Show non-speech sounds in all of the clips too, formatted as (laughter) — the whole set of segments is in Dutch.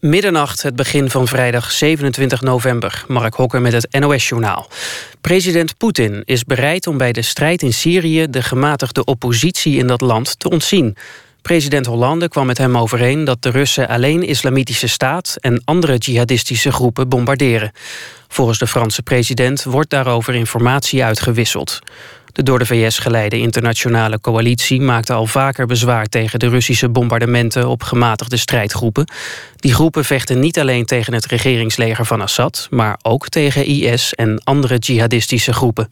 Middernacht, het begin van vrijdag 27 november. Mark Hokker met het NOS-journaal. President Poetin is bereid om bij de strijd in Syrië... de gematigde oppositie in dat land te ontzien. President Hollande kwam met hem overeen dat de Russen alleen Islamitische Staat... en andere jihadistische groepen bombarderen. Volgens de Franse president wordt daarover informatie uitgewisseld. De door de VS geleide internationale coalitie maakte al vaker bezwaar tegen de Russische bombardementen op gematigde strijdgroepen. Die groepen vechten niet alleen tegen het regeringsleger van Assad, maar ook tegen IS en andere jihadistische groepen.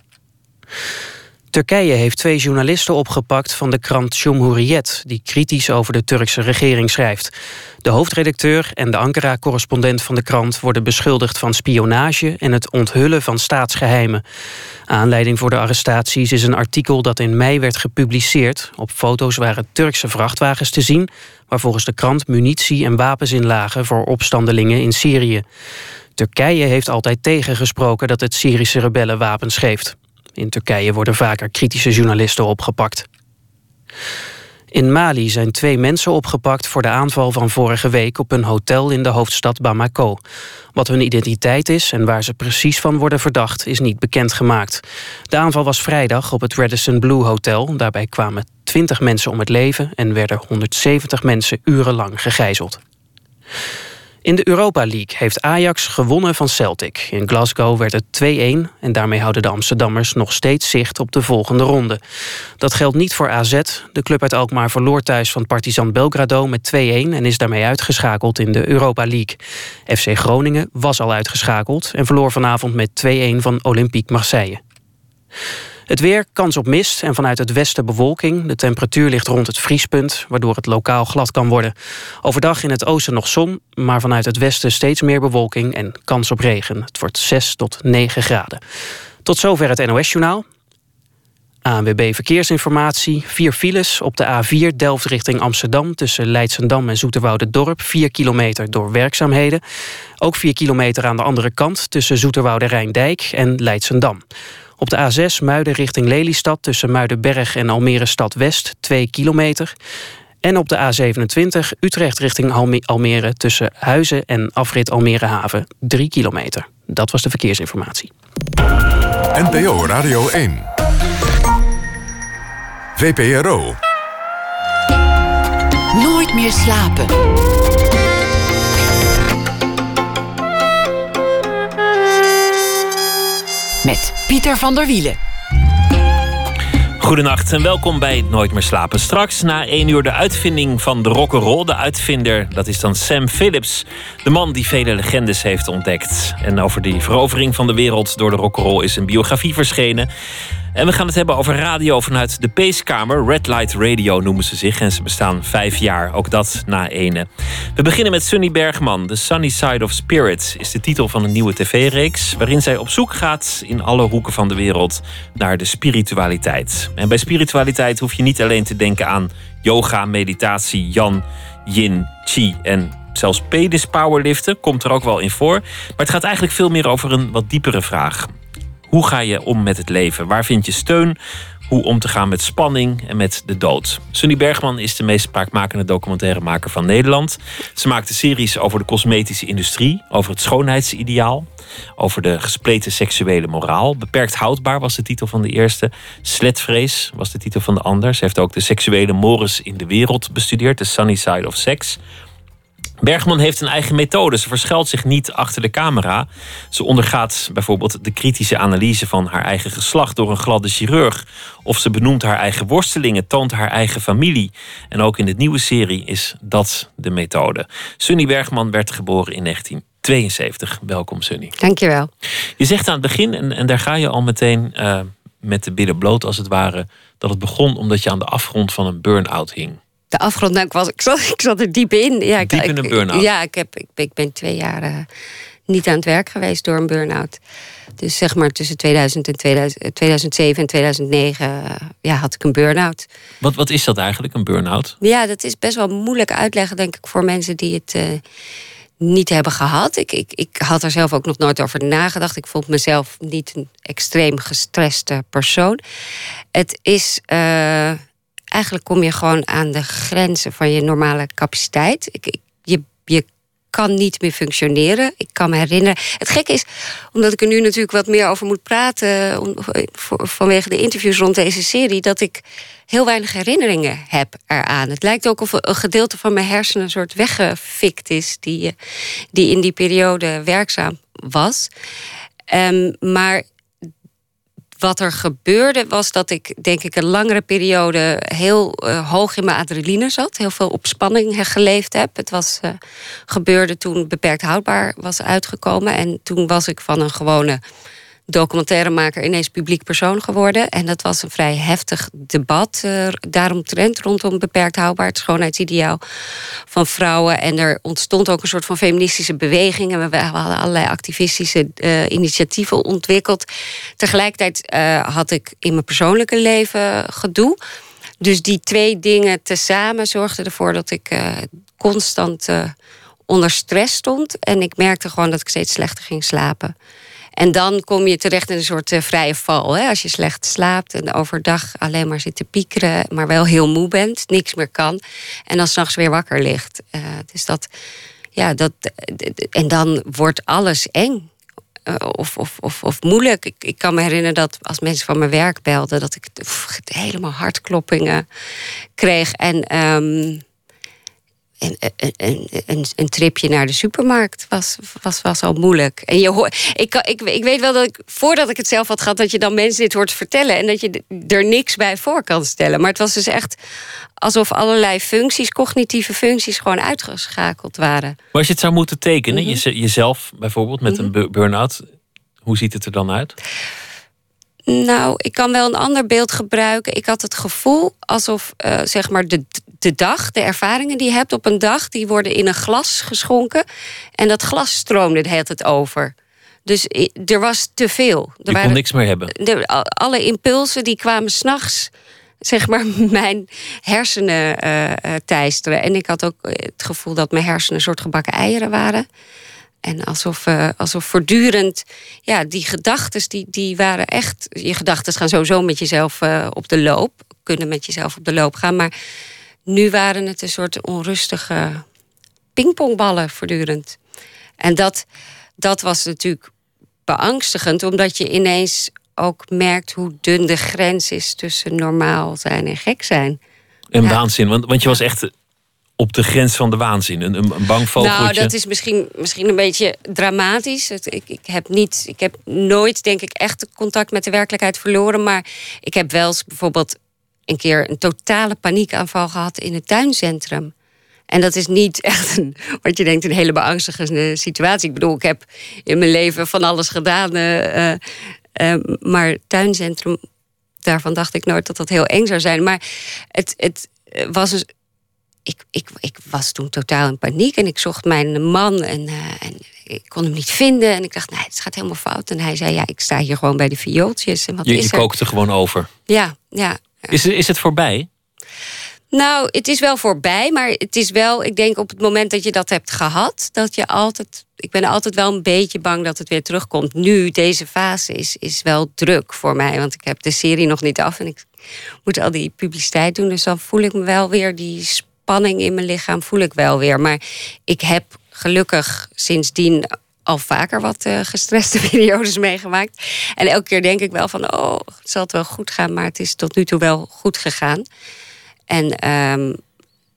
Turkije heeft twee journalisten opgepakt van de krant Cumhuriyet... die kritisch over de Turkse regering schrijft. De hoofdredacteur en de Ankara-correspondent van de krant... worden beschuldigd van spionage en het onthullen van staatsgeheimen. Aanleiding voor de arrestaties is een artikel dat in mei werd gepubliceerd. Op foto's waren Turkse vrachtwagens te zien... waar volgens de krant munitie en wapens in lagen... voor opstandelingen in Syrië. Turkije heeft altijd tegengesproken dat het Syrische rebellen wapens geeft. In Turkije worden vaker kritische journalisten opgepakt. In Mali zijn twee mensen opgepakt voor de aanval van vorige week op een hotel in de hoofdstad Bamako. Wat hun identiteit is en waar ze precies van worden verdacht is niet bekendgemaakt. De aanval was vrijdag op het Radisson Blue Hotel. Daarbij kwamen 20 mensen om het leven en werden 170 mensen urenlang gegijzeld. In de Europa League heeft Ajax gewonnen van Celtic. In Glasgow werd het 2-1 en daarmee houden de Amsterdammers nog steeds zicht op de volgende ronde. Dat geldt niet voor AZ. De club uit Alkmaar verloor thuis van Partizan Belgrado met 2-1 en is daarmee uitgeschakeld in de Europa League. FC Groningen was al uitgeschakeld en verloor vanavond met 2-1 van Olympique Marseille. Het weer, kans op mist en vanuit het westen bewolking. De temperatuur ligt rond het vriespunt, waardoor het lokaal glad kan worden. Overdag in het oosten nog zon, maar vanuit het westen steeds meer bewolking en kans op regen. Het wordt 6 tot 9 graden. Tot zover het NOS-journaal. ANWB Verkeersinformatie. Vier files op de A4 Delft richting Amsterdam... tussen Leidsendam en Dorp. 4 kilometer door werkzaamheden. Ook 4 kilometer aan de andere kant... tussen Zoeterwoude Rijndijk en Leidsendam. Op de A6 Muiden richting Lelystad tussen Muidenberg en Almere Stad West 2 kilometer. En op de A27 Utrecht richting Almere tussen Huizen en afrit Almere Haven 3 kilometer. Dat was de verkeersinformatie. NPO Radio 1. VPRO. Nooit meer slapen. Met Pieter van der Wielen. Goedenacht en welkom bij Nooit meer slapen. Straks na één uur de uitvinding van de rock'n'roll. De uitvinder, dat is dan Sam Phillips. De man die vele legendes heeft ontdekt. En over die verovering van de wereld door de rock'n'roll is een biografie verschenen. En we gaan het hebben over radio vanuit de Peace-kamer. Red Light Radio noemen ze zich. En ze bestaan vijf jaar. Ook dat na ene. We beginnen met Sunny Bergman. The Sunny Side of Spirit is de titel van een nieuwe tv-reeks. Waarin zij op zoek gaat in alle hoeken van de wereld naar de spiritualiteit. En bij spiritualiteit hoef je niet alleen te denken aan yoga, meditatie, yan, yin, chi en zelfs pedis powerliften komt er ook wel in voor. Maar het gaat eigenlijk veel meer over een wat diepere vraag. Hoe ga je om met het leven? Waar vind je steun? Hoe om te gaan met spanning en met de dood. Sunny Bergman is de meest spraakmakende documentairemaker van Nederland. Ze maakte series over de cosmetische industrie, over het schoonheidsideaal, over de gespleten seksuele moraal. Beperkt houdbaar was de titel van de eerste. Sletvrees was de titel van de ander. Ze heeft ook de seksuele mores in de wereld bestudeerd, The Sunny Side of Sex. Bergman heeft een eigen methode. Ze verschuilt zich niet achter de camera. Ze ondergaat bijvoorbeeld de kritische analyse van haar eigen geslacht door een gladde chirurg. Of ze benoemt haar eigen worstelingen, toont haar eigen familie. En ook in de nieuwe serie is dat de methode. Sunny Bergman werd geboren in 1972. Welkom, Sunny. Dankjewel. Je zegt aan het begin, en, en daar ga je al meteen uh, met de billen bloot als het ware, dat het begon omdat je aan de afgrond van een burn-out hing de afgrond. Nou, ik, was, ik, zat, (laughs) ik zat er diep in. Ja, diep in een burn-out? Ja, ik, heb, ik, ik ben twee jaar uh, niet aan het werk geweest door een burn-out. Dus zeg maar tussen 2000 en 2000, 2007 en 2009 uh, ja, had ik een burn-out. Wat, wat is dat eigenlijk, een burn-out? Ja, dat is best wel moeilijk uitleggen, denk ik, voor mensen die het... Uh, niet hebben gehad. Ik, ik, ik had er zelf ook nog nooit over nagedacht. Ik vond mezelf niet een extreem gestreste persoon. Het is uh, eigenlijk kom je gewoon aan de grenzen van je normale capaciteit. Ik, je, je kan niet meer functioneren. Ik kan me herinneren. Het gekke is, omdat ik er nu natuurlijk wat meer over moet praten... Om, vanwege de interviews rond deze serie... dat ik heel weinig herinneringen heb eraan. Het lijkt ook of een gedeelte van mijn hersenen een soort weggefikt is... die, die in die periode werkzaam was. Um, maar wat er gebeurde was dat ik denk ik een langere periode heel uh, hoog in mijn adrenaline zat. Heel veel op spanning geleefd heb. Het was, uh, gebeurde toen beperkt houdbaar was uitgekomen. En toen was ik van een gewone documentairemaker ineens publiek persoon geworden. En dat was een vrij heftig debat uh, daaromtrent rondom beperkt houdbaar, het schoonheidsideaal van vrouwen. En er ontstond ook een soort van feministische beweging. En we hadden allerlei activistische uh, initiatieven ontwikkeld. Tegelijkertijd uh, had ik in mijn persoonlijke leven gedoe. Dus die twee dingen tezamen zorgden ervoor dat ik constant onder stress stond. En ik merkte gewoon dat ik steeds slechter ging slapen. En dan kom je terecht in een soort uh, vrije val. Hè? Als je slecht slaapt en overdag alleen maar zit te piekeren, maar wel heel moe bent, niks meer kan. En dan s'nachts weer wakker ligt. Uh, dus dat, ja, dat. En dan wordt alles eng. Uh, of, of, of, of moeilijk. Ik, ik kan me herinneren dat als mensen van mijn werk belden, dat ik helemaal hartkloppingen kreeg. En um, een, een, een, een, tripje naar de supermarkt was, was, was al moeilijk. En je hoort, ik, ik, ik weet wel dat ik, voordat ik het zelf had gehad, dat je dan mensen dit hoort vertellen en dat je er niks bij voor kan stellen. Maar het was dus echt alsof allerlei functies, cognitieve functies, gewoon uitgeschakeld waren. Maar als je het zou moeten tekenen, mm -hmm. jezelf bijvoorbeeld met mm -hmm. een burn-out, hoe ziet het er dan uit? Nou, ik kan wel een ander beeld gebruiken. Ik had het gevoel alsof uh, zeg maar de, de dag, de ervaringen die je hebt op een dag, die worden in een glas geschonken. En dat glas stroomde de hele tijd over. Dus er was te veel. Er je waren, kon niks meer hebben. De, alle impulsen die kwamen s'nachts zeg maar, (laughs) mijn hersenen uh, teisteren. En ik had ook het gevoel dat mijn hersenen een soort gebakken eieren waren. En alsof, uh, alsof voortdurend, ja, die gedachten, die, die waren echt. Je gedachten gaan sowieso met jezelf uh, op de loop, kunnen met jezelf op de loop gaan. Maar nu waren het een soort onrustige pingpongballen voortdurend. En dat, dat was natuurlijk beangstigend, omdat je ineens ook merkt hoe dun de grens is tussen normaal zijn en gek zijn. En ja. waanzin, want, want je was echt op de grens van de waanzin. Een, een bang vogeltje. Nou, dat is misschien, misschien een beetje dramatisch. Ik, ik, heb niet, ik heb nooit, denk ik, echt contact met de werkelijkheid verloren. Maar ik heb wel eens bijvoorbeeld een keer een totale paniekaanval gehad in het tuincentrum. En dat is niet echt een, wat je denkt, een hele beangstigende situatie. Ik bedoel, ik heb in mijn leven van alles gedaan. Uh, uh, maar tuincentrum, daarvan dacht ik nooit dat dat heel eng zou zijn. Maar het, het was dus ik, ik, ik was toen totaal in paniek en ik zocht mijn man en, uh, en ik kon hem niet vinden. En ik dacht, nee, het gaat helemaal fout. En hij zei, ja, ik sta hier gewoon bij de viooltjes. En wat je, is je kookte gewoon over. Ja, ja. Is, is het voorbij? Nou, het is wel voorbij, maar het is wel, ik denk op het moment dat je dat hebt gehad, dat je altijd, ik ben altijd wel een beetje bang dat het weer terugkomt. Nu, deze fase is, is wel druk voor mij, want ik heb de serie nog niet af en ik moet al die publiciteit doen. Dus dan voel ik me wel weer die spanning in mijn lichaam voel ik wel weer. Maar ik heb gelukkig sindsdien al vaker wat uh, gestreste (laughs) periodes meegemaakt. En elke keer denk ik wel van, oh, het zal het wel goed gaan. Maar het is tot nu toe wel goed gegaan. En um,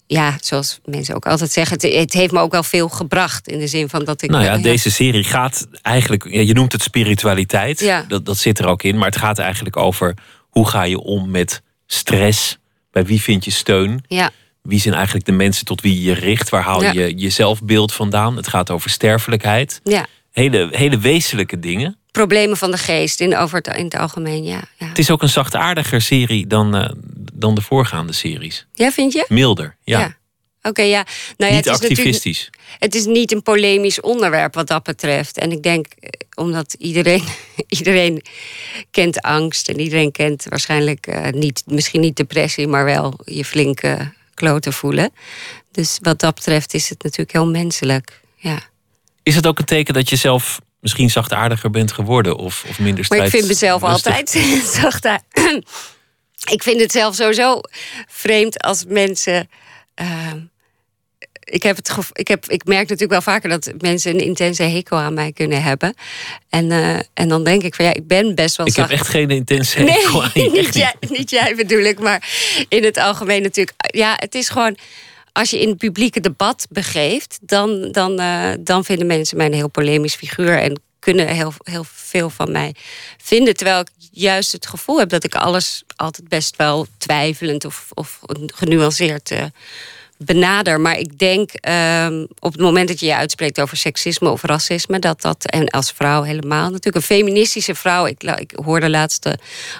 ja, zoals mensen ook altijd zeggen, het, het, heeft me ook wel veel gebracht. In de zin van dat ik. Nou ja, ja. deze serie gaat eigenlijk, ja, je noemt het spiritualiteit. Ja. Dat, dat zit er ook in. Maar het gaat eigenlijk over hoe ga je om met stress? Bij wie vind je steun? Ja wie zijn eigenlijk de mensen tot wie je richt? Waar haal je je zelfbeeld vandaan? Het gaat over sterfelijkheid. Ja. Hele, hele wezenlijke dingen. Problemen van de geest in, over het, in het algemeen, ja. ja. Het is ook een zachtaardiger serie dan, uh, dan de voorgaande series. Ja, vind je? Milder, ja. ja. Oké, okay, ja. Nou, ja. Niet het is activistisch. Het is niet een polemisch onderwerp wat dat betreft. En ik denk, eh, omdat iedereen, (laughs) iedereen kent angst en iedereen kent waarschijnlijk uh, niet, misschien niet depressie, maar wel je flinke kloten voelen. Dus wat dat betreft is het natuurlijk heel menselijk. Ja. Is het ook een teken dat je zelf misschien zachtaardiger bent geworden of, of minder strijd? Maar ik vind mezelf altijd (laughs) zachtaardig. (clears throat) ik vind het zelf sowieso vreemd als mensen. Uh, ik, heb het ik, heb, ik merk natuurlijk wel vaker dat mensen een intense hekel aan mij kunnen hebben. En, uh, en dan denk ik van ja, ik ben best wel. Ik heb echt geen intense hekel aan je. (laughs) Niet jij, niet jij bedoel ik, maar in het algemeen natuurlijk. Ja, het is gewoon als je in het publieke debat begeeft, dan, dan, uh, dan vinden mensen mij een heel polemisch figuur en kunnen heel, heel veel van mij vinden. Terwijl ik juist het gevoel heb dat ik alles altijd best wel twijfelend of, of genuanceerd uh, benader. Maar ik denk um, op het moment dat je je uitspreekt over seksisme of racisme, dat dat, en als vrouw helemaal natuurlijk, een feministische vrouw. Ik, ik hoorde laatst,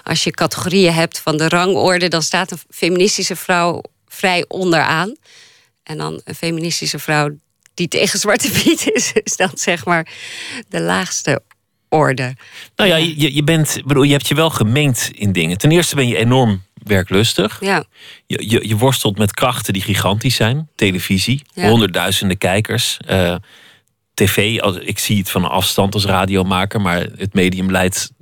als je categorieën hebt van de rangorde, dan staat een feministische vrouw vrij onderaan. En dan een feministische vrouw die tegen Zwarte Piet is, (laughs) is dan zeg maar de laagste orde. Nou ja, je, je, bent, bedoel, je hebt je wel gemengd in dingen. Ten eerste ben je enorm werklustig. Ja. Je, je, je worstelt met krachten die gigantisch zijn. Televisie, honderdduizenden kijkers. Uh, TV, ik zie het van een afstand als radiomaker, maar het medium leidt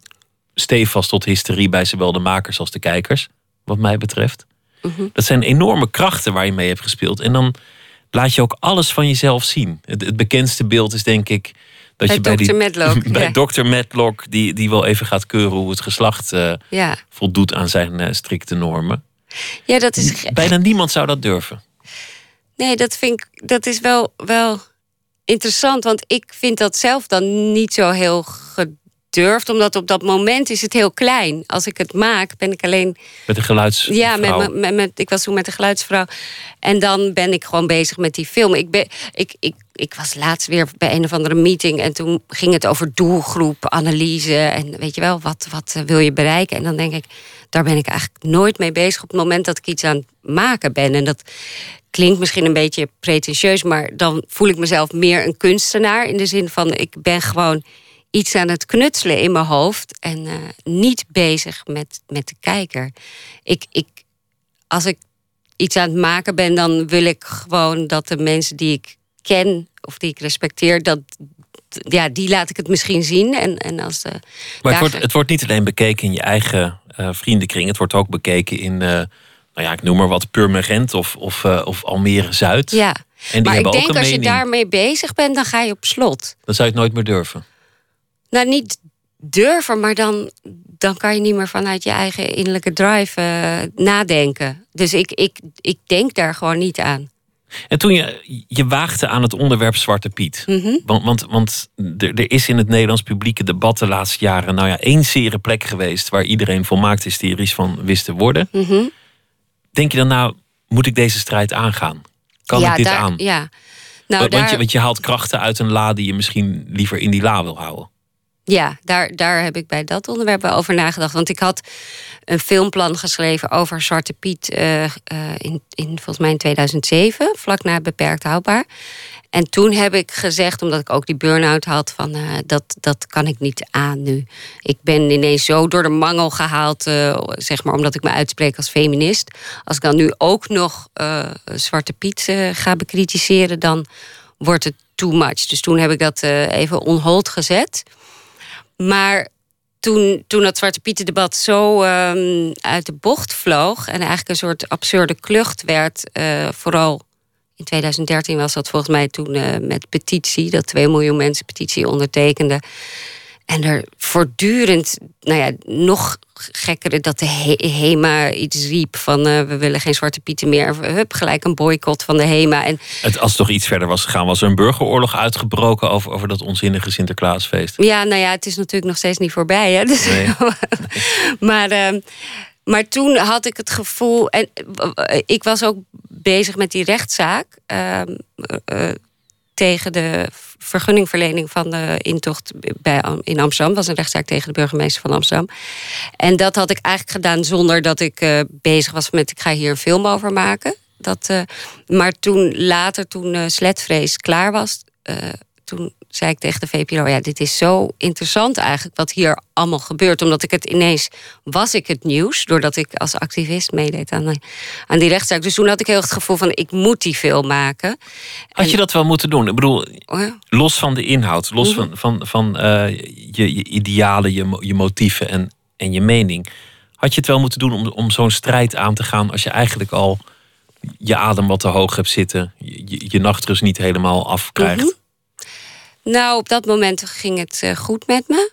stevast tot hysterie bij zowel de makers als de kijkers, wat mij betreft. Mhm. Dat zijn enorme krachten waar je mee hebt gespeeld. En dan laat je ook alles van jezelf zien. Het, het bekendste beeld is denk ik dat bij je bij, die, Medlock, (laughs) bij dokter Medlock, die, die wel even gaat keuren hoe het geslacht uh, ja. voldoet aan zijn uh, strikte normen. Ja, dat is. Bijna niemand zou dat durven. Nee, dat vind ik dat is wel, wel interessant. Want ik vind dat zelf dan niet zo heel durft. Omdat op dat moment is het heel klein. Als ik het maak, ben ik alleen. Met de geluidsvrouw. Ja, met, met, met, ik was toen met de geluidsvrouw. En dan ben ik gewoon bezig met die film. Ik, ben, ik, ik, ik was laatst weer bij een of andere meeting. En toen ging het over doelgroep, analyse. En weet je wel, wat, wat eh, wil je bereiken? En dan denk ik, daar ben ik eigenlijk nooit mee bezig. Op het moment dat ik iets aan het maken ben. En dat klinkt misschien een beetje pretentieus. Maar dan voel ik mezelf meer een kunstenaar. In de zin van, ik ben gewoon iets aan het knutselen in mijn hoofd en uh, niet bezig met, met de kijker. Ik, ik, als ik iets aan het maken ben, dan wil ik gewoon dat de mensen die ik ken of die ik respecteer, dat, ja, die laat ik het misschien zien. En, en als de maar het, wordt, het wordt niet alleen bekeken in je eigen uh, vriendenkring, het wordt ook bekeken in, uh, nou ja, ik noem maar wat, Purmerend of, of, uh, of Almere Zuid. Ja. En die maar ik denk als mening. je daarmee bezig bent, dan ga je op slot. Dan zou je het nooit meer durven. Nou, niet durven, maar dan, dan kan je niet meer vanuit je eigen innerlijke drive uh, nadenken. Dus ik, ik, ik denk daar gewoon niet aan. En toen je je waagde aan het onderwerp Zwarte Piet. Mm -hmm. Want, want, want er, er, is in het Nederlands publieke debat de laatste jaren... nou ja, één zere plek geweest... waar iedereen volmaakt hysterisch van wist te worden. Mm -hmm. Denk je dan nou, moet ik deze strijd aangaan? Kan ja, ik dit daar, aan? Ja. Nou, want, je, want je haalt krachten uit een la die je misschien liever in die la wil houden. Ja, daar, daar heb ik bij dat onderwerp wel over nagedacht. Want ik had een filmplan geschreven over Zwarte Piet uh, uh, in, in volgens mij in 2007, vlak na Beperkt Houdbaar. En toen heb ik gezegd, omdat ik ook die burn-out had, van uh, dat, dat kan ik niet aan nu. Ik ben ineens zo door de mangel gehaald, zeg maar, omdat ik me uitspreek als feminist. Als ik dan nu ook nog Zwarte Piet ga bekritiseren, dan wordt het too much. Dus toen heb ik dat even on hold gezet. Maar toen, toen dat Zwarte Pieten debat zo um, uit de bocht vloog... en eigenlijk een soort absurde klucht werd... Uh, vooral in 2013 was dat volgens mij toen uh, met petitie... dat 2 miljoen mensen petitie ondertekenden... En er voortdurend, nou ja, nog gekker dat de HEMA iets riep van uh, we willen geen zwarte pieten meer. Hup, gelijk een boycott van de HEMA. En het, als het toch iets verder was gegaan, was er een burgeroorlog uitgebroken over, over dat onzinnige Sinterklaasfeest. Ja, nou ja, het is natuurlijk nog steeds niet voorbij. Hè? (laughs) Dus, nee. (laughs) maar, uh, maar toen had ik het gevoel, en uh, ik was ook bezig met die rechtszaak ehm, tegen de vergunningverlening van de intocht bij, in Amsterdam. Was een rechtszaak tegen de burgemeester van Amsterdam. En dat had ik eigenlijk gedaan zonder dat ik uh, bezig was met... ik ga hier een film over maken. Dat, uh, maar toen later, toen uh, Sletvrees klaar was... toen zei ik tegen de VPRO... ja, dit is zo interessant eigenlijk wat hier allemaal gebeurt. Omdat ik het ineens... was ik het nieuws... doordat ik als activist meedeed aan, die, aan die rechtszaak. Dus toen had ik heel het gevoel van... ik moet die film maken. Had en, je dat wel moeten doen? Ik bedoel, oh ja. los van de inhoud... los mm -hmm. van, van, van uh, je, je, idealen, je, je motieven en, en je mening... had je het wel moeten doen om, om zo'n strijd aan te gaan... als je eigenlijk al je adem wat te hoog hebt zitten, je, je, nachtrust niet helemaal afkrijgt? Mhm. Nou, op dat moment ging het eh, goed met me.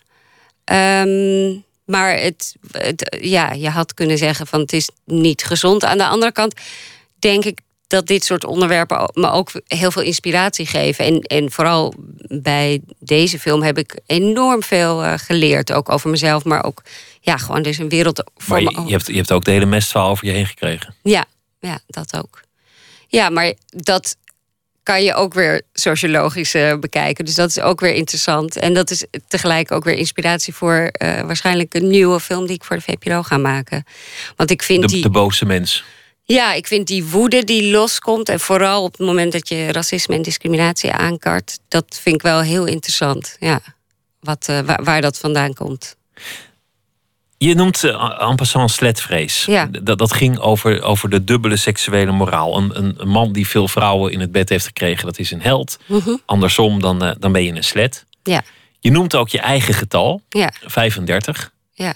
Ehm, maar het, het, ja, je had kunnen zeggen van het is niet gezond. Aan de andere kant denk ik dat dit soort onderwerpen me ook heel veel inspiratie geven. En, en vooral bij deze film heb ik enorm veel eh, geleerd. Ook over mezelf, maar ook ja, gewoon dus een wereld voor Maar me. je, je, hebt, je hebt ook de hele mestvaal over je heen gekregen. Ja, ja, dat ook. Ja, maar dat kan je ook weer sociologisch eh, bekijken. Dus dat is ook weer interessant. En dat is tegelijk ook weer inspiratie voor eh, waarschijnlijk een nieuwe film die ik voor de VPRO ga maken. Want ik vind De, die. de boze mens. Ja, ik vind die woede die loskomt. En vooral op het moment dat je racisme en discriminatie aankaart. Dat vind ik wel heel interessant. Ja, wat, eh, waar, waar dat vandaan komt. Je noemt uh, en passant sletvrees. Ja. Dat, dat ging over, over de dubbele seksuele moraal. Een, een, een man die veel vrouwen in het bed heeft gekregen, dat is een held. Mhm. Andersom, dan, eh, dan ben je een slet. Ja, Je noemt ook je eigen getal, ja, 35. ja.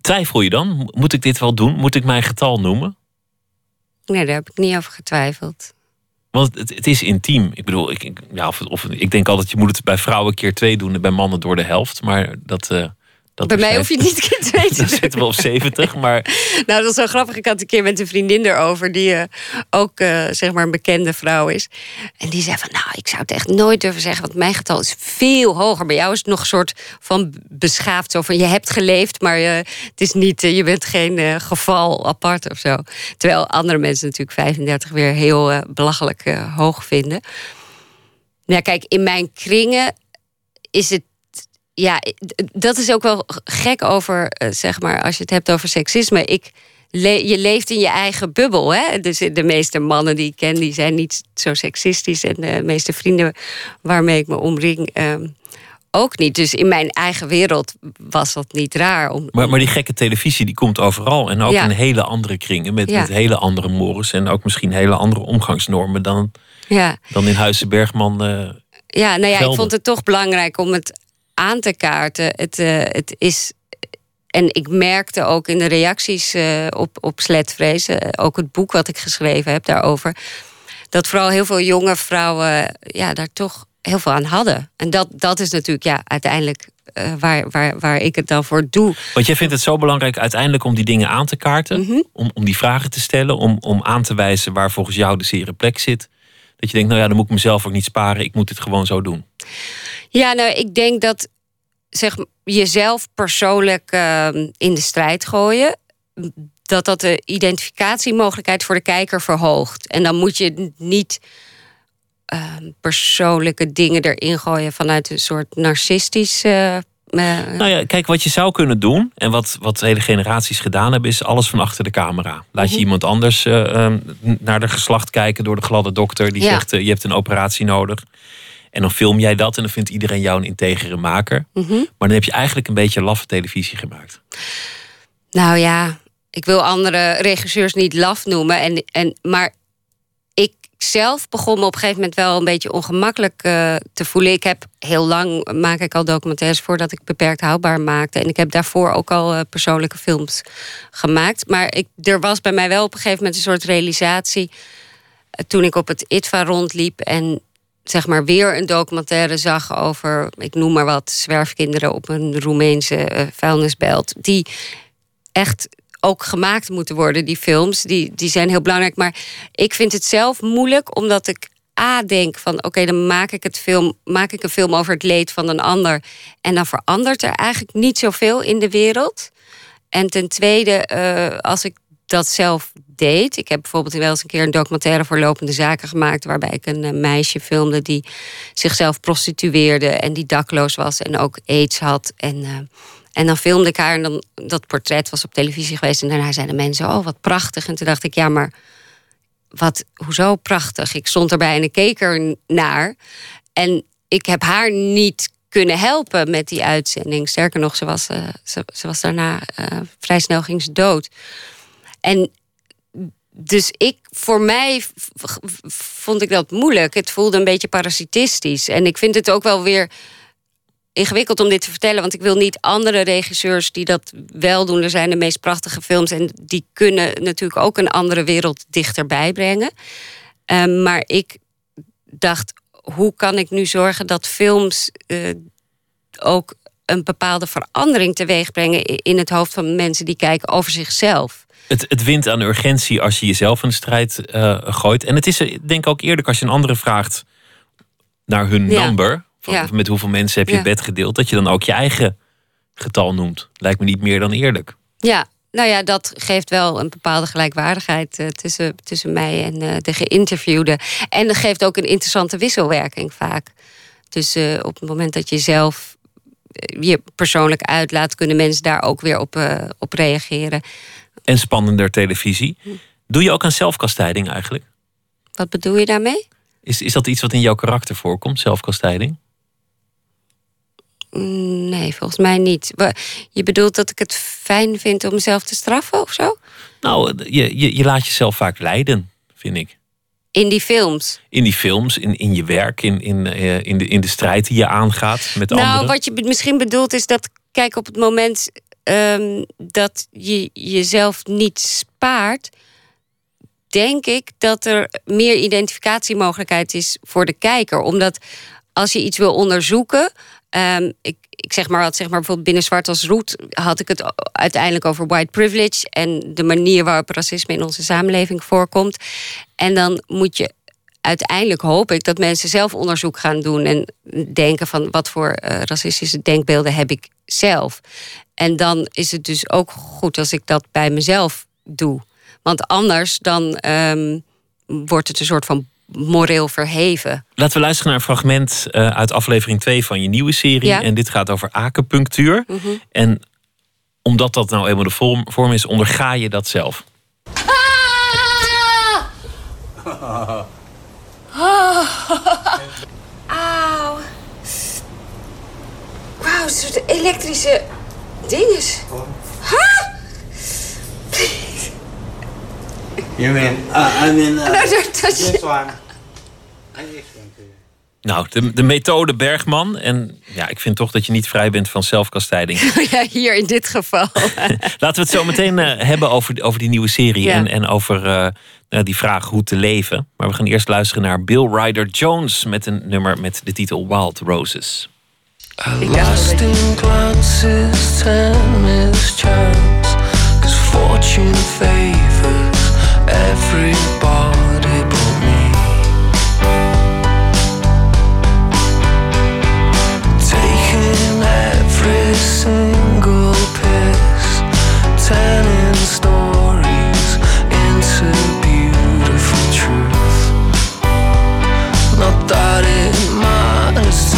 Twijfel je dan? Moet ik dit wel doen? Moet ik mijn getal noemen? Nee, daar heb ik niet over getwijfeld. Want het, het is intiem. Ik bedoel, ik, ik- ja, of, of, ik denk altijd, je moet het bij vrouwen keer twee doen en bij mannen door de helft. Maar dat. eh, dat Bij mij hoef je het niet keer twee te Dan doen. zitten we op 70. Maar (laughs) Nou, dat is zo grappig. Ik had een keer met een vriendin erover, die eh, ook eh, zeg maar een bekende vrouw is. En die zei van, nou, ik zou het echt nooit durven zeggen, want mijn getal is veel hoger. Bij jou is het nog een soort van beschaafd, zo van je hebt geleefd, maar eh, het is niet, je bent geen geval apart of zo. Terwijl andere mensen natuurlijk 35 weer heel belachelijk hoog vinden. Nou, kijk, in mijn kringen is het ja, dat is ook wel gek over, eh, zeg maar, als je het hebt over seksisme. Ik, le- je leeft in je eigen bubbel. Hè? Dus de meeste mannen die ik ken, die zijn niet zo seksistisch. En de meeste vrienden waarmee ik me omring, ehm, ook niet. Dus in mijn eigen wereld was dat niet raar. Om, Maar, maar die gekke televisie die komt overal. En ook Ja. in hele andere kringen. Met, Ja. met hele andere mores. En ook misschien hele andere omgangsnormen dan, ja. dan in Huizen Bergman. eh, Ja, nou ja, ik vond het toch belangrijk om het aan te kaarten. Het, eh, het is. En ik merkte ook in de reacties eh, op, op Sletvrees, eh, ook het boek wat ik geschreven heb daarover, dat vooral heel veel jonge vrouwen ja, daar toch heel veel aan hadden. En dat, dat is natuurlijk ja, uiteindelijk waar, waar, waar ik het dan voor doe. Want jij vindt het zo belangrijk uiteindelijk om die dingen aan te kaarten. Mhm. om, om die vragen te stellen. Om, om aan te wijzen waar volgens jou de zere plek zit. Dat je denkt, nou ja, dan moet ik mezelf ook niet sparen. Ik moet dit gewoon zo doen. Ja, nou, ik denk dat zeg, jezelf persoonlijk ehm, in de strijd gooien, dat dat de identificatiemogelijkheid voor de kijker verhoogt. En dan moet je niet ehm, persoonlijke dingen erin gooien vanuit een soort narcistisch. Nou ja, kijk, wat je zou kunnen doen. En wat, wat hele generaties gedaan hebben. Is alles van achter de camera. Laat Mhm. je iemand anders eh, ehm, naar de geslacht kijken door de gladde dokter. Die Ja. zegt, eh, je hebt een operatie nodig. En dan film jij dat. En dan vindt iedereen jou een integere maker. mhm. Maar dan heb je eigenlijk een beetje laffe televisie gemaakt. Nou ja, ik wil andere regisseurs niet laf noemen. En, en, maar zelf begon me op een gegeven moment wel een beetje ongemakkelijk eh, te voelen. Ik heb heel lang, maak ik al documentaires voordat ik beperkt houdbaar maakte. En ik heb daarvoor ook al eh, persoonlijke films gemaakt. Maar ik, er was bij mij wel op een gegeven moment een soort realisatie. eh, toen ik op het ITVA rondliep en zeg maar weer een documentaire zag over, ik noem maar wat, zwerfkinderen op een Roemeense vuilnisbelt. Die echt ook gemaakt moeten worden, die films. Die, die zijn heel belangrijk. Maar ik vind het zelf moeilijk, omdat ik A denk van oké, dan maak ik het film, maak ik een film over het leed van een ander. En dan verandert er eigenlijk niet zoveel in de wereld. En ten tweede, eh, als ik dat zelf deed. Ik heb bijvoorbeeld wel eens een keer een documentaire voor lopende zaken gemaakt. waarbij ik een eh, meisje filmde die zichzelf prostitueerde. en die dakloos was en ook aids had. En, eh, en dan filmde ik haar en dan, dat portret was op televisie geweest. En daarna zeiden mensen: Oh, wat prachtig. En toen dacht ik: Ja, maar wat, hoezo prachtig? Ik stond erbij en ik keek er naar. En ik heb haar niet kunnen helpen met die uitzending. Sterker nog, ze was, eh, ze, was daarna eh, vrij snel ging ze dood. En dus ik, voor mij vond ik dat moeilijk. Het voelde een beetje parasitistisch. En ik vind het ook wel weer ingewikkeld om dit te vertellen, want ik wil niet andere regisseurs die dat wel doen. Er zijn de meest prachtige films en die kunnen natuurlijk ook een andere wereld dichterbij brengen. Ehm, maar ik dacht, hoe kan ik nu zorgen dat films uh, ook een bepaalde verandering teweeg brengen in het hoofd van mensen die kijken over zichzelf? Het, het wint aan urgentie als je jezelf in de strijd uh, gooit. En het is denk ik ook eerlijk als je een andere vraagt naar hun number. Van, Met hoeveel mensen heb je het bed gedeeld? Dat je dan ook je eigen getal noemt. Lijkt me niet meer dan eerlijk. Ja, nou ja, dat geeft wel een bepaalde gelijkwaardigheid uh, tussen, tussen mij en uh, de geïnterviewde. En dat geeft ook een interessante wisselwerking vaak. Dus uh, op het moment dat je zelf je persoonlijk uitlaat, kunnen mensen daar ook weer op, op reageren. En spannender televisie. Doe je ook aan zelfkastijding eigenlijk? Wat bedoel je daarmee? Is, is dat iets wat in jouw karakter voorkomt, zelfkastijding? Nee, volgens mij niet. Je bedoelt dat ik het fijn vind om mezelf te straffen of zo? Nou, je, je, je laat jezelf vaak leiden, vind ik. In die films? In die films, in, in je werk, in, in, uh, in, de, in de strijd die je aangaat met nou, anderen. Nou, wat je misschien bedoelt is dat, kijk, op het moment um, dat je jezelf niet spaart, denk ik dat er meer identificatiemogelijkheid is voor de kijker. Omdat als je iets wil onderzoeken, Um, ik, ik zeg maar wat, zeg maar bijvoorbeeld binnen Zwart als Roet had ik het uiteindelijk over white privilege en de manier waarop racisme in onze samenleving voorkomt. En dan moet je uiteindelijk hoop ik dat mensen zelf onderzoek gaan doen en denken van wat voor uh, racistische denkbeelden heb ik zelf. En dan is het dus ook goed als ik dat bij mezelf doe. Want anders dan um, wordt het een soort van moreel verheven. Laten we luisteren naar een fragment uh, uit aflevering 2 van je nieuwe serie. Ja. En dit gaat over acupunctuur. Mm -hmm. En omdat dat nou eenmaal de vorm, vorm is, onderga je dat zelf. Ah! (laughs) Auw. Wauw, een soort elektrische dinges. Ha! You mean, uh, I mean, uh, No, don't touch this it. one. I explain to you. Nou, de, de methode Bergman. En ja, ik vind toch dat je niet vrij bent van zelfkastijding. (laughs) ja, hier in dit geval. (laughs) Laten we het zo meteen uh, hebben over, over die nieuwe serie. Ja. En, en over uh, die vraag hoe te leven. Maar we gaan eerst luisteren naar Bill Ryder Jones. Met een nummer met de titel Wild Roses. I lost in glances, time is chance. Cause fortune favors everybody but every single turning stories into beautiful truth. Not that it matters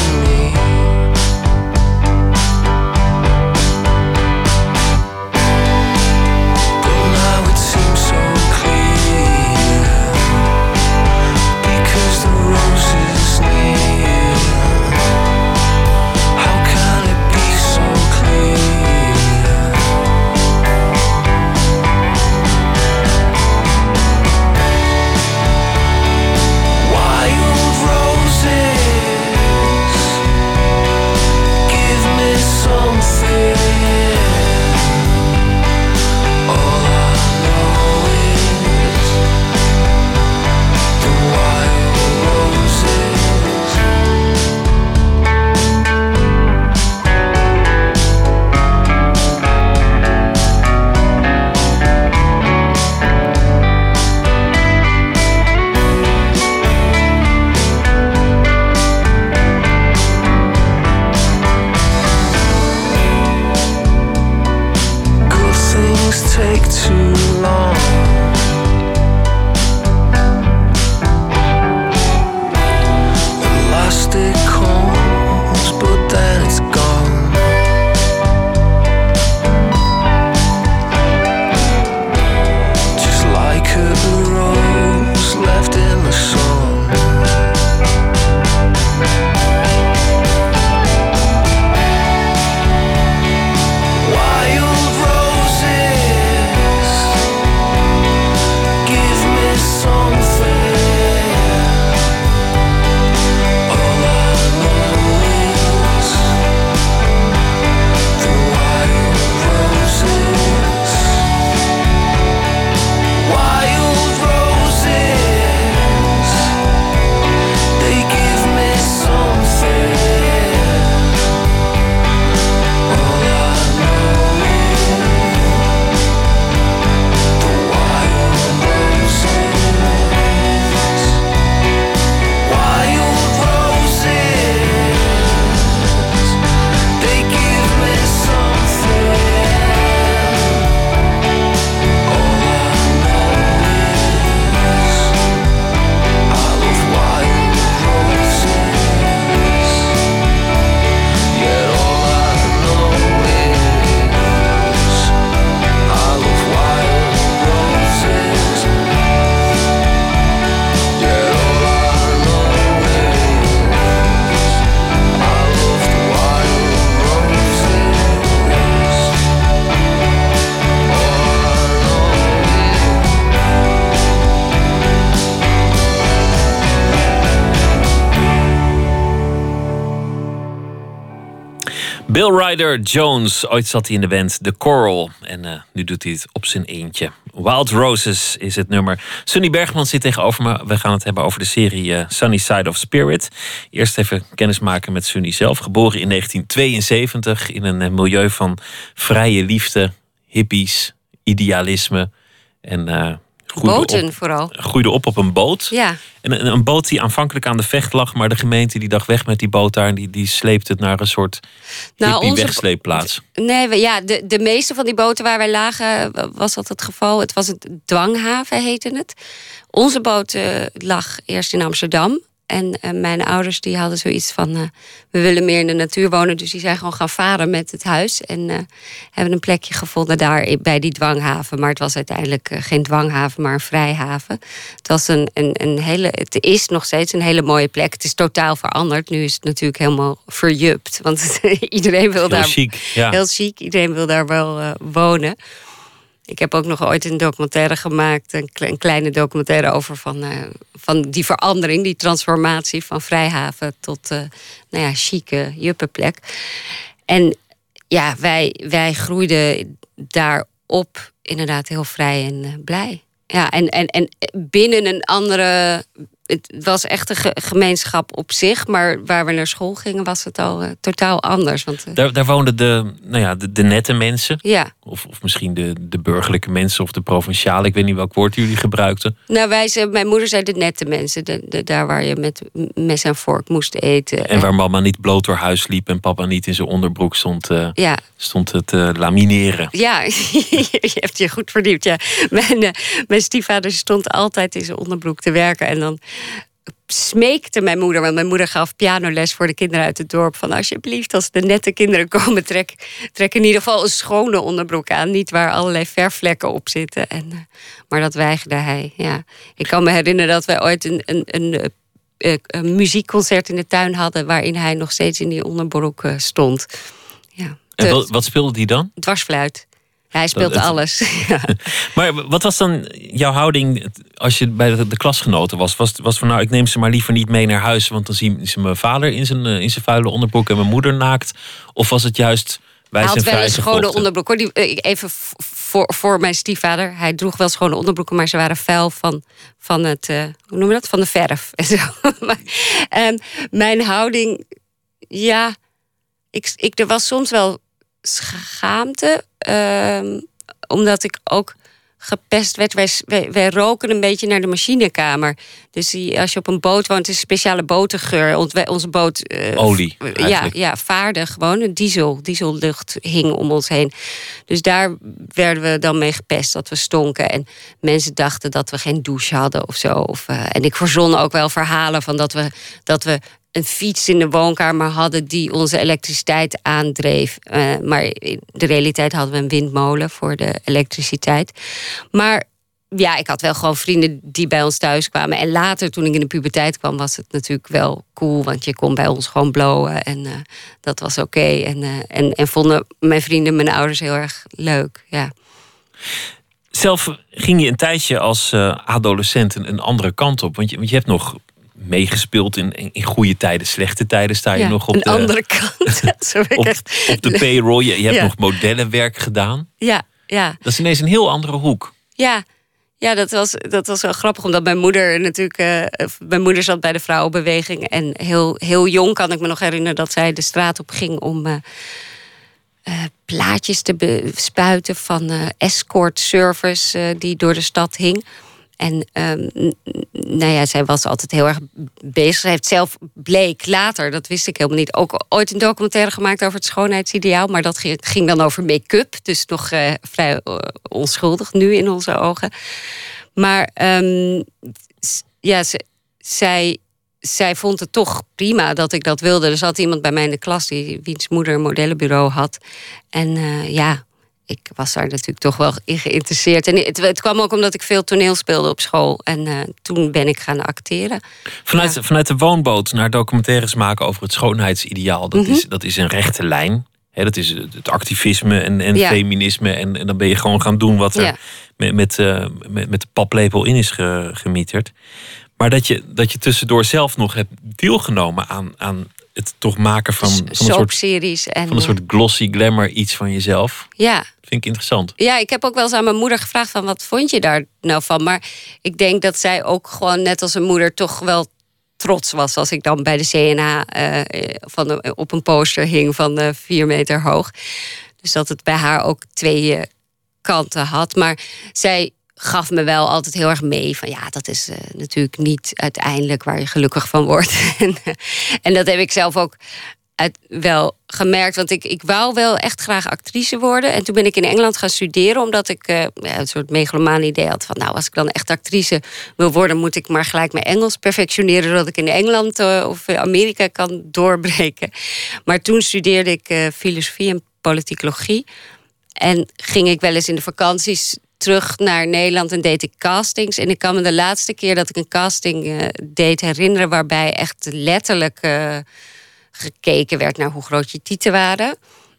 Jones. Ooit zat hij in de band The Coral. En eh, nu doet hij het op zijn eentje. Wild Roses is het nummer. Sunny Bergman zit tegenover me. We gaan het hebben over de serie eh, Sunny Side of Spirit. Eerst even kennis maken met Sunny zelf. Geboren in 1972 in een eh, milieu van vrije liefde, hippies, idealisme. En uh, Boten op, vooral. Groeide op op een boot. Ja. En een, een, boot die aanvankelijk aan de vecht lag, maar de gemeente die dacht weg met die boot daar en die, die sleept het naar een soort nou, onze, wegsleepplaats. Nee, we, ja, de, de meeste van die boten waar wij lagen was dat het geval. Het was het dwanghaven heette het. Onze boot uh, lag eerst in Amsterdam. En uh, mijn ouders die hadden zoiets van... Uh, we willen meer in de natuur wonen. Dus die zijn gewoon gaan varen met het huis. En uh, hebben een plekje gevonden daar bij die dwanghaven. Maar het was uiteindelijk geen dwanghaven, maar een vrijhaven. Het, was een, een, een hele, het is nog steeds een hele mooie plek. Het is totaal veranderd. Nu is het natuurlijk helemaal verjupt. Want (laughs) iedereen wil heel daar... Chic, ja. Heel chic. Iedereen wil daar wel wonen. Ik heb ook nog ooit een documentaire gemaakt, een, kleine documentaire over van, uh, van die verandering, die transformatie van Vrijhaven tot uh, nou ja, chique juppenplek. En ja, wij, wij groeiden daarop inderdaad heel vrij en uh, blij. Ja, en, en, en binnen een andere het was echt een ge gemeenschap op zich. Maar waar we naar school gingen, was het al uh, totaal anders. Want, uh, daar, daar woonden de, nou ja, de, de nette mensen. Ja. Of, of misschien de, de burgerlijke mensen of de provinciale. Ik weet niet welk woord jullie gebruikten. Nou, wij, zei, mijn moeder zei de nette mensen. De, de, daar waar je met mes en vork moest eten. En waar mama niet bloot door huis liep en papa niet in zijn onderbroek stond, uh, ja. stond te lamineren. Ja, (laughs) je hebt je goed verdiept. Ja. Mijn, mijn stiefvader stond altijd in zijn onderbroek te werken. En dan smeekte mijn moeder, want mijn moeder gaf pianoles voor de kinderen uit het dorp. Van alsjeblieft, als de nette kinderen komen, trek, trek in ieder geval een schone onderbroek aan. Niet waar allerlei verfvlekken op zitten. En, uh, maar dat weigerde hij. Ja. Ik kan me herinneren dat wij ooit een, een, een, een, een muziekconcert in de tuin hadden. waarin hij nog steeds in die onderbroek stond. Ja. En wat, wat speelde hij dan? Dwarsfluit. Hij speelt alles. (laughs) Ja. Maar wat was dan jouw houding als je bij de, de klasgenoten was? Was, was van nou, ik neem ze maar liever niet mee naar huis, want dan zien ze mijn vader in zijn, in zijn vuile onderbroek en mijn moeder naakt? Of was het juist wij hij zijn had wel een schone onderbroek. Hoor. Die, eh, even voor, voor mijn stiefvader. Hij droeg wel schone onderbroeken, maar ze waren vuil van, van het, uh, hoe noem je dat? Van de verf. (laughs) En zo. maar, um, mijn houding, ja, ik, ik, er was soms wel schaamte. Uh, omdat ik ook gepest werd. Wij, wij, wij, roken een beetje naar de machinekamer. Dus die, als je op een boot woont, is een speciale botengeur. Onze boot... Uh, Olie, ja, ja, vaarde gewoon. Een diesel, diesellucht hing om ons heen. Dus daar werden we dan mee gepest, dat we stonken. En mensen dachten dat we geen douche hadden of zo. Of, uh, en ik verzon ook wel verhalen van dat we... Dat we een fiets in de woonkamer hadden die onze elektriciteit aandreef. Uh, maar in de realiteit hadden we een windmolen voor de elektriciteit. Maar ja, ik had wel gewoon vrienden die bij ons thuis kwamen. En later, toen ik in de puberteit kwam, was het natuurlijk wel cool. Want je kon bij ons gewoon blowen. En uh, dat was oké. En, uh, en, en vonden mijn vrienden, mijn ouders heel erg leuk. Ja. Zelf ging je een tijdje als adolescent een, een andere kant op. Want je, want je hebt nog meegespeeld in, in goede tijden, slechte tijden sta je ja, nog op de andere kant. (laughs) op, op, de payroll. Je, je hebt ja. nog modellenwerk gedaan. Ja, ja. Dat is ineens een heel andere hoek. Ja, ja dat, was, dat was wel grappig, omdat mijn moeder natuurlijk. Uh, mijn moeder zat bij de vrouwenbeweging. En heel, heel jong kan ik me nog herinneren dat zij de straat op ging om. Uh, uh, plaatjes te bespuiten van escort service die door de stad hing. En um, nou ja, zij was altijd heel erg bezig. Ze heeft zelf bleek later, dat wist ik helemaal niet, ook ooit een documentaire gemaakt over het schoonheidsideaal. Maar dat ging dan over make-up. Dus nog uh, vrij uh, onschuldig nu in onze ogen. Maar um, ja, zij, zij vond het toch prima dat ik dat wilde. Er zat iemand bij mij in de klas die wiens moeder een modellenbureau had. En uh, ja ik was daar natuurlijk toch wel in geïnteresseerd. En het, het kwam ook omdat ik veel toneel speelde op school. En uh, toen ben ik gaan acteren. Vanuit, ja. vanuit de woonboot naar documentaires maken over het schoonheidsideaal. Dat, mm -hmm. is, dat is een rechte lijn. He, dat is het activisme en, en ja. feminisme. En, en, dan ben je gewoon gaan doen wat er ja. met, met, uh, met, met, de paplepel in is ge, gemieterd. Maar dat je, dat je tussendoor zelf nog hebt deelgenomen aan, aan het toch maken van, van, een soort. En, van een soort glossy glamour iets van jezelf. ja, Vind ik interessant. Ja, ik heb ook wel eens aan mijn moeder gevraagd van wat vond je daar nou van? Maar ik denk dat zij ook gewoon net als een moeder toch wel trots was als ik dan bij de CNA eh, van de- op een poster hing van eh, vier meter hoog. Dus dat het bij haar ook twee kanten had. Maar zij gaf me wel altijd heel erg mee van ja, dat is eh, natuurlijk niet uiteindelijk waar je gelukkig van wordt. (laughs) en, eh, en dat heb ik zelf ook uit, wel gemerkt. Want ik, ik wou wel echt graag actrice worden. En toen ben ik in Engeland gaan studeren. Omdat ik eh, ja, een soort megalomaan idee had van... nou, als ik dan echt actrice wil worden... moet ik maar gelijk mijn Engels perfectioneren... zodat ik in Engeland of Amerika kan doorbreken. Maar toen studeerde ik filosofie en politicologie. En ging ik wel eens in de vakanties terug naar Nederland en deed ik castings. En ik kan me de laatste keer dat ik een casting eh, deed herinneren... waarbij echt letterlijk eh, gekeken werd naar hoe groot je tieten waren.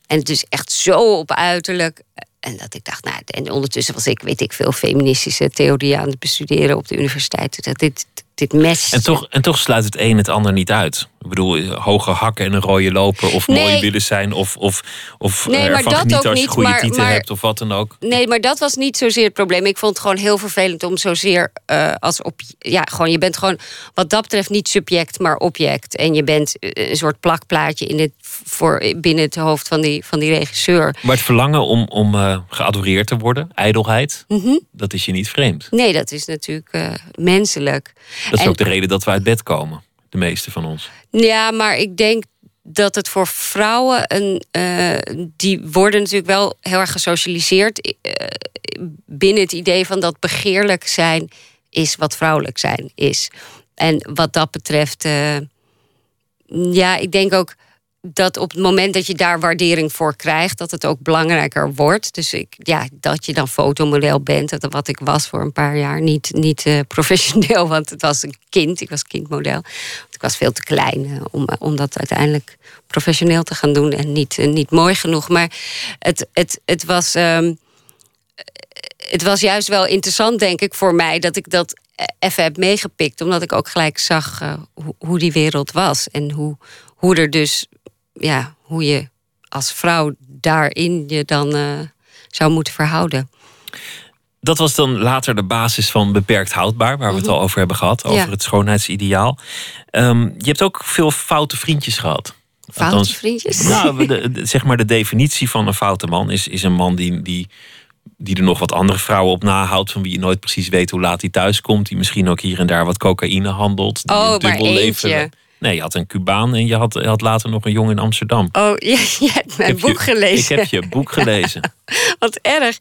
En dus echt zo op uiterlijk. En dat ik dacht, nou, en ondertussen was ik, weet ik veel, feministische theorieën aan het bestuderen op de universiteit. Dat dit, dit mes. En toch, en toch sluit het een het ander niet uit. Ik bedoel, hoge hakken en een rode loper. Of mooi Nee. willen zijn. Of, of, of Nee, eh, maar dat genieten ook als je niet, goede maar- tieten maar- hebt. Of wat dan ook. Nee, maar dat was niet zozeer het probleem. Ik vond het gewoon heel vervelend om zozeer eh, als op. Ja, gewoon, je bent gewoon wat dat betreft niet subject, maar object. En je bent eh, een soort plakplaatje in het, voor, binnen het hoofd van die, van die regisseur. Maar het verlangen om, om eh, geadoreerd te worden, ijdelheid, Mhm. dat is je niet vreemd. Nee, dat is natuurlijk eh, menselijk. Dat is En- ook de reden dat we uit bed komen. De meeste van ons. Ja, maar ik denk dat het voor vrouwen een. eh, die worden natuurlijk wel heel erg gesocialiseerd. binnen het idee van dat begeerlijk zijn is wat vrouwelijk zijn is. En wat dat betreft. ja, ik denk ook dat op het moment dat je daar waardering voor krijgt, dat het ook belangrijker wordt. Dus ik, ja, dat je dan fotomodel bent, dat wat ik was voor een paar jaar, niet, niet eh, (laughs) professioneel, want het was een kind, ik was kindmodel. Ik was veel te klein eh, om, om dat uiteindelijk professioneel te gaan doen en niet, eh, niet mooi genoeg. Maar het, het, het was. ehm, het was juist wel interessant, denk ik, voor mij dat ik dat even heb meegepikt. Omdat ik ook gelijk zag eh, hoe, hoe die wereld was. En hoe, hoe er dus, ja, hoe je als vrouw daarin je dan eh, zou moeten verhouden. Dat was dan later de basis van beperkt houdbaar, waar we het al over hebben gehad, over Mhm. Ja. het schoonheidsideaal. Ehm, je hebt ook veel foute vriendjes gehad. Foute Althans, vriendjes? Nou, de, de- zeg maar de definitie van een foute man is, is een man die, die, die er nog wat andere vrouwen op nahoudt, van wie je nooit precies weet hoe laat hij thuis komt, die misschien ook hier en daar wat cocaïne handelt. Die Oh, een maar dubbel eentje. leven. Nee, je had een Cubaan en je had, je had later nog een jongen in Amsterdam. Oh, (laughs) je, je hebt mijn heb boek je- gelezen. Ik heb je boek (laughs) gelezen. Wat erg.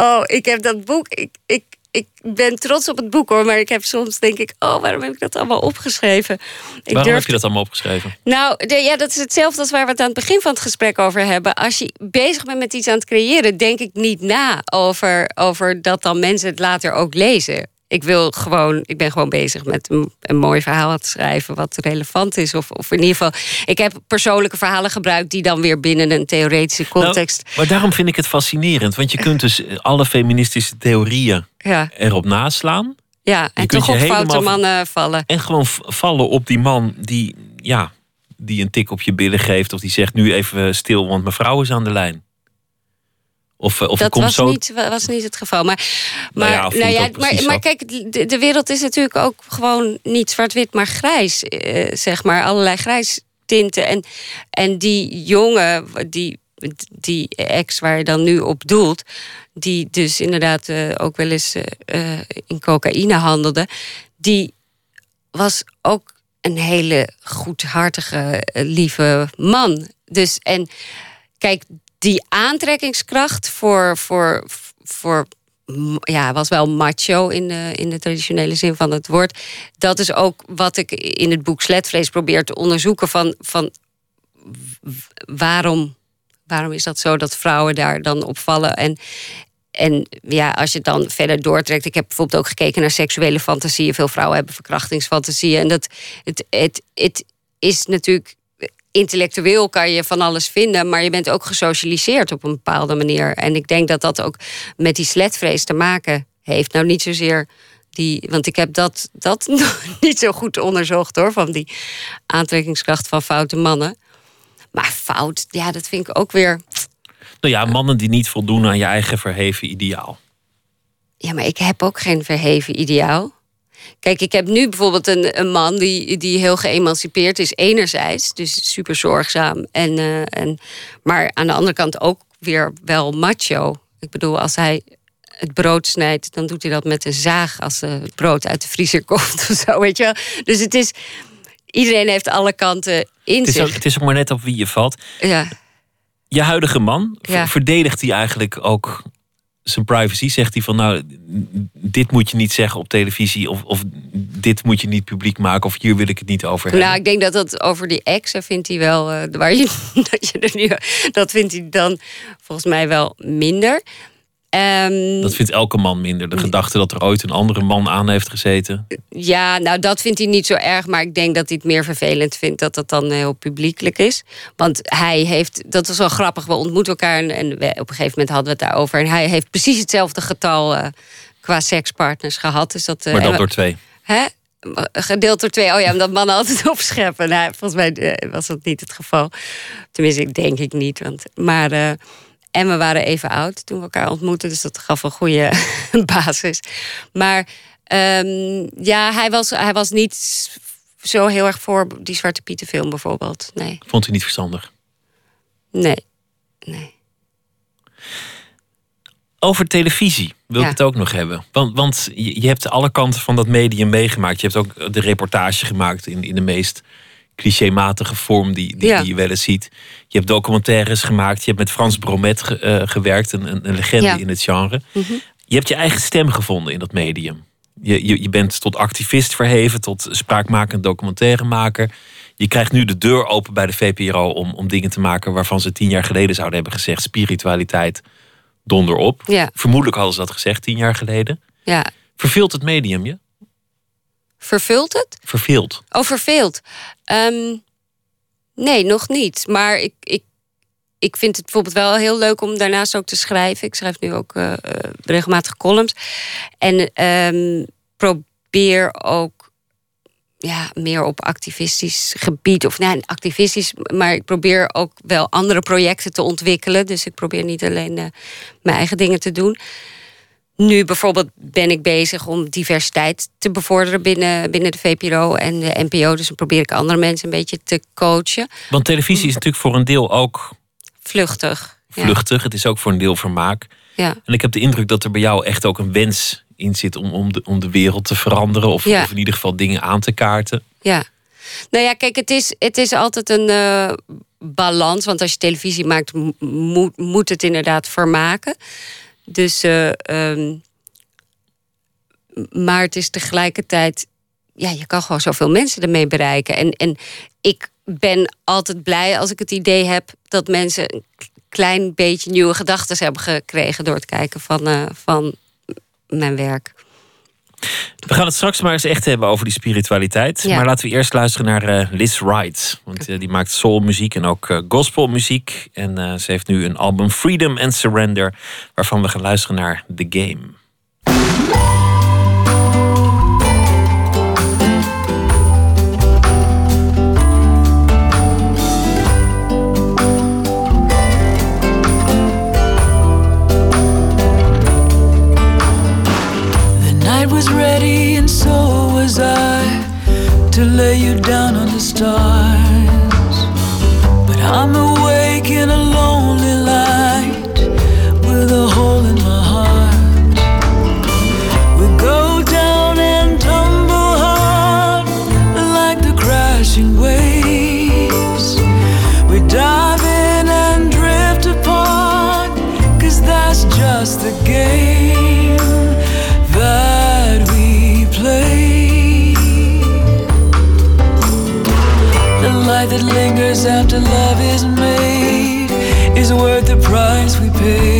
Oh, ik heb dat boek. Ik, ik, ik ben trots op het boek hoor, maar ik heb soms denk ik, oh, waarom heb ik dat allemaal opgeschreven? Ik Waarom durf heb je dat allemaal opgeschreven? Nou, de- ja, dat is hetzelfde als waar we het aan het begin van het gesprek over hebben. Als je bezig bent met iets aan het creëren, denk ik niet na over, over dat dan mensen het later ook lezen. Ik wil gewoon, ik ben gewoon bezig met een, een mooi verhaal te schrijven wat relevant is. Of, of in ieder geval, ik heb persoonlijke verhalen gebruikt die dan weer binnen een theoretische context. Nou, maar daarom vind ik het fascinerend. Want je kunt dus alle feministische theorieën ja, erop naslaan. ja, en toch op foute mannen vallen. En gewoon vallen op die man die, ja, die een tik op je billen geeft. Of die zegt nu even stil, want mijn vrouw is aan de lijn. Of, eh, of dat komt was, zo... niet, was niet het geval. Maar, maar, ja, of hoe nou ja, maar, maar kijk, de, de wereld is natuurlijk ook gewoon niet zwart-wit, maar grijs. eh, zeg maar, allerlei grijs tinten. En, en die jongen, die, die ex waar je dan nu op doelt, die dus inderdaad eh, ook wel eens eh, eh, in cocaïne handelde, die was ook een hele goedhartige, eh, lieve man. Dus en kijk, die aantrekkingskracht voor, voor, voor ja, was wel macho in de, in de traditionele zin van het woord. Dat is ook wat ik in het boek Sletvlees probeer te onderzoeken van, van waarom, waarom is dat zo dat vrouwen daar dan op vallen en en ja, als je het dan verder doortrekt. Ik heb bijvoorbeeld ook gekeken naar seksuele fantasieën. Veel vrouwen hebben verkrachtingsfantasieën. En dat het, het, het is natuurlijk. Intellectueel kan je van alles vinden, maar je bent ook gesocialiseerd op een bepaalde manier. En ik denk dat dat ook met die sletvrees te maken heeft. Nou, niet zozeer Die, want ik heb dat, dat nog (laughs) niet zo goed onderzocht hoor, van die aantrekkingskracht van foute mannen. Maar fout, ja, dat vind ik ook weer. Nou ja, mannen die niet voldoen aan je eigen verheven ideaal. Ja, maar ik heb ook geen verheven ideaal. Kijk, ik heb nu bijvoorbeeld een, een man die, die heel geëmancipeerd is, enerzijds, dus super zorgzaam. En, eh, en, maar aan de andere kant ook weer wel macho. Ik bedoel, als hij het brood snijdt, dan doet hij dat met een zaag als het brood uit de vriezer (laughs) komt of zo, weet je wel. Dus het is, iedereen heeft alle kanten in Het is, zich. ook, het is ook maar net op wie je valt. Ja. Je huidige man, Ja. verdedigt hij eigenlijk ook zijn privacy? Zegt hij van nou, dit moet je niet zeggen op televisie... of, of dit moet je niet publiek maken... of hier wil ik het niet over hebben? Nou, ik denk dat dat over die exen vindt hij wel, eh, waar je, (laughs) dat je er nu, dat vindt hij dan volgens mij wel minder. Ehm, Dat vindt elke man minder. De gedachte dat er ooit een andere man aan heeft gezeten. Ja, nou dat vindt hij niet zo erg, maar ik denk dat hij het meer vervelend vindt dat dat dan heel publiekelijk is. Want hij heeft, dat is wel grappig, we ontmoeten elkaar en, en we- op een gegeven moment hadden we het daarover. En hij heeft precies hetzelfde getal eh, qua sekspartners gehad. Dus dat, eh, Maar we- door twee. Hè? Gedeeld door twee. Oh ja, omdat mannen altijd (laughs) opscheppen. Nou, volgens mij eh, was dat niet het geval. Tenminste, denk ik niet. Want, maar, eh, en we waren even oud toen we elkaar ontmoetten. Dus dat gaf een goede (laughs) basis. Maar ehm, ja, hij was, hij was niet zo heel erg voor die Zwarte Pieten film bijvoorbeeld. Nee, Vond hij niet verstandig. nee, nee. Over televisie wil Ja. ik het ook nog hebben. Want, want je, je hebt alle kanten van dat medium meegemaakt. Je hebt ook de reportage gemaakt in, in de meest clichématige vorm die, die, Ja. die je wel eens ziet. Je hebt documentaires gemaakt. Je hebt met Frans Bromet ge- eh, gewerkt, een, een, een legende Ja. in het genre. Mhm. Je hebt je eigen stem gevonden in dat medium. Je, je, je bent tot activist verheven, tot spraakmakend documentairemaker. Je krijgt nu de deur open bij de VPRO om, om dingen te maken waarvan ze tien jaar geleden zouden hebben gezegd: spiritualiteit, donder op. Ja. Vermoedelijk hadden ze dat gezegd tien jaar geleden. Ja. Verveelt het medium je? Vervult het? Verveeld. Oh, verveeld. Ehm, nee, nog niet. Maar ik, ik, ik vind het bijvoorbeeld wel heel leuk om daarnaast ook te schrijven. Ik schrijf nu ook eh, regelmatig columns. En ehm, probeer ook ja, meer op activistisch gebied. Of nee, activistisch, maar ik probeer ook wel andere projecten te ontwikkelen. Dus ik probeer niet alleen eh, mijn eigen dingen te doen. Nu bijvoorbeeld ben ik bezig om diversiteit te bevorderen binnen, binnen de VPRO en de NPO. Dus dan probeer ik andere mensen een beetje te coachen. Want televisie is natuurlijk voor een deel ook Vluchtig. Ja. vluchtig. Het is ook voor een deel vermaak. Ja. En ik heb de indruk dat er bij jou echt ook een wens in zit om, om, de, om de wereld te veranderen. Of, Ja. of in ieder geval dingen aan te kaarten. Ja. Nou ja, kijk, het is, het is altijd een eh, balans. Want als je televisie maakt, mo- moet, moet het inderdaad vermaken. Dus, eh, ehm, maar het is tegelijkertijd, ja, je kan gewoon zoveel mensen ermee bereiken. En, en ik ben altijd blij als ik het idee heb dat mensen een klein beetje nieuwe gedachten hebben gekregen door het kijken van, eh, van mijn werk. We gaan het straks maar eens echt hebben over die spiritualiteit. Ja. Maar laten we eerst luisteren naar eh, Liz Wright. Want eh, die maakt soulmuziek en ook eh, gospelmuziek. En ze heeft nu een album Freedom and Surrender. Waarvan we gaan luisteren naar The Game. Stars. But I'm awake in a that after love is made is worth the price we pay.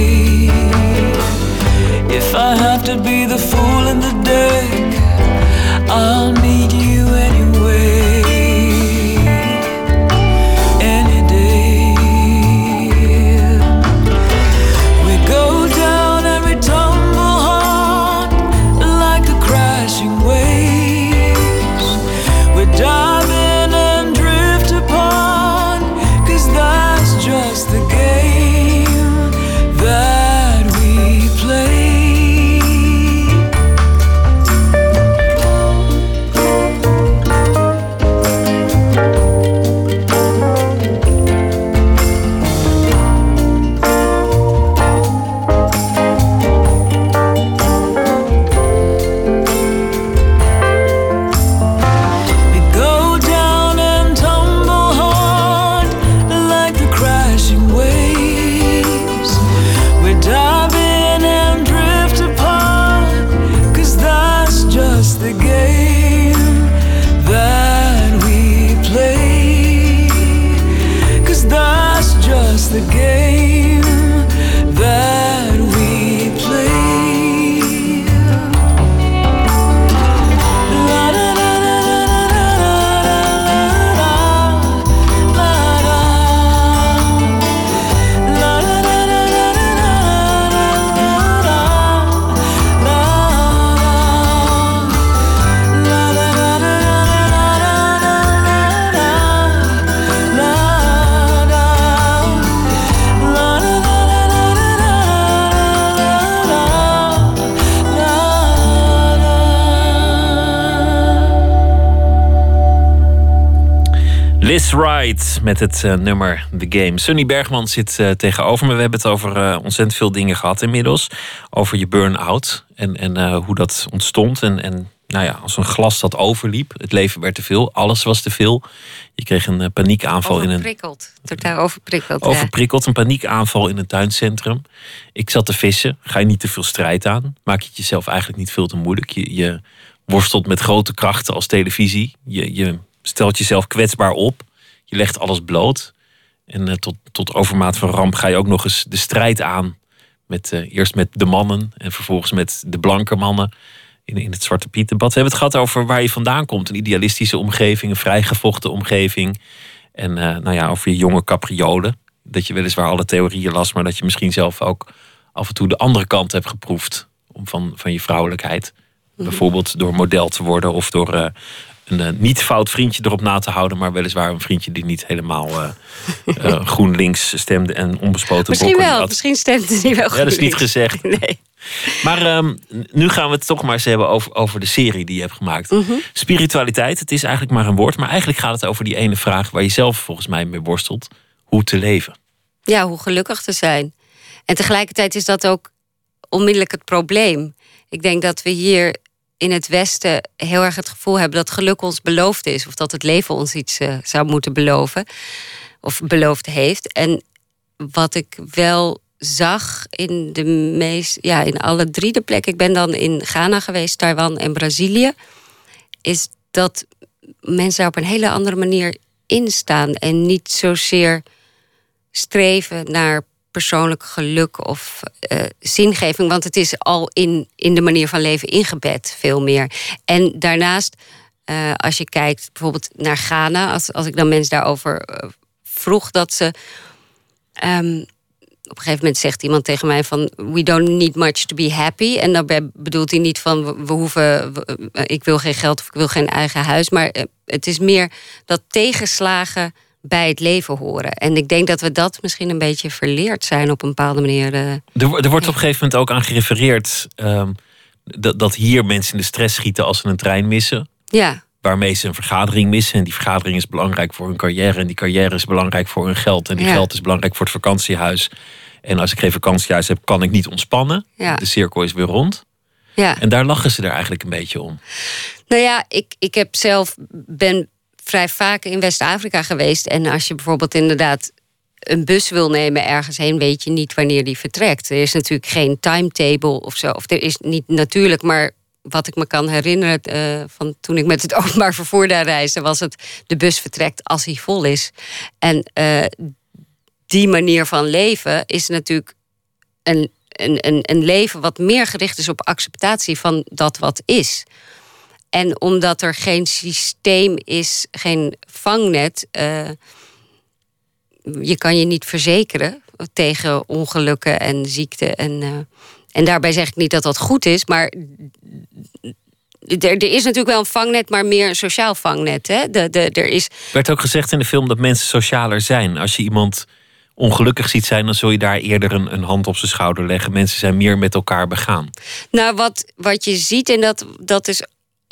Met het uh, nummer The Game. Sunny Bergman zit uh, tegenover me. We hebben het over uh, ontzettend veel dingen gehad inmiddels. Over je burn-out en, en hoe dat ontstond. En, en nou ja, als een glas dat overliep. Het leven werd te veel, alles was te veel. Je kreeg een paniekaanval in een. Overprikkeld, totaal overprikkeld. Overprikkeld, een paniekaanval in een tuincentrum. Ik zat te vissen. Ga je niet te veel strijd aan? Maak je het jezelf eigenlijk niet veel te moeilijk? Je, je worstelt met grote krachten als televisie. Je, je stelt jezelf kwetsbaar op. Je legt alles bloot. En uh, tot, tot overmaat van ramp ga je ook nog eens de strijd aan. Met, uh, eerst met de mannen en vervolgens met de blanke mannen. In, in het Zwarte Piet debat. We hebben het gehad over waar je vandaan komt. Een idealistische omgeving, een vrijgevochten omgeving. En uh, nou ja, over je jonge capriolen. Dat je weliswaar alle theorieën las, maar dat je misschien zelf ook af en toe de andere kant hebt geproefd. Om van, van je vrouwelijkheid. Mhm. Bijvoorbeeld door model te worden of door een uh, niet fout vriendje erop na te houden, maar weliswaar een vriendje die niet helemaal uh, uh, (laughs) GroenLinks stemde en onbespoten Misschien wel, misschien stemde hij wel. Ja, dat is niet gezegd. (laughs) Nee. Maar um, nu gaan we het toch maar eens hebben over, over de serie die je hebt gemaakt. Mhm. Spiritualiteit, het is eigenlijk maar een woord, maar eigenlijk gaat het over die ene vraag waar je zelf volgens mij mee worstelt: hoe te leven. Ja, hoe gelukkig te zijn. En tegelijkertijd is dat ook onmiddellijk het probleem. Ik denk dat we hier in het Westen heel erg het gevoel hebben dat geluk ons beloofd is. Of dat het leven ons iets uh, zou moeten beloven. Of beloofd heeft. En wat ik wel zag in de meest, ja, in alle drie de plekken. Ik ben dan in Ghana geweest, Taiwan en Brazilië. Is dat mensen daar op een hele andere manier instaan. En niet zozeer streven naar persoonlijk geluk of uh, zingeving. Want het is al in, in de manier van leven ingebed, veel meer. En daarnaast, uh, als je kijkt bijvoorbeeld naar Ghana, als, als ik dan mensen daarover uh, vroeg, dat ze. Um, op een gegeven moment zegt iemand tegen mij van we don't need much to be happy en daarbij bedoelt hij niet van we, hoeven ik wil geen geld of ik wil geen eigen huis maar het is meer dat tegenslagen bij het leven horen. En ik denk dat we dat misschien een beetje verleerd zijn op een bepaalde manier. Uh, er, er, wordt op een gegeven moment ook aan gerefereerd um, dat, dat hier mensen in de stress schieten als ze een trein missen. Ja. Waarmee ze een vergadering missen. En die vergadering is belangrijk voor hun carrière. En die carrière is belangrijk voor hun geld. En die Ja. geld is belangrijk voor het vakantiehuis. En als ik geen vakantiehuis heb, kan ik niet ontspannen. Ja. De cirkel is weer rond. ja. En daar lachen ze er eigenlijk een beetje om. Nou ja, ik, ik heb zelf ben vrij vaak in West-Afrika geweest. En als je bijvoorbeeld inderdaad een bus wil nemen ergens heen, weet je niet wanneer die vertrekt. Er is natuurlijk geen timetable of zo. Of er is niet natuurlijk, maar wat ik me kan herinneren eh, van toen ik met het (laughs) openbaar vervoer daar reisde, was het de bus vertrekt als hij vol is. En eh, die manier van leven is natuurlijk een, een, een, een leven wat meer gericht is op acceptatie van dat wat is. En omdat er geen systeem is, geen vangnet, eh, je kan je niet verzekeren tegen ongelukken en ziekte. En, eh, en daarbij zeg ik niet dat dat goed is, maar er, er is natuurlijk wel een vangnet, maar meer een sociaal vangnet. Hè? De, de, er is, werd ook gezegd in de film dat mensen socialer zijn. Als je iemand ongelukkig ziet zijn, dan zul je daar eerder een, een hand op zijn schouder leggen. Mensen zijn meer met elkaar begaan. Nou, wat, wat je ziet, en dat, dat is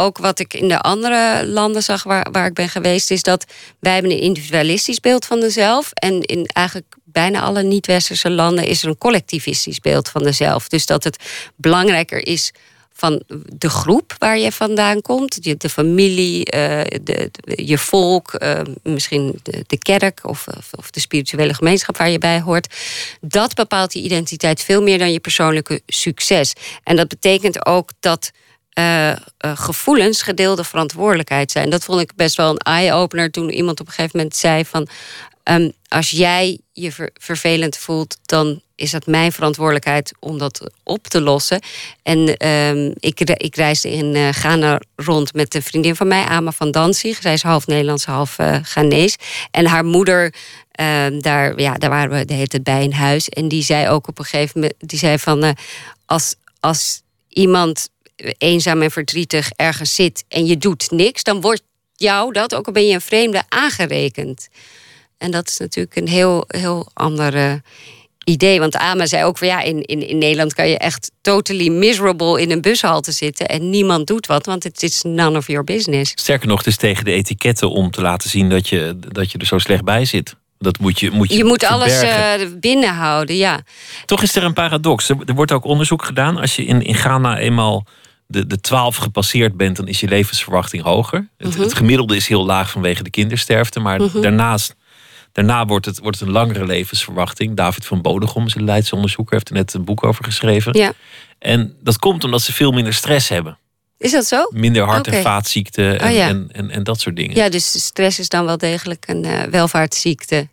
ook wat ik in de andere landen zag waar, waar ik ben geweest, is dat wij hebben een individualistisch beeld van dezelf. En in eigenlijk bijna alle niet-westerse landen is er een collectivistisch beeld van dezelf. Dus dat het belangrijker is van de groep waar je vandaan komt, je, de familie, eh, de, je volk, eh, misschien de, kerk of, of, de spirituele gemeenschap waar je bij hoort. Dat bepaalt die identiteit veel meer dan je persoonlijke succes. En dat betekent ook dat eh, gevoelens gedeelde verantwoordelijkheid zijn. Dat vond ik best wel een eye-opener toen iemand op een gegeven moment zei van ehm, als jij je ver- vervelend voelt, dan is dat mijn verantwoordelijkheid om dat op te lossen. En ehm, ik, ik reisde in eh, Ghana rond met een vriendin van mij, Ama van Danzig. Zij is half Nederlands, half eh Ghanees. En haar moeder, ehm, daar, ja, daar waren we de hele tijd bij in huis. En die zei ook op een gegeven moment, die zei van als, als iemand eenzaam en verdrietig ergens zit en je doet niks, dan wordt jou dat, ook al ben je een vreemde, aangerekend. En dat is natuurlijk een heel, heel andere idee. Want Ama zei ook van ja, in, in, in Nederland kan je echt totally miserable in een bushalte zitten en niemand doet wat, want het is none of your business. Sterker nog, het is tegen de etiketten om te laten zien dat je, dat je er zo slecht bij zit. Dat moet je, moet je, Je moet alles eh, binnenhouden, ja. Toch is er een paradox. Er, er wordt ook onderzoek gedaan. Als je in, in Ghana eenmaal de, de 12 gepasseerd bent, dan is je levensverwachting hoger. Het, Mhm. het gemiddelde is heel laag vanwege de kindersterfte. Maar Mhm. daarnaast, daarna wordt het, wordt het een langere levensverwachting. David van Bodegom is een Leidse onderzoeker, heeft er net een boek over geschreven. Ja. En dat komt omdat ze veel minder stress hebben. Is dat zo? Minder hart- en vaatziekten en, Oh ja. en, en, en dat soort dingen. Ja, dus stress is dan wel degelijk een eh, welvaartsziekte.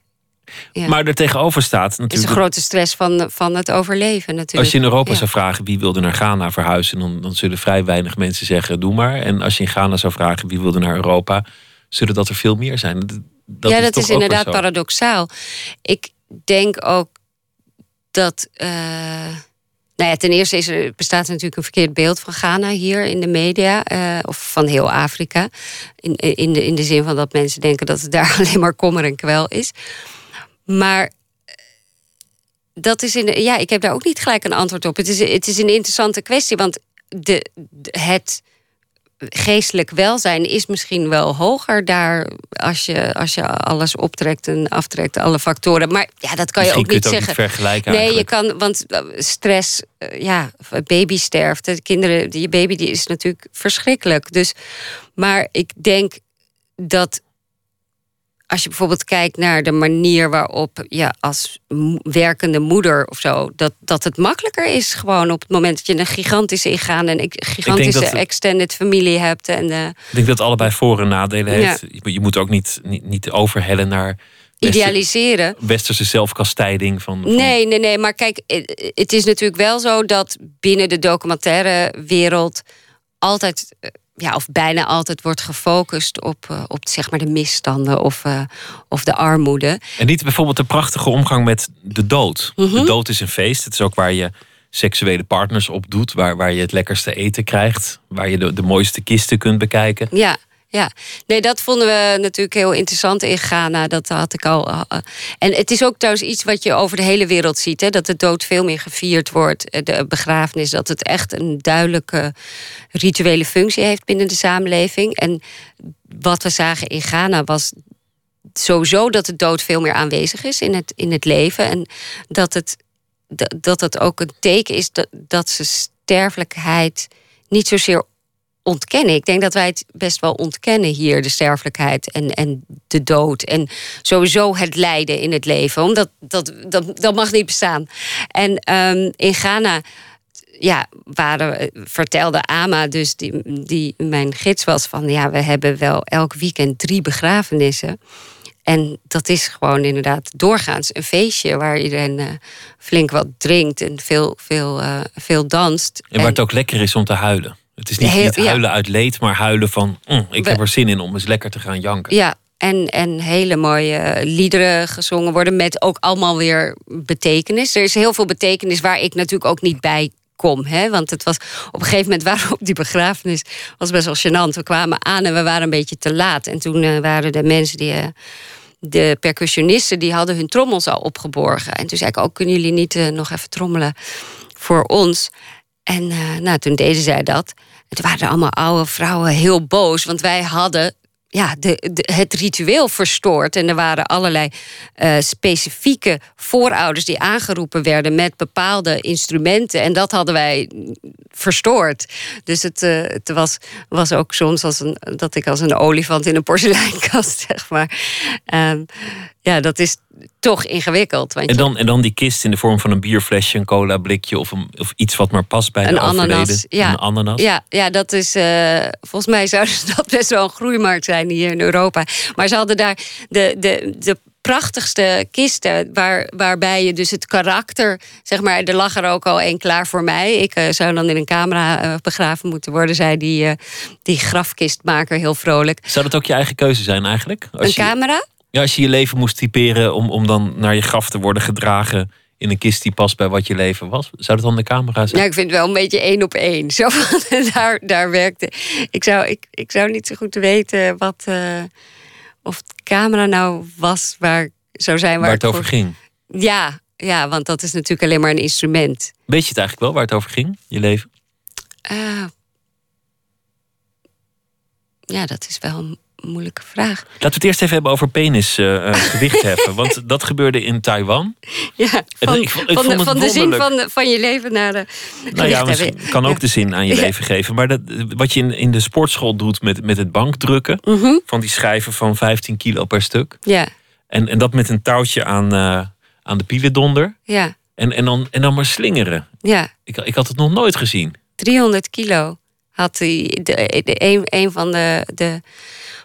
Ja. Maar er tegenover staat Het is een natuurlijk... grote stress van, van het overleven natuurlijk. Als je in Europa Ja. zou vragen wie wilde naar Ghana verhuizen, dan, dan zullen vrij weinig mensen zeggen: doe maar. En als je in Ghana zou vragen wie wilde naar Europa, zullen dat er veel meer zijn. Dat, ja, is dat is inderdaad paradoxaal. Ik denk ook dat. eh, nou ja, ten eerste is er, bestaat er natuurlijk een verkeerd beeld van Ghana hier in de media. eh, of van heel Afrika. In, in, de, in de zin van dat mensen denken dat het daar (laughs) alleen maar kommer en kwel is. Maar eh, dat is in ja, ik heb daar ook niet gelijk een antwoord op. Het is, het is een interessante kwestie, want de, de- het geestelijk welzijn is misschien wel hoger daar als je, als je alles optrekt en aftrekt, alle factoren. Maar ja, dat kan je Misschien ook niet het ook zeggen. niet vergelijken Nee, je kan, want eh, stress, eh, ja, babysterfte, kinderen, je baby die is natuurlijk verschrikkelijk. Dus, maar ik denk dat als je bijvoorbeeld kijkt naar de manier waarop je als mo- werkende moeder of zo, dat, dat het makkelijker is gewoon op het moment dat je een gigantische ingaan en een gigantische dat- extended familie hebt. En eh, Ik denk dat het allebei voor- en nadelen Ja. heeft. Je- Je moet ook niet, niet, niet overhellen naar idealiseren. westerse zelfkastijding. Van, van- Nee, nee, nee. Maar kijk, eh, het is natuurlijk wel zo dat binnen de documentaire wereld altijd, eh, ja, of bijna altijd wordt gefocust op, eh, op zeg maar de misstanden of, eh, of de armoede. En niet bijvoorbeeld de prachtige omgang met de dood. Mhm. De dood is een feest. Het is ook waar je seksuele partners op doet. Waar, waar je het lekkerste eten krijgt. Waar je de, de mooiste kisten kunt bekijken. Ja, ja. Nee, dat vonden we natuurlijk heel interessant in Ghana. Dat had ik al. eh, eh. En het is ook trouwens iets wat je over de hele wereld ziet: hè, dat de dood veel meer gevierd wordt. eh, De begrafenis, dat het echt een duidelijke rituele functie heeft binnen de samenleving. En wat we zagen in Ghana was sowieso dat de dood veel meer aanwezig is in het, in het leven. En dat het, dat, dat ook een teken is dat, dat ze sterfelijkheid niet zozeer ontkennen. Ik denk dat wij het best wel ontkennen hier, de sterfelijkheid en, en de dood. En sowieso het lijden in het leven. Omdat dat, dat, dat mag niet bestaan. En ehm, in Ghana ja, waren, vertelde Ama, dus die, die mijn gids was, van ja, we hebben wel elk weekend drie begrafenissen. En dat is gewoon inderdaad doorgaans een feestje waar iedereen eh, flink wat drinkt en veel, veel, eh, veel danst. En waar het ook lekker is om te huilen. Het is niet, Heel- niet ja. huilen uit leed, maar huilen van... "Mm, ik heb er zin in om eens lekker te gaan janken. Ja, en, en hele mooie liederen gezongen worden met ook allemaal weer betekenis. Er is heel veel betekenis waar ik natuurlijk ook niet bij kom. Hè? Want het was op een gegeven moment waren we op die begrafenis. was best wel gênant. We kwamen aan en we waren een beetje te laat. En toen eh, waren de mensen die. eh, de percussionisten die hadden hun trommels al opgeborgen. En toen zei ik ook, kunnen jullie niet eh, nog even trommelen voor ons? En nou, toen deden zij dat. Toen waren allemaal oude vrouwen heel boos. Want wij hadden ja, de- het ritueel verstoord. En er waren allerlei eh, specifieke voorouders die aangeroepen werden met bepaalde instrumenten. En dat hadden wij verstoord. Dus het, eh, het was, was ook soms als een, dat ik als een olifant in een porseleinkast, (laughs) zeg maar. Ehm, ja, dat is toch ingewikkeld. Want En dan, en dan die kist in de vorm van een bierflesje, een cola blikje... of, een, of iets wat maar past bij Een de ananas, overleden. ja. Een ananas. Ja, ja, dat is. eh, volgens mij zou (laughs) dat best wel een groeimarkt zijn hier in Europa. Maar ze hadden daar de, de, de prachtigste kisten. Waar, waarbij je dus het karakter. Zeg maar, er lag er ook al één klaar voor mij. Ik eh, zou dan in een camera eh, begraven moeten worden, zei die, die grafkistmaker heel vrolijk. Zou dat ook je eigen keuze zijn eigenlijk? Als een je, camera? Ja, als je je leven moest typeren om, om dan naar je graf te worden gedragen... in een kist die past bij wat je leven was. Zou dat dan de camera zijn? Ja, ik vind het wel een beetje één op één. Zo, van, (laughs) daar, daar werkte. Ik zou, ik, ik zou niet zo goed weten wat. eh, of de camera nou was waar zou zijn waar, waar het over voor- ging. Ja, ja, want dat is natuurlijk alleen maar een instrument. Weet je het eigenlijk wel waar het over ging, je leven? Uh, ja, dat is wel een moeilijke vraag. Laten we het eerst even hebben over penisgewicht (laughs) uh, heffen. Want dat gebeurde in Taiwan. Ja, van, ik, ik van, de, van de, zin van, van je leven naar de. Nou ja, kan ook de zin aan je (laughs) leven geven. Maar dat, wat je in, in de sportschool doet met, met het bankdrukken. Mm -hmm. van die schijven van 15 kilo per stuk. Ja. En, en dat met een touwtje aan, uh, aan de pielendonder. Ja. En, en, dan, en dan maar slingeren. Ja. Ik, ik had het nog nooit gezien. 300 kilo had hij. De, de, een, een van de, de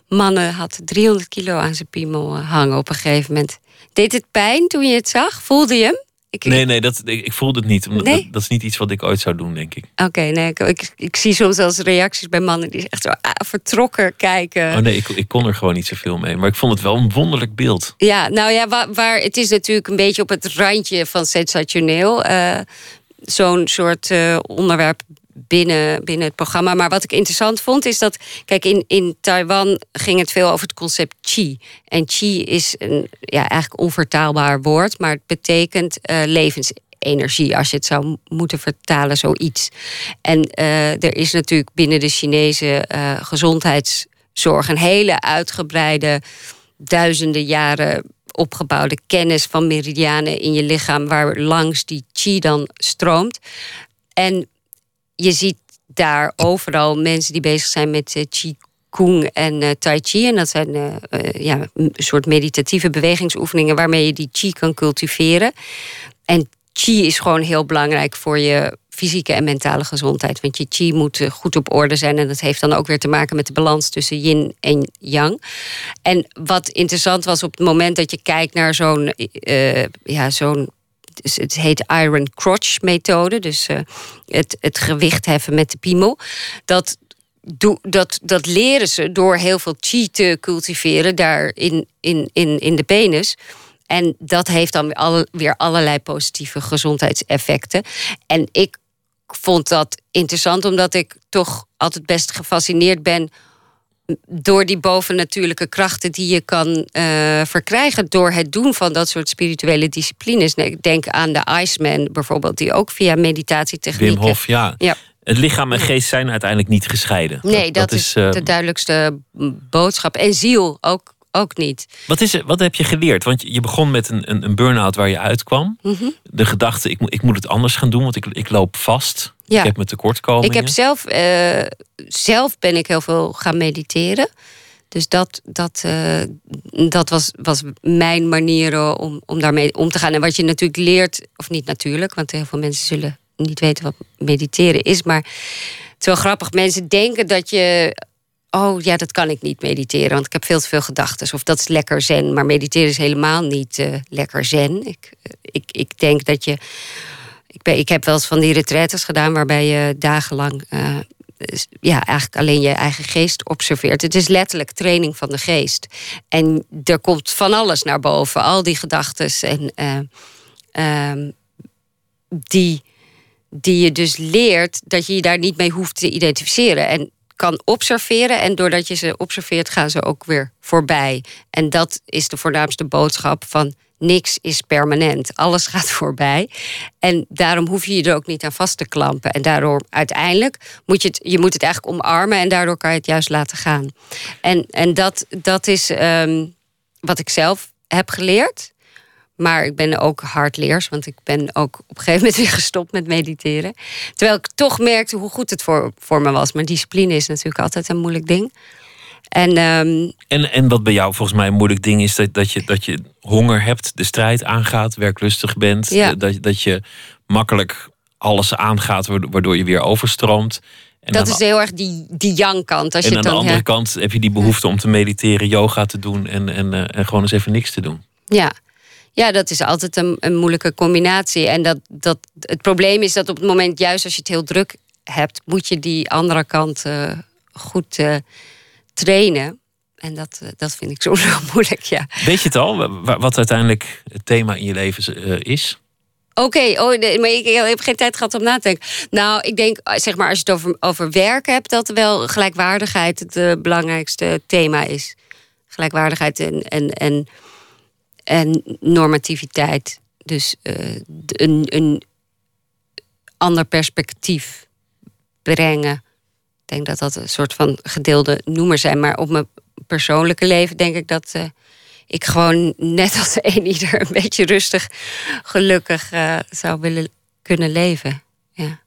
mannen had 300 kilo aan zijn piemel eh, hangen op een gegeven moment. Deed het pijn toen je het zag? Voelde je hem? Ik, nee, nee, dat, ik, ik voelde het niet. Omdat nee? dat, dat, is niet iets wat ik ooit zou doen, denk ik. Oké, nee, ik, ik, ik, zie soms zelfs reacties bij mannen die echt zo ah, vertrokken kijken. Oh nee, ik, ik kon er gewoon niet zoveel mee. Maar ik vond het wel een wonderlijk beeld. Ja, nou ja, waar, waar het is natuurlijk een beetje op het randje van sensationeel. Uh, Zo'n soort uh, onderwerp binnen, binnen het programma. Maar wat ik interessant vond is dat, kijk, in, in Taiwan ging het veel over het concept chi. En chi is een ja, eigenlijk onvertaalbaar woord, maar het betekent uh, levensenergie, als je het zou moeten vertalen, zoiets. En uh, er is natuurlijk binnen de Chinese uh, gezondheidszorg een hele uitgebreide duizenden jaren opgebouwde kennis van meridianen in je lichaam, waar langs die chi dan stroomt. En je ziet daar overal mensen die bezig zijn met uh, Qi Kung en uh, Tai Chi. En dat zijn uh, ja, een soort meditatieve bewegingsoefeningen waarmee je die Qi kan cultiveren. En Qi is gewoon heel belangrijk voor je fysieke en mentale gezondheid. Want je Qi moet goed op orde zijn. En dat heeft dan ook weer te maken met de balans tussen yin en yang. En wat interessant was op het moment dat je kijkt naar zo'n ja, zo'n dus het heet Iron Crotch methode. Dus uh, het, het gewicht heffen met de piemel. Dat, dat, dat leren ze door heel veel chi te cultiveren daar in, in, in, in de penis. En dat heeft dan alle, weer allerlei positieve gezondheidseffecten. En ik vond dat interessant, omdat ik toch altijd best gefascineerd ben door die bovennatuurlijke krachten die je kan uh, verkrijgen door het doen van dat soort spirituele disciplines. Ik denk aan de Iceman bijvoorbeeld, die ook via meditatietechnieken. Wim Hof, ja. ja. Het lichaam en geest zijn uiteindelijk niet gescheiden. Nee, dat, dat, is uh... de duidelijkste boodschap. En ziel ook ook niet. Wat, is, wat heb je geleerd? Want je begon met een, een, een burn-out waar je uitkwam. Mm -hmm. De gedachte, ik, ik moet het anders gaan doen, want ik, ik loop vast. Ja. Ik heb mijn tekortkomingen. Ik heb zelf, uh, zelf ben ik heel veel gaan mediteren. Dus dat, dat, uh, dat was, was mijn manier om, om daarmee om te gaan. En wat je natuurlijk leert, of niet natuurlijk, want heel veel mensen zullen niet weten wat mediteren is. Maar het is wel grappig. Mensen denken dat je oh ja, dat kan ik niet mediteren, want ik heb veel te veel gedachten. Of dat is lekker zen, maar mediteren is helemaal niet uh, lekker zen. Ik, ik, ik denk dat je. Ik, ben, ik heb wel eens van die retretes gedaan waarbij je dagenlang. Uh, ja, eigenlijk alleen je eigen geest observeert. Het is letterlijk training van de geest. En er komt van alles naar boven, al die gedachten en um, die, die je dus leert dat je je daar niet mee hoeft te identificeren. En kan observeren. En doordat je ze observeert, gaan ze ook weer voorbij. En dat is de voornaamste boodschap van niks is permanent. Alles (laughs) gaat voorbij. En daarom hoef je je er ook niet aan vast te klampen. En daardoor uiteindelijk moet je het, je moet het eigenlijk omarmen en daardoor kan je het juist laten gaan. En, en dat, dat is um, wat ik zelf heb geleerd. Maar ik ben ook hardleers, want ik ben ook op een gegeven moment (laughs) weer gestopt met mediteren. Terwijl ik toch merkte hoe goed het voor, voor me was. Maar discipline is natuurlijk altijd een moeilijk ding. En, um... en, en wat bij jou volgens mij een moeilijk ding is, dat, dat, je, dat je honger hebt, de strijd aangaat, werklustig bent. Ja. Dat, dat je makkelijk alles aangaat, waardoor je weer overstroomt. En dat is heel erg die, die yang-kant. En je aan de andere kant heb je die behoefte om te mediteren, yoga te doen en, en, uh, en gewoon eens even niks te doen. Ja, ja, dat is altijd een, een moeilijke combinatie. En dat, dat, het probleem is dat op het moment, juist als je het heel druk hebt, moet je die andere kant uh, goed uh, trainen. En dat, uh, dat vind ik (laughs) soms wel moeilijk, ja. Weet je het al, wat uiteindelijk het thema in je leven is? Oké, okay, oh, nee, maar ik, ik, heb geen tijd gehad om na te denken. Nou, ik denk, zeg maar, als je het over, over werk hebt, dat wel gelijkwaardigheid het belangrijkste thema is. Gelijkwaardigheid en, en, en en normativiteit. Dus eh, een, een ander perspectief brengen. Ik denk dat dat een soort van gedeelde noemer zijn. Maar op mijn persoonlijke leven denk ik dat uh, ik gewoon net als een ieder een beetje rustig, gelukkig uh, zou willen kunnen leven. Ja.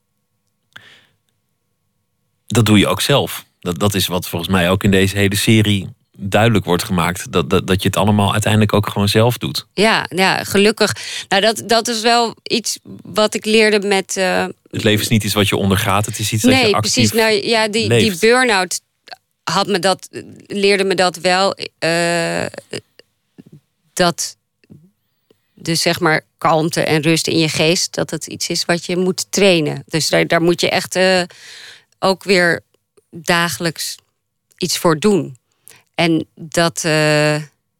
Dat doe je ook zelf. Dat, dat is wat volgens mij ook in deze hele serie duidelijk wordt gemaakt. Dat, dat, dat je het allemaal uiteindelijk ook gewoon zelf doet. Ja, ja gelukkig. Nou, dat, dat is wel iets wat ik leerde met. Uh... Het leven is niet iets wat je ondergaat, het is iets nee, dat je actief precies. Nou ja, die, die burn-out had me dat, leerde me dat wel. Uh, dat dus zeg maar kalmte en rust in je geest, dat het iets is wat je moet trainen. Dus daar, daar moet je echt uh, ook weer dagelijks iets voor doen. En dat. Uh,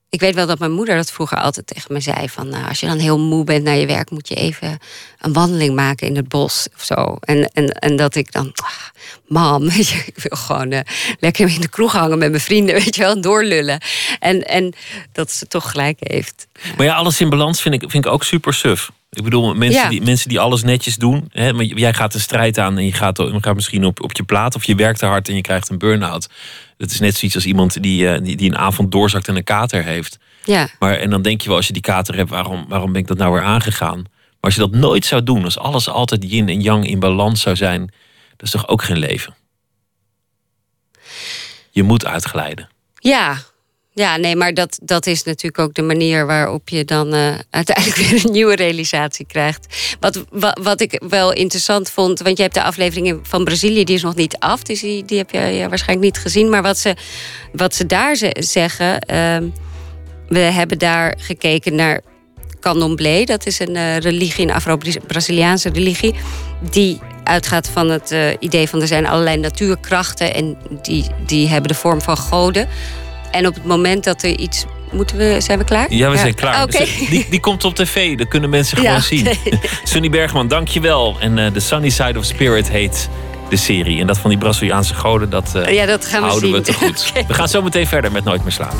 ik weet wel dat mijn moeder dat vroeger altijd tegen me zei: van nou, als je dan heel moe bent naar je werk, moet je even een wandeling maken in het bos of zo. En, en, en dat ik dan, ah, mam, (laughs) weet je, ik wil gewoon uh, lekker in de kroeg hangen met mijn vrienden, (laughs) weet je wel, doorlullen. En, en dat ze toch gelijk heeft. Maar ja, alles in balans vind ik, vind ik ook super suf. Ik bedoel, mensen, Ja. die, mensen die alles netjes doen. Hè, maar jij gaat een strijd aan en je gaat, je gaat misschien op, op je plaat. Of je werkt te hard en je krijgt een burn-out. Dat is net zoiets als iemand die, eh, die, die een avond doorzakt en een kater heeft. Ja, Maar, en dan denk je wel, als je die kater hebt, waarom, waarom ben ik dat nou weer aangegaan? Maar als je dat nooit zou doen, als alles altijd yin en yang in balans zou zijn, dat is toch ook geen leven? Je moet uitglijden. ja. Ja, nee, maar dat, dat is natuurlijk ook de manier waarop je dan eh, uiteindelijk (laughs) weer een nieuwe realisatie krijgt. Wat, wat, wat ik wel interessant vond, want je hebt de aflevering van Brazilië, die is nog niet af, dus die, die heb je waarschijnlijk niet gezien. Maar wat ze, wat ze daar ze- zeggen, ehm, we hebben daar gekeken naar candomblé, dat is een eh, religie, een Afro-Braziliaanse religie, die uitgaat van het eh, idee van er zijn allerlei natuurkrachten en die, die hebben de vorm van goden. En op het moment dat er iets. Moeten we, zijn we klaar? Ja, we zijn klaar. Oké. Dus, die, die komt op tv, dat kunnen mensen Ja, gewoon zien. (laughs) Sunny Bergman, dankjewel. En eh The Sunny Side of Spirit heet de serie. En dat van die Braziliaanse goden, dat eh, Ja, dat gaan we houden zien. we te goed. (laughs) We gaan zo meteen verder met Nooit meer slapen.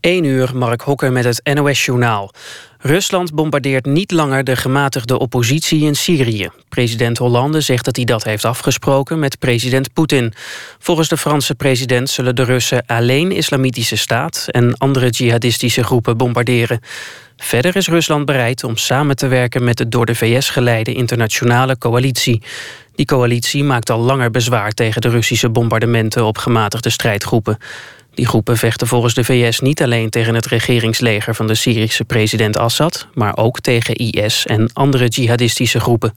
1 uur, Mark Hokker met het NOS-journaal. Rusland bombardeert niet langer de gematigde oppositie in Syrië. President Hollande zegt dat hij dat heeft afgesproken met president Poetin. Volgens de Franse president zullen de Russen alleen Islamitische Staat... en andere jihadistische groepen bombarderen. Verder is Rusland bereid om samen te werken met de door de VS geleide internationale coalitie. Die coalitie maakt al langer bezwaar tegen de Russische bombardementen op gematigde strijdgroepen. Die groepen vechten volgens de VS niet alleen tegen het regeringsleger van de Syrische president Assad, maar ook tegen IS en andere jihadistische groepen.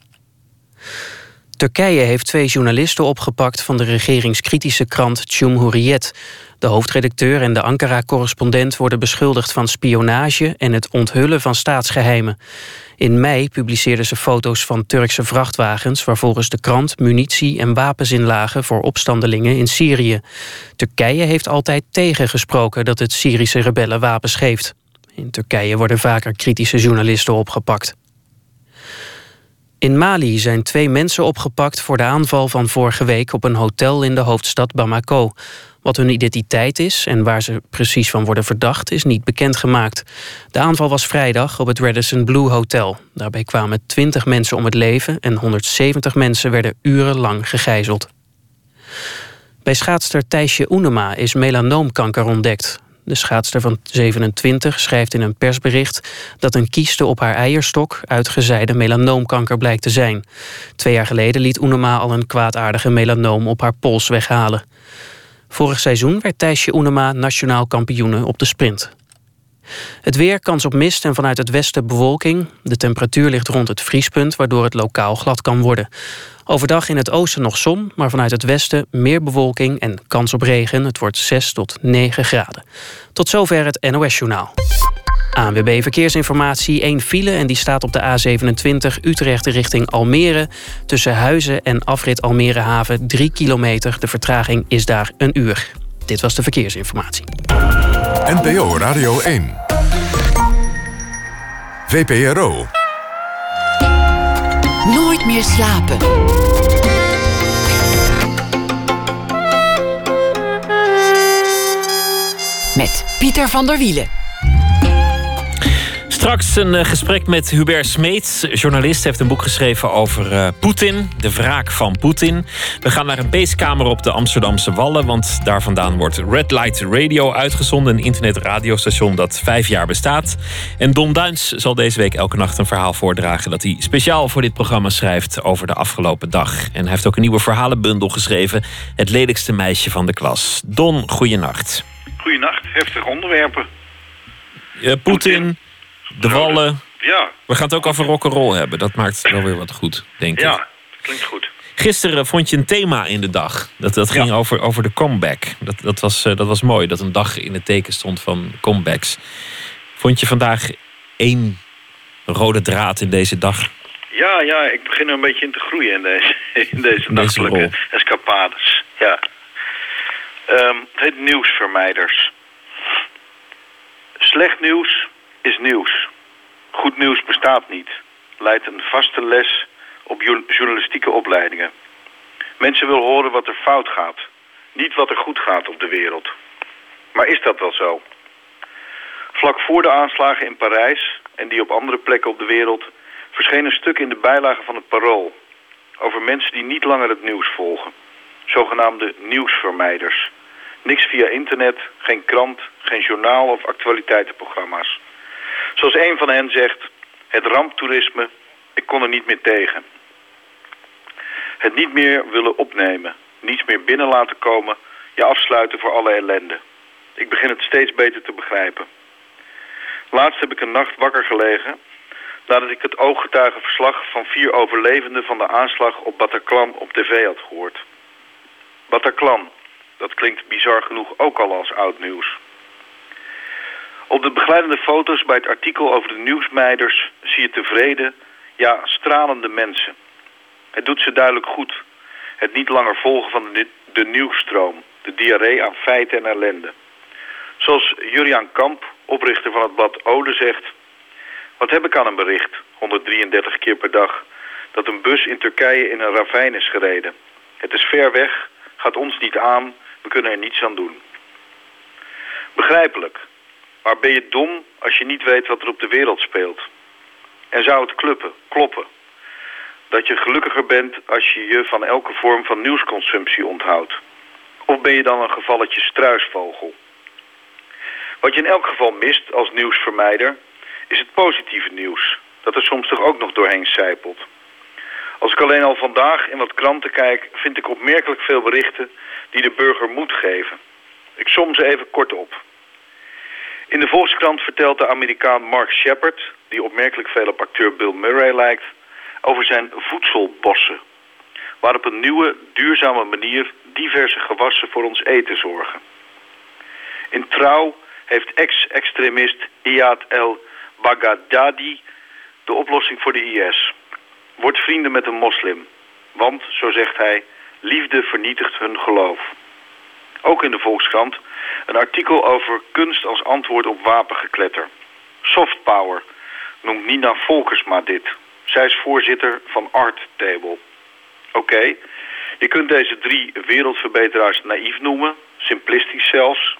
Turkije heeft twee journalisten opgepakt van de regeringskritische krant Cumhuriyet. De hoofdredacteur en de Ankara-correspondent worden beschuldigd van spionage en het onthullen van staatsgeheimen. In mei publiceerden ze foto's van Turkse vrachtwagens waar volgens de krant munitie en wapens in lagen voor opstandelingen in Syrië. Turkije heeft altijd tegengesproken dat het Syrische rebellen wapens geeft. In Turkije worden vaker kritische journalisten opgepakt. In Mali zijn twee mensen opgepakt voor de aanval van vorige week op een hotel in de hoofdstad Bamako. Wat hun identiteit is en waar ze precies van worden verdacht is niet bekendgemaakt. De aanval was vrijdag op het Radisson Blue Hotel. Daarbij kwamen 20 mensen om het leven en 170 mensen werden urenlang gegijzeld. Bij schaatster Thijsje Oenema is melanoomkanker ontdekt. De schaatster van 27 schrijft in een persbericht dat een kieste op haar eierstok uitgezaaide melanoomkanker blijkt te zijn. Twee jaar geleden liet Oenema al een kwaadaardige melanoom op haar pols weghalen. Vorig seizoen werd Thijsje Oenema nationaal kampioene op de sprint. Het weer, kans op mist en vanuit het westen bewolking. De temperatuur ligt rond het vriespunt, waardoor het lokaal glad kan worden. Overdag in het oosten nog zon, maar vanuit het westen meer bewolking en kans op regen. Het wordt 6 tot 9 graden. Tot zover het NOS-journaal. ANWB Verkeersinformatie, één file en die staat op de A27 Utrecht richting Almere. Tussen Huizen en afrit Almere Haven 3 kilometer. De vertraging is daar een uur. Dit was de verkeersinformatie. NPO Radio 1. VPRO. Nooit meer slapen. Met Pieter van der Wielen. Straks een eh, gesprek met Hubert Smeets. Journalist heeft een boek geschreven over uh, Poetin. De wraak van Poetin. We gaan naar een beestkamer op de Amsterdamse Wallen. Want daar vandaan wordt Red Light Radio uitgezonden. Een internetradiostation dat vijf jaar bestaat. En Don Duins zal deze week elke nacht een verhaal voordragen. Dat hij speciaal voor dit programma schrijft over de afgelopen dag. En hij heeft ook een nieuwe verhalenbundel geschreven. Het lelijkste meisje van de klas. Don, goeienacht. Goeienacht, heftige onderwerpen. Uh, Poetin de wallen. Ja. We gaan het ook over rock'n'roll hebben. Dat maakt wel weer wat goed, denk ik. Ja, klinkt goed. Gisteren vond je een thema in de dag. Dat, dat ging over, over de comeback. Dat, dat, was, uh, dat was mooi, dat een dag in het teken stond van comebacks. Vond je vandaag één rode draad in deze dag? Ja, ja, ik begin er een beetje in te groeien in deze, (laughs) in deze nachtelijke escapades. Ja. Um, het heet nieuwsvermijders. Slecht nieuws is nieuws. Goed nieuws bestaat niet. Leidt een vaste les op journalistieke opleidingen. Mensen willen horen wat er fout gaat. Niet wat er goed gaat op de wereld. Maar is dat wel zo? Vlak voor de aanslagen in Parijs en die op andere plekken op de wereld... verscheen een stuk in de bijlage van het Parool... over mensen die niet langer het nieuws volgen. Zogenaamde nieuwsvermijders. Niks via internet, geen krant, geen journaal of actualiteitenprogramma's. Zoals een van hen zegt, het ramptoerisme, ik kon er niet meer tegen. Het niet meer willen opnemen, niets meer binnen laten komen, je afsluiten voor alle ellende. Ik begin het steeds beter te begrijpen. Laatst heb ik een nacht wakker gelegen nadat ik het ooggetuigenverslag van vier overlevenden van de aanslag op Bataclan op tv had gehoord. Bataclan, dat klinkt bizar genoeg ook al als oud nieuws. Op de begeleidende foto's bij het artikel over de nieuwsmeiders zie je tevreden, ja stralende mensen. Het doet ze duidelijk goed. Het niet langer volgen van de, nieuwsstroom, de diarree aan feiten en ellende. Zoals Juriaan Kamp, oprichter van het blad Ode, zegt... Wat heb ik aan een bericht, 133 keer per dag... dat een bus in Turkije in een ravijn is gereden. Het is ver weg, gaat ons niet aan, we kunnen er niets aan doen. Begrijpelijk, maar ben je dom als je niet weet wat er op de wereld speelt? En zou het kluppen, kloppen? Dat je gelukkiger bent als je je van elke vorm van nieuwsconsumptie onthoudt? Of ben je dan een gevalletje struisvogel? Wat je in elk geval mist als nieuwsvermijder is het positieve nieuws. Dat er soms toch ook nog doorheen sijpelt. Als ik alleen al vandaag in wat kranten kijk, vind ik opmerkelijk veel berichten die de burger moed geven. Ik som ze even kort op. In de Volkskrant vertelt de Amerikaan Mark Shepard, die opmerkelijk veel op acteur Bill Murray lijkt, over zijn voedselbossen. Waar op een nieuwe, duurzame manier diverse gewassen voor ons eten zorgen. In Trouw heeft ex-extremist Iyad el Baghdadi de oplossing voor de IS. Word vrienden met een moslim. Want, zo zegt hij, liefde vernietigt hun geloof. Ook in de Volkskrant een artikel over kunst als antwoord op wapengekletter. Soft power noemt Nina Volkersma dit. Zij is voorzitter van Art Table. Oké, je kunt deze drie wereldverbeteraars naïef noemen, simplistisch zelfs.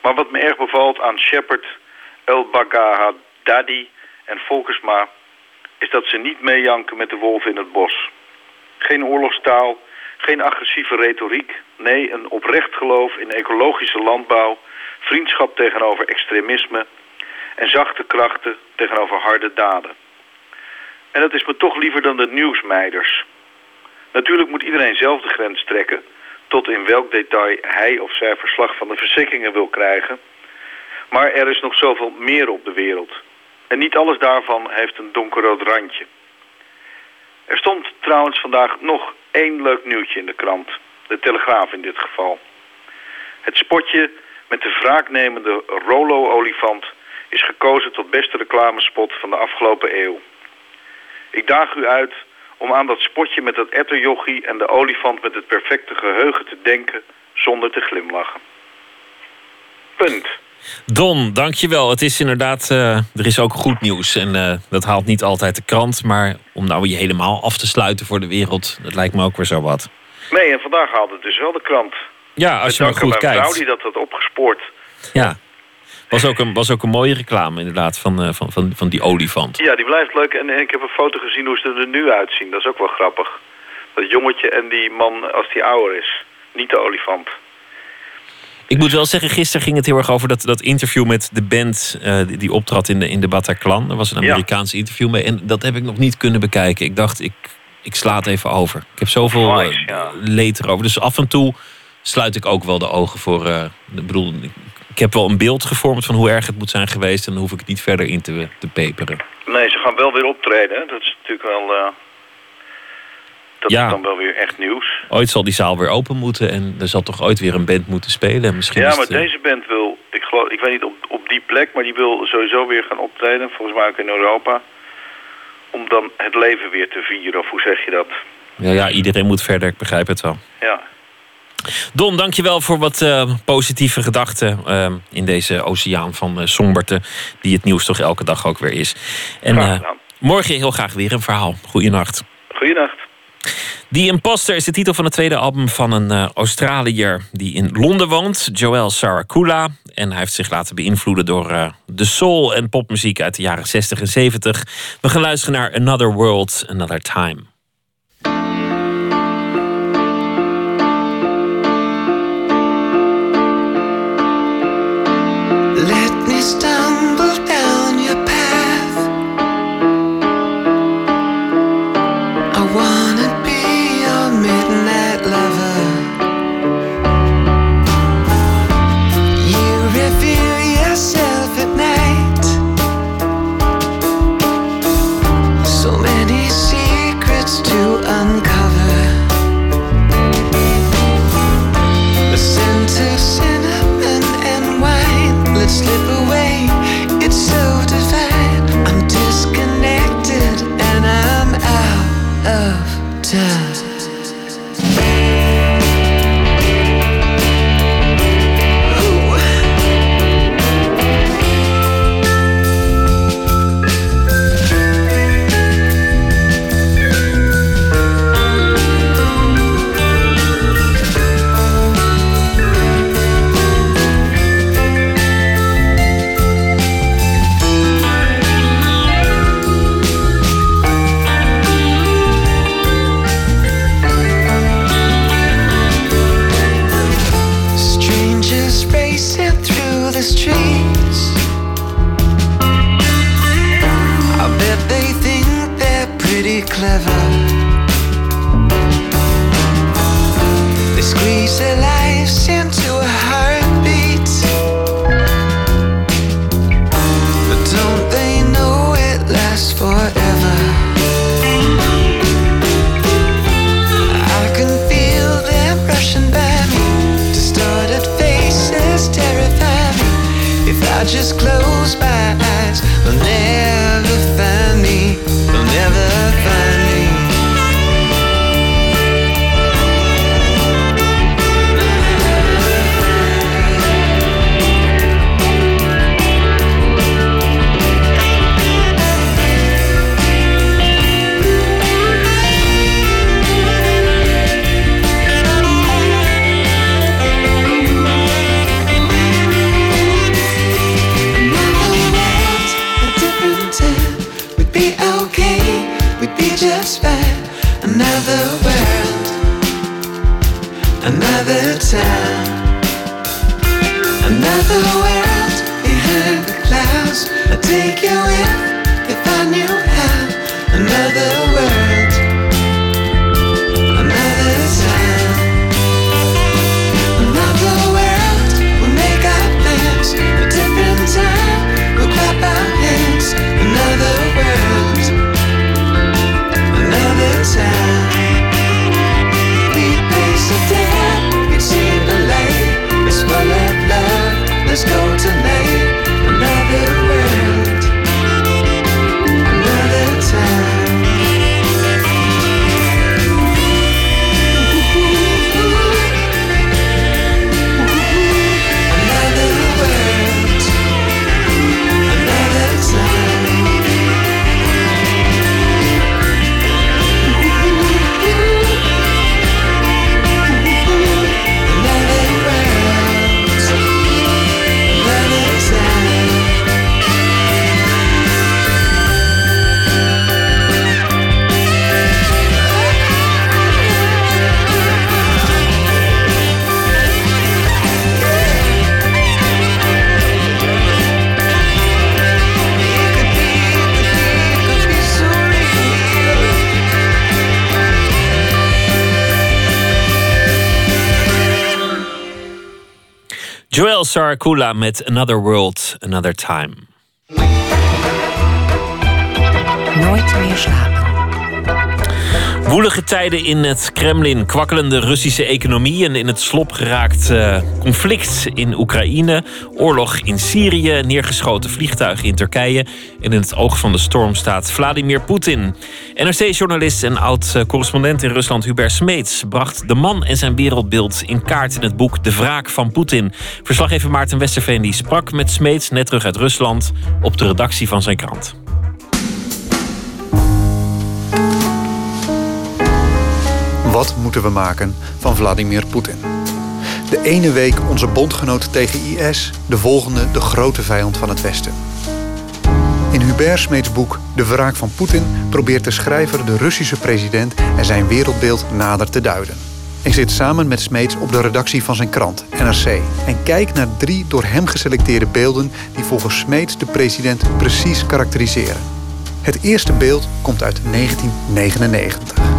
Maar wat me erg bevalt aan Shepard, El Baghdadi en Volkersma... is dat ze niet meejanken met de wolf in het bos. Geen oorlogstaal, geen agressieve retoriek. Nee, een oprecht geloof in ecologische landbouw, vriendschap tegenover extremisme en zachte krachten tegenover harde daden. En dat is me toch liever dan de nieuwsmeiders. Natuurlijk moet iedereen zelf de grens trekken tot in welk detail hij of zij verslag van de verzekeringen wil krijgen. Maar er is nog zoveel meer op de wereld. En niet alles daarvan heeft een donkerrood randje. Er stond trouwens vandaag nog één leuk nieuwtje in de krant. De Telegraaf in dit geval. Het spotje met de wraaknemende Rolo-olifant is gekozen tot beste reclamespot van de afgelopen eeuw. Ik daag u uit om aan dat spotje met dat etterjochie en de olifant met het perfecte geheugen te denken zonder te glimlachen. Punt. Don, dankjewel. Het is inderdaad, eh, er is ook goed nieuws. En eh, dat haalt niet altijd de krant. Maar om nou je helemaal af te sluiten voor de wereld, dat lijkt me ook weer zo wat. Nee, en vandaag haalde het dus wel de krant. Ja, als je maar dank goed kijkt. die dat had opgespoord. Ja. Was ook een, was ook een mooie reclame inderdaad van, eh, van, van, van die olifant. Ja, die blijft leuk. En, en ik heb een foto gezien hoe ze er nu uitzien. Dat is ook wel grappig. Dat jongetje en die man als die ouder is. Niet de olifant. Ik moet wel zeggen, gisteren ging het heel erg over dat, dat interview met de band eh, die, optrad in de, in de Bataclan. Er was een Ja. Amerikaans interview mee. En dat heb ik nog niet kunnen bekijken. Ik dacht, ik, ik sla het even over. Ik heb zoveel Nice, eh, ja. leed erover. Dus af en toe sluit ik ook wel de ogen voor. eh, ik bedoel, ik, ik heb wel een beeld gevormd van hoe erg het moet zijn geweest. En dan hoef ik het niet verder in te, te peperen. Nee, ze gaan wel weer optreden. Dat is natuurlijk wel... dat Ja. is dan wel weer echt nieuws. Ooit zal die zaal weer open moeten. En er zal toch ooit weer een band moeten spelen. En misschien Ja, maar het, eh, deze band wil... Ik, geloof, ik weet niet op, op die plek, maar die wil sowieso weer gaan optreden. Volgens mij ook in Europa. Om dan het leven weer te vieren. Of hoe zeg je dat? ja, ja, iedereen moet verder. Ik begrijp het wel. Ja. Don, dankjewel voor wat eh, positieve gedachten eh, in deze oceaan van eh somberte, die het nieuws toch elke dag ook weer is. En morgen heel graag weer een verhaal. Goeienacht. Goeienacht. The Imposter is de titel van het tweede album van een eh, Australiër die in Londen woont, Joel Saracula. En hij heeft zich laten beïnvloeden door eh, de soul en popmuziek uit de jaren 60 en 70. We gaan luisteren naar Another World, Another Time. Joel Sarkula met Another World, Another Time. Nooit meer slapen. Woelige tijden in het Kremlin, kwakkelende Russische economie en in het slop geraakt uh, conflict in Oekraïne, oorlog in Syrië, neergeschoten vliegtuigen in Turkije en in het oog van de storm staat Vladimir Poetin. NRC-journalist en oud-correspondent in Rusland Hubert Smeets bracht de man en zijn wereldbeeld in kaart in het boek De Wraak van Poetin. Verslaggever Maarten Westerveen die sprak met Smeets net terug uit Rusland op de redactie van zijn krant. Wat moeten we maken van Vladimir Poetin? De ene week onze bondgenoot tegen IS, de volgende de grote vijand van het Westen. In Hubert Smeets boek De Wraak van Poetin probeert de schrijver de Russische president en zijn wereldbeeld nader te duiden. Ik zit samen met Smeets op de redactie van zijn krant, NRC, en kijk naar drie door hem geselecteerde beelden die volgens Smeets de president precies karakteriseren. Het eerste beeld komt uit 1999.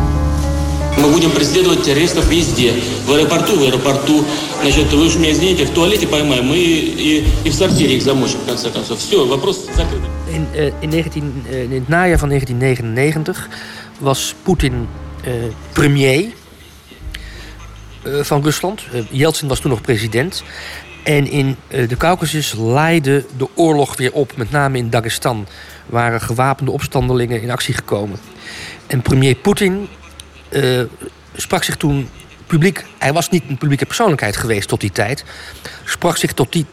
Мы будем преследовать террористов везде. В аэропорту, в аэропорту. Значит, вы уж меня извините, в туалете поймаем и, и, и в сортире их замочим, в конце концов. Все, вопрос закрыт. In, uh, in, 19, uh, in het najaar van 1999 was Poetin uh, premier van Rusland. Yeltsin was toen nog president. En in de Caucasus leidde de oorlog weer op. Met name in Dagestan waren gewapende opstandelingen in actie gekomen. En premier Poetin uh, sprak zich toen publiek. Hij was niet een publieke persoonlijkheid geweest tot die tijd. Sprak zich tot die,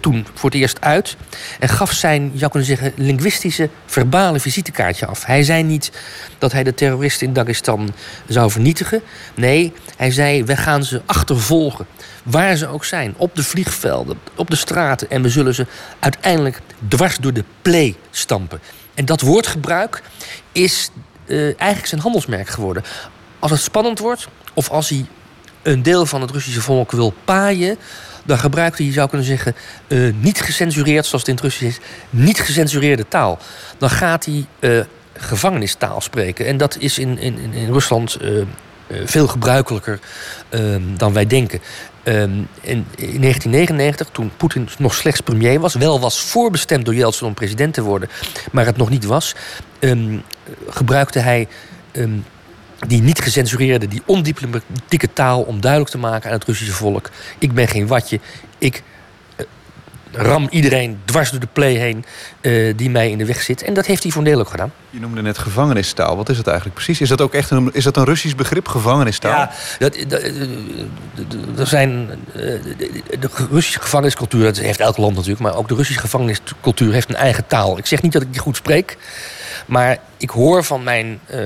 toen voor het eerst uit. En gaf zijn, je zou kunnen zeggen, linguïstische, verbale visitekaartje af. Hij zei niet dat hij de terroristen in Dagestan zou vernietigen. Nee, hij zei: we gaan ze achtervolgen. Waar ze ook zijn. Op de vliegvelden, op de straten. En we zullen ze uiteindelijk dwars door de play stampen. En dat woordgebruik is uh, eigenlijk zijn handelsmerk geworden. Als het spannend wordt, of als hij een deel van het Russische volk wil paaien, dan gebruikt hij, je zou kunnen zeggen, uh, niet gecensureerd, zoals het in het Russisch is, niet gecensureerde taal. Dan gaat hij uh, gevangenistaal spreken. En dat is in, in, in Rusland veel gebruikelijker ehm, dan wij denken. Um, in, in 1999, toen Poetin nog slechts premier was, wel was voorbestemd door Yeltsin om president te worden, maar het nog niet was, um, gebruikte hij um, die niet gecensureerde, die ondiplomatieke taal om duidelijk te maken aan het Russische volk: ik ben geen watje, ik ram iedereen dwars door de play heen uh, die mij in de weg zit. En dat heeft hij voor een deel ook gedaan. Je noemde net gevangenistaal. Wat is het eigenlijk precies? Is dat ook echt een, is dat een Russisch begrip, gevangenistaal? Ja, dat, dat, er zijn, de Russische gevangeniscultuur, dat heeft elk land natuurlijk... maar ook de Russische gevangeniscultuur heeft een eigen taal. Ik zeg niet dat ik die goed spreek... Maar ik hoor van mijn uh,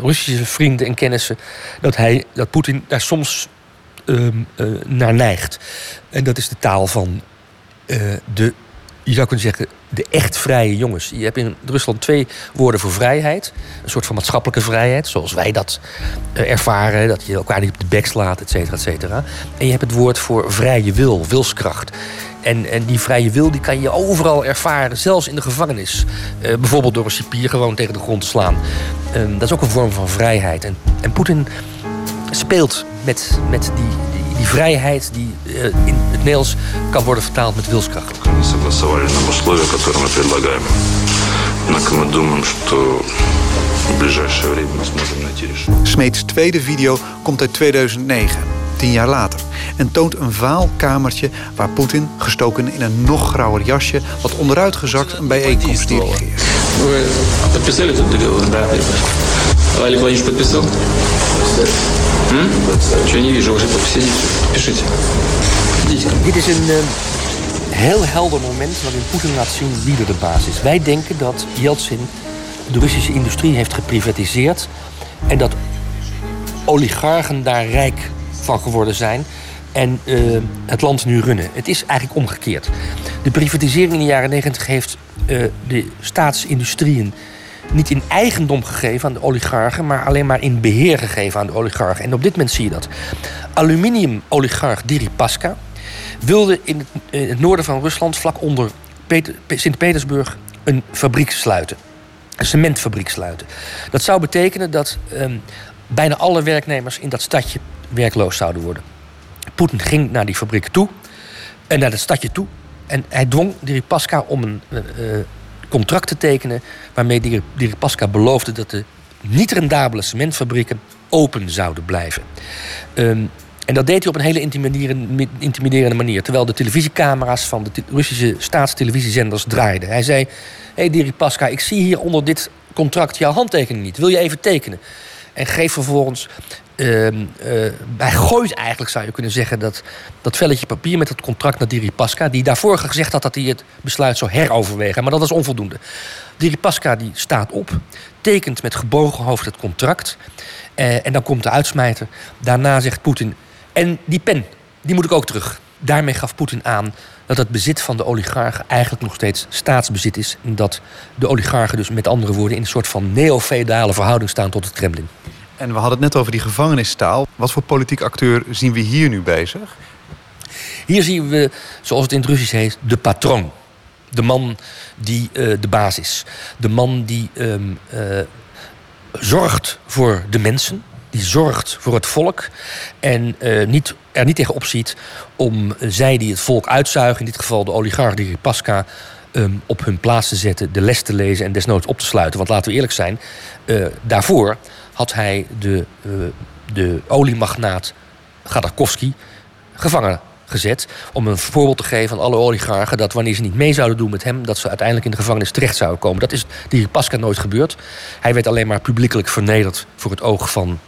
Russische vrienden en kennissen dat, hij, dat Poetin daar soms uh, naar neigt. En dat is de taal van de, je zou kunnen zeggen, de echt vrije jongens. Je hebt in Rusland twee woorden voor vrijheid. Een soort van maatschappelijke vrijheid, zoals wij dat ervaren. Dat je elkaar niet op de bek slaat, et cetera, et cetera. En je hebt het woord voor vrije wil, wilskracht. En, en die vrije wil die kan je overal ervaren, zelfs in de gevangenis. Uh, bijvoorbeeld door een cipier gewoon tegen de grond te slaan. Uh, dat is ook een vorm van vrijheid. En, en Poetin speelt met, met die, die vrijheid die uh, in het Nederlands kan worden vertaald met wilskracht. Smeets tweede video komt uit 2009, tien jaar later en toont een vaal kamertje waar Poetin, gestoken in een nog grauwer jasje, wat onderuitgezakt een bijeenkomst dirigeert. Олег Владимирович подписал? Hm? Что не вижу, уже подписали. Пишите. Dit is een uh, heel helder moment waarin Poetin laat zien wie er de baas is. Wij denken dat Yeltsin de Russische industrie heeft geprivatiseerd en dat oligarchen daar rijk van geworden zijn en uh, het land nu runnen. Het is eigenlijk omgekeerd. De privatisering in de jaren 90 heeft uh, de staatsindustrieën niet in eigendom gegeven aan de oligarchen, maar alleen maar in beheer gegeven aan de oligarchen. En op dit moment zie je dat. Aluminium-oligarch Deripaska wilde in het, noorden van Rusland, vlak onder Sint-Petersburg, een fabriek sluiten. Een cementfabriek sluiten. Dat zou betekenen dat um, bijna alle werknemers in dat stadje werkloos zouden worden. Poetin ging naar die fabriek toe. en naar het stadje toe. En hij dwong Deripaska om een eh, eh, contract te tekenen... waarmee Deri- Deripaska beloofde dat de niet rendabele cementfabrieken open zouden blijven. Ehm, en dat deed hij op een hele intimiderende, manier. Terwijl de televisiecamera's van de Russische staatstelevisiezenders draaiden. Hij zei: Hé hey Deripaska, ik zie hier onder dit contract jouw handtekening niet. Wil je even tekenen? En geeft vervolgens. Ehm, eh, gooit eigenlijk, zou je kunnen zeggen, dat, dat velletje papier met het contract naar Deripaska. Die daarvoor gezegd had dat hij het besluit zou heroverwegen. Maar dat was onvoldoende. Deripaska die staat op, tekent met gebogen hoofd het contract. Eh, en dan komt de uitsmijter. Daarna zegt Poetin. En die pen, die moet ik ook terug. Daarmee gaf Poetin aan dat het bezit van de oligarchen eigenlijk nog steeds staatsbezit is. En dat de oligarchen dus met andere woorden in een soort van neo-feudale verhouding staan tot het Kremlin. En we hadden het net over die gevangenisstaal. Wat voor politiek acteur zien we hier nu bezig? Hier zien we, zoals het in het Russisch heet, de patroon. De man die eh, de baas is. De man die ehm, eh, zorgt voor de mensen. Die zorgt voor het volk. En eh, niet, er niet tegen opziet om zij die het volk uitzuigen... in dit geval de oligarch die Pasca... ehm, op hun plaats te zetten, de les te lezen en desnoods op te sluiten. Want laten we eerlijk zijn, daarvoor had hij de, eh, de oliemagnaat Gaddakovsky gevangen gezet. Om een voorbeeld te geven aan alle oligarchen... dat wanneer ze niet mee zouden doen met hem... dat ze uiteindelijk in de gevangenis terecht zouden komen. Dat is die Pasca nooit gebeurd. Hij werd alleen maar publiekelijk vernederd... voor het oog van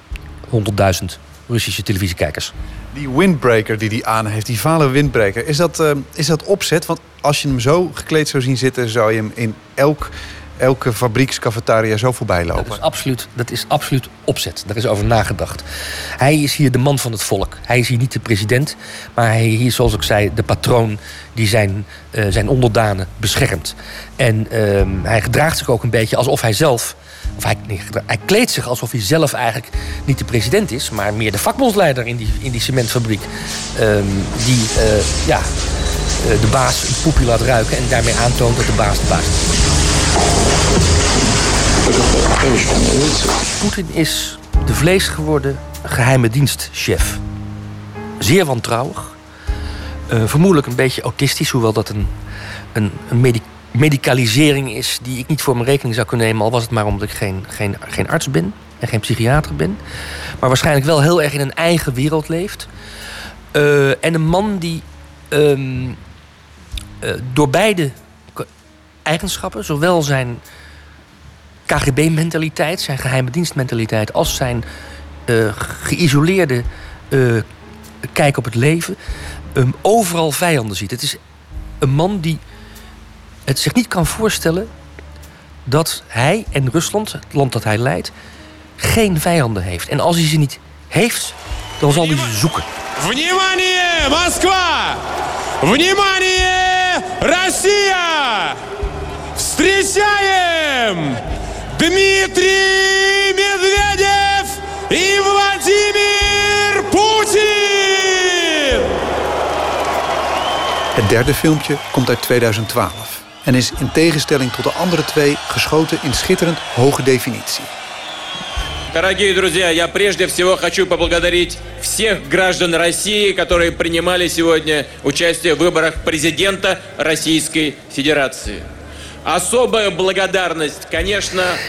100.000 Russische televisiekijkers. Die windbreaker die hij aan heeft, die vale windbreaker, is dat, eh, is dat opzet? Want als je hem zo gekleed zou zien zitten, zou je hem in elk, elke fabriekscafetaria zo voorbij lopen. Dat is, absoluut, dat is absoluut opzet. Daar is over nagedacht. Hij is hier de man van het volk. Hij is hier niet de president, maar hij is hier, zoals ik zei, de patroon die zijn, eh, zijn onderdanen beschermt. En ehm, hij gedraagt zich ook een beetje alsof hij zelf. Of hij, nee, hij kleedt zich alsof hij zelf eigenlijk niet de president is, maar meer de vakbondsleider in die, in die cementfabriek. Ehm, die eh, ja, eh, de baas een poepje laat ruiken en daarmee aantoont dat de baas de baas is. Poetin is de vleesgeworden geheime dienstchef. Zeer wantrouwig. Eh, vermoedelijk een beetje autistisch, hoewel dat een, een, een medi- medicalisering is die ik niet voor mijn rekening zou kunnen nemen, al was het maar omdat ik geen, geen, geen arts ben en geen psychiater ben. Maar waarschijnlijk wel heel erg in een eigen wereld leeft. Eh, en een man die ehm, eh, door beide eigenschappen, zowel zijn KGB-mentaliteit, zijn geheime dienstmentaliteit, als zijn eh, geïsoleerde eh, kijk op het leven, um, overal vijanden ziet. Het is een man die het zich niet kan voorstellen dat hij en Rusland, het land dat hij leidt, geen vijanden heeft. En als hij ze niet heeft, dan zal hij ze zoeken. Внимание, Москва! Внимание, Россия! Встречаем Дмитрий Медведев и Владимир Путин! Het derde filmpje komt uit 2012 en is in tegenstelling tot de andere twee geschoten in schitterend hoge definitie. Дорогие друзья, я прежде всего хочу поблагодарить всех граждан России, которые принимали сегодня участие в выборах президента Российской Федерации.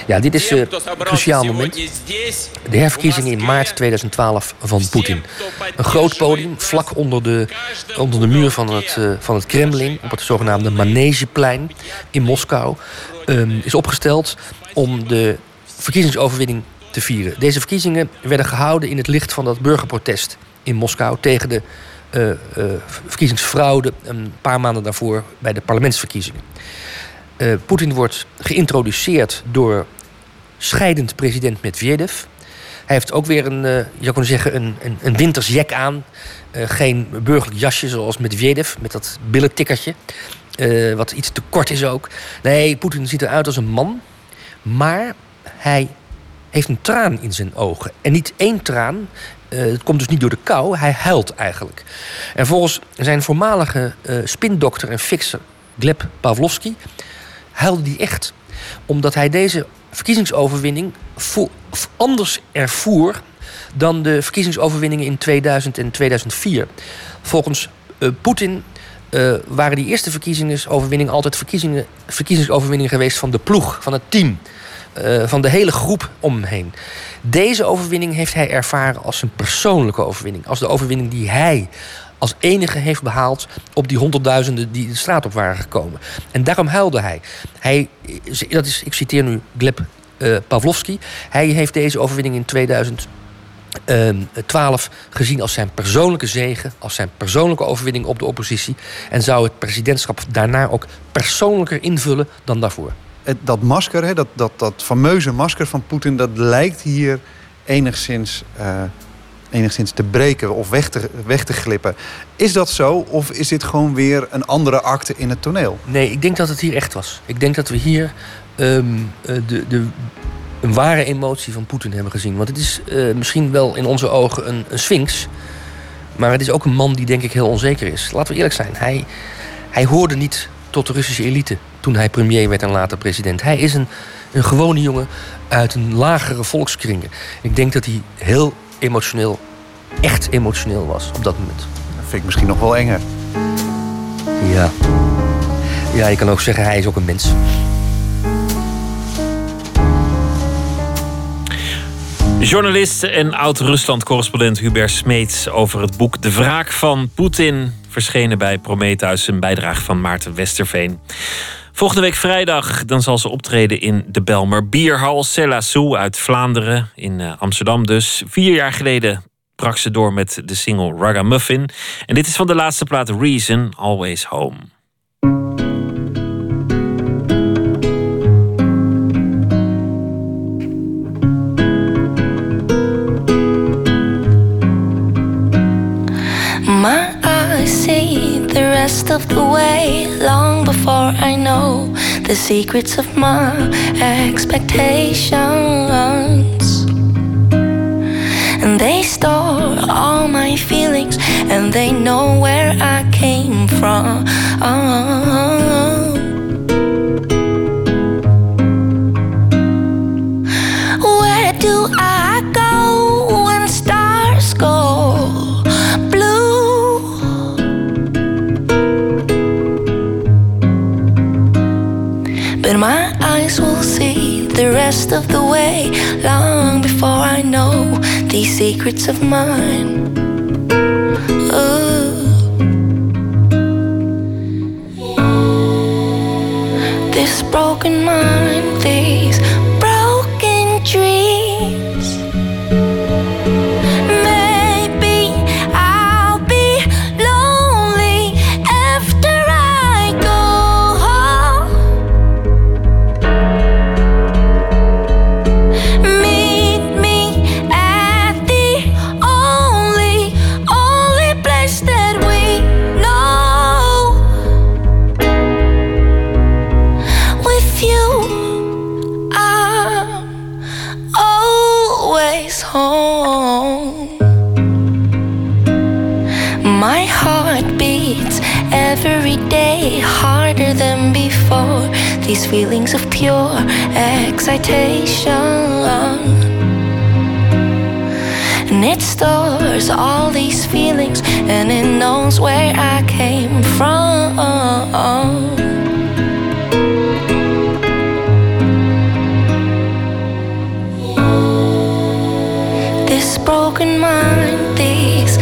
Ja, dit is een eh, cruciaal moment. De herverkiezingen in maart 2012 van Poetin. Een groot podium vlak onder de, onder de muur van het, eh, van het Kremlin... op het zogenaamde Manegeplein in Moskou... Ehm, is opgesteld om de verkiezingsoverwinning te vieren. Deze verkiezingen werden gehouden in het licht van dat burgerprotest in Moskou... tegen de eh, verkiezingsfraude een paar maanden daarvoor bij de parlementsverkiezingen. Eh, Poetin wordt geïntroduceerd door scheidend president Medvedev. Hij heeft ook weer een, eh, je zeggen, een, een, een winters jack aan. Eh, geen burgerlijk jasje zoals Medvedev, met dat billentikkertje. Wat iets te kort is ook. Nee, Poetin ziet eruit als een man. Maar hij heeft een traan in zijn ogen. En niet één traan. het komt dus niet door de kou. Hij huilt eigenlijk. En volgens zijn voormalige spindokter en fixer Gleb Pavlovsky... huilde hij echt. Omdat hij deze verkiezingsoverwinning anders ervoer dan de verkiezingsoverwinningen in 2000 en 2004. Volgens eh, Poetin eh, waren die eerste verkiezingsoverwinningen altijd verkiezingsoverwinningen geweest van de ploeg, van het team. eh, van de hele groep om hem heen. Deze overwinning heeft hij ervaren als een persoonlijke overwinning. Als de overwinning die hij als enige heeft behaald op die honderdduizenden die de straat op waren gekomen. En daarom huilde hij. hij dat is, ik citeer nu Gleb eh, Pavlovski. Hij heeft deze overwinning in 2012 gezien als zijn persoonlijke zegen, als zijn persoonlijke overwinning op de oppositie. En zou het presidentschap daarna ook persoonlijker invullen dan daarvoor. Dat masker, dat, dat, dat fameuze masker van Poetin, dat lijkt hier enigszins, eh, enigszins te breken of weg te, weg te glippen. Is dat zo of is dit gewoon weer een andere acte in het toneel? Nee, ik denk dat het hier echt was. Ik denk dat we hier ehm, eh, de, de, een ware emotie van Poetin hebben gezien. Want het is eh, misschien wel in onze ogen een, een sphinx. Maar het is ook een man die denk ik heel onzeker is. Laten we eerlijk zijn. Hij, hij hoorde niet tot de Russische elite toen hij premier werd en later president. Hij is een, een gewone jongen uit een lagere volkskringen. Ik denk dat hij heel emotioneel, echt emotioneel was op dat moment. Dat vind ik misschien nog wel enger. Ja. Ja, je kan ook zeggen, hij is ook een mens. Journalist en oud-Rusland-correspondent Hubert Smeets over het boek De Wraak van Poetin. Verschenen bij Prometheus, een bijdrage van Maarten Westerveen. Volgende week vrijdag dan zal ze optreden in de Belmer Bierhal. Cella Sou uit Vlaanderen, in eh, Amsterdam dus. Vier jaar geleden brak ze door met de single Ragamuffin. En dit is van de laatste plaat Reason, Always Home. Rest of the way long before I know the secrets of my expectations. And they store all my feelings and they know where I came from. The rest of the way long before I know these secrets of mine. Ooh. This broken mind, these always home. My heart beats every day harder than before. These feelings of pure excitation. And it stores all these feelings and it knows where I came from. Broken mind, these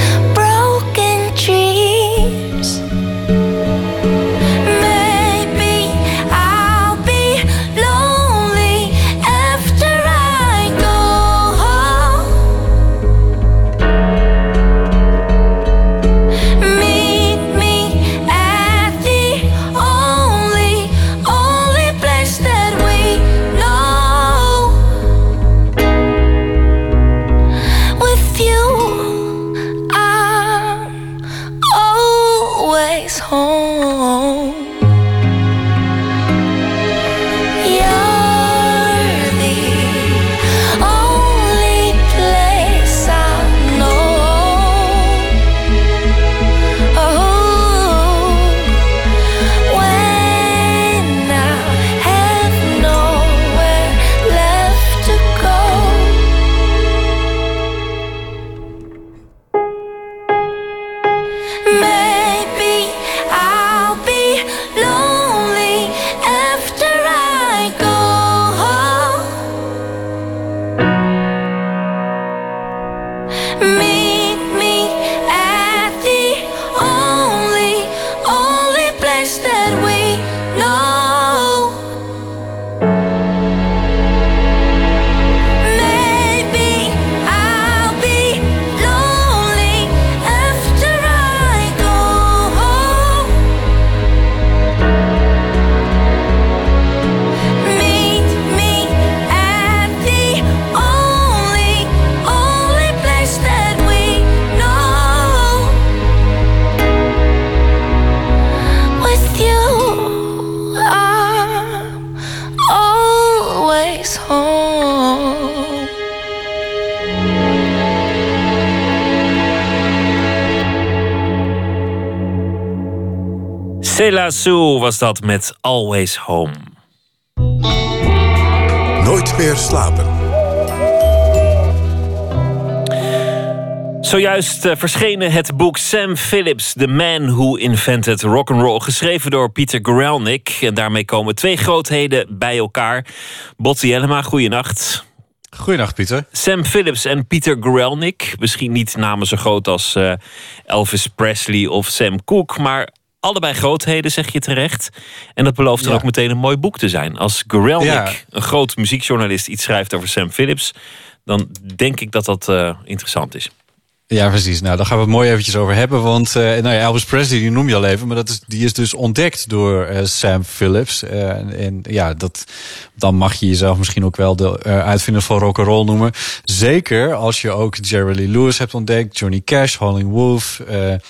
Sue was dat met Always Home. Nooit meer slapen. Zojuist uh, verschenen het boek Sam Phillips, The Man Who Invented Rock'n'Roll, geschreven door Peter Guralnick. En daarmee komen twee grootheden bij elkaar. Botti Jellema, goeienacht. Goeienacht, Pieter. Sam Phillips en Peter Guralnick. Misschien niet namen zo groot als uh, Elvis Presley of Sam Cooke, maar allebei grootheden, zeg je terecht. En dat belooft dan ook meteen een mooi boek te zijn. Als Guralnick, ja. een groot muziekjournalist, iets schrijft over Sam Phillips, dan denk ik dat dat uh, interessant is. Ja, precies. Nou, daar gaan we het mooi eventjes over hebben. Want uh, nou ja, Elvis Presley, die noem je al even. Maar dat is, die is dus ontdekt door uh, Sam Phillips. Uh, en ja, dat, dan mag je jezelf misschien ook wel de uitvinder van rock and roll noemen. Zeker als je ook Jerry Lee Lewis hebt ontdekt. Johnny Cash, Howlin' Wolf,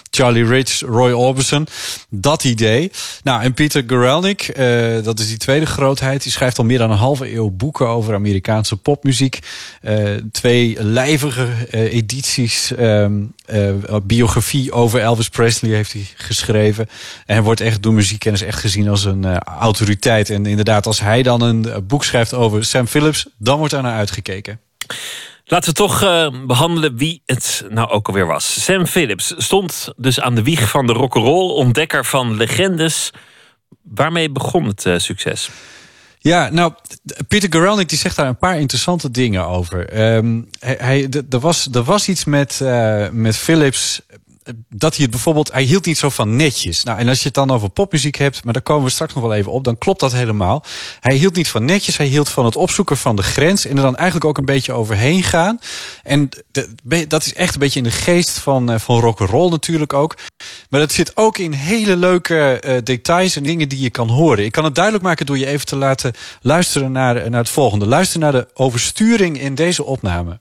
Charlie Rich, Roy Orbison. Dat idee. Nou, en Peter Guralnick, dat is die tweede grootheid. Die schrijft al meer dan een halve eeuw boeken over Amerikaanse popmuziek. twee lijvige edities um, uh, biografie over Elvis Presley heeft hij geschreven. En wordt echt door muziekkennis echt gezien als een uh, autoriteit. En inderdaad, als hij dan een boek schrijft over Sam Phillips, dan wordt daar naar uitgekeken. Laten we toch behandelen wie het nou ook alweer was. Sam Phillips stond dus aan de wieg van de rock'n'roll, ontdekker van legendes. Waarmee begon het succes? Ja, nou, Peter Guralnick die zegt daar een paar interessante dingen over. Um, hij, er, was, was iets met, uh, met Philips dat hij het bijvoorbeeld, hij hield niet zo van netjes. Nou, en als je het dan over popmuziek hebt, maar daar komen we straks nog wel even op, dan klopt dat helemaal. Hij hield niet van netjes, hij hield van het opzoeken van de grens en er dan eigenlijk ook een beetje overheen gaan. En dat is echt een beetje in de geest van, uh, van rock roll natuurlijk ook. Maar dat zit ook in hele leuke uh, details en dingen die je kan horen. Ik kan het duidelijk maken door je even te laten luisteren naar, naar het volgende. Luister naar de oversturing in deze opname.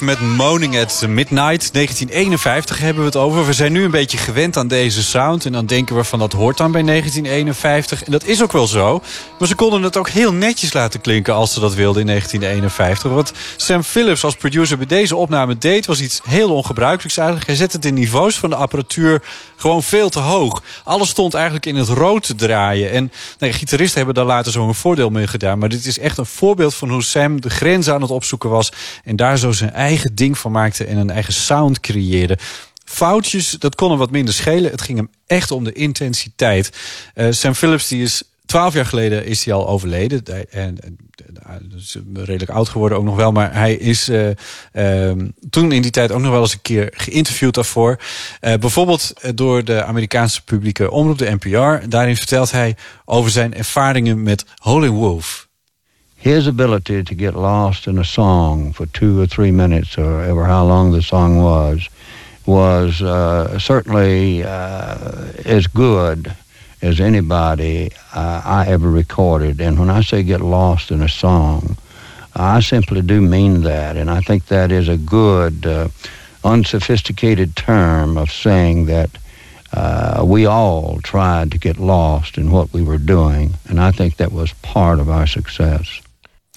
Met Moaning at Midnight. 1951 hebben we het over. We zijn nu een beetje gewend aan deze sound. En dan denken we van dat hoort dan bij 1951. En dat is ook wel zo. Maar ze konden het ook heel netjes laten klinken als ze dat wilden in 1951. Wat Sam Phillips als producer bij deze opname deed... was iets heel ongebruikelijks eigenlijk. Hij zette de niveaus van de apparatuur gewoon veel te hoog. Alles stond eigenlijk in het rood te draaien. En gitaristen hebben daar later zo'n voordeel mee gedaan. Maar dit is echt een voorbeeld van hoe Sam de grens aan het opzoeken was... En daar zo zijn eigen ding van maakte en een eigen sound creëerde. Foutjes, dat kon hem wat minder schelen. Het ging hem echt om de intensiteit. Uh, Sam Phillips die is twaalf jaar geleden is hij al overleden. En, is redelijk oud geworden ook nog wel. Maar hij is uh, uh, toen in die tijd ook nog wel eens een keer geïnterviewd daarvoor. Uh, bijvoorbeeld door de Amerikaanse publieke omroep, de NPR. Daarin vertelt hij over zijn ervaringen met Howlin' Wolf. his ability to get lost in a song for two or three minutes or ever how long the song was was uh, certainly uh, as good as anybody uh, I ever recorded. And when I say get lost in a song, I simply do mean that. And I think that is a good, uh, unsophisticated term of saying that uh, we all tried to get lost in what we were doing. And I think that was part of our success.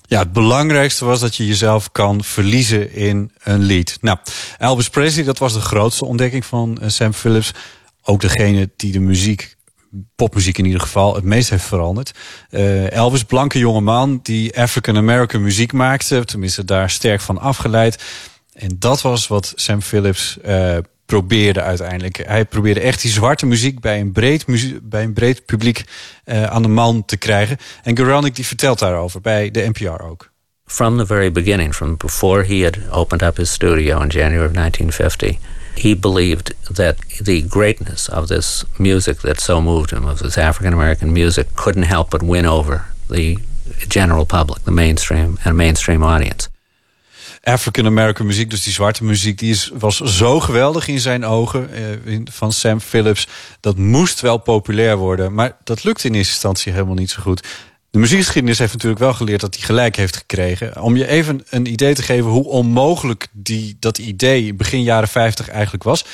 Ja, het belangrijkste was dat je jezelf kan verliezen in een lied. Nou, Elvis Presley, dat was de grootste ontdekking van eh, Sam Phillips. Ook degene die de muziek, popmuziek in ieder geval, het meest heeft veranderd. Uh, Elvis, blanke jongeman die African-American muziek maakte. Tenminste, daar sterk van afgeleid. En dat was wat Sam Phillips uh, probeerde uiteindelijk. Hij probeerde echt die zwarte muziek bij een breed, bij een breed publiek uh, aan de man te krijgen. En Guralnick die vertelt daarover bij de NPR ook. From the very beginning, from before he had opened up his studio in January of 1950, he believed that the greatness of this music that so moved him, of this African American music, couldn't help but win over the general public, the mainstream and mainstream audience. African American muziek, dus die zwarte muziek, die is, was zo geweldig in zijn ogen eh, van Sam Phillips. Dat moest wel populair worden, maar dat lukte in eerste instantie helemaal niet zo goed. De muziekgeschiedenis heeft natuurlijk wel geleerd dat hij gelijk heeft gekregen. Om je even een idee te geven hoe onmogelijk die, dat idee begin jaren 50 eigenlijk was.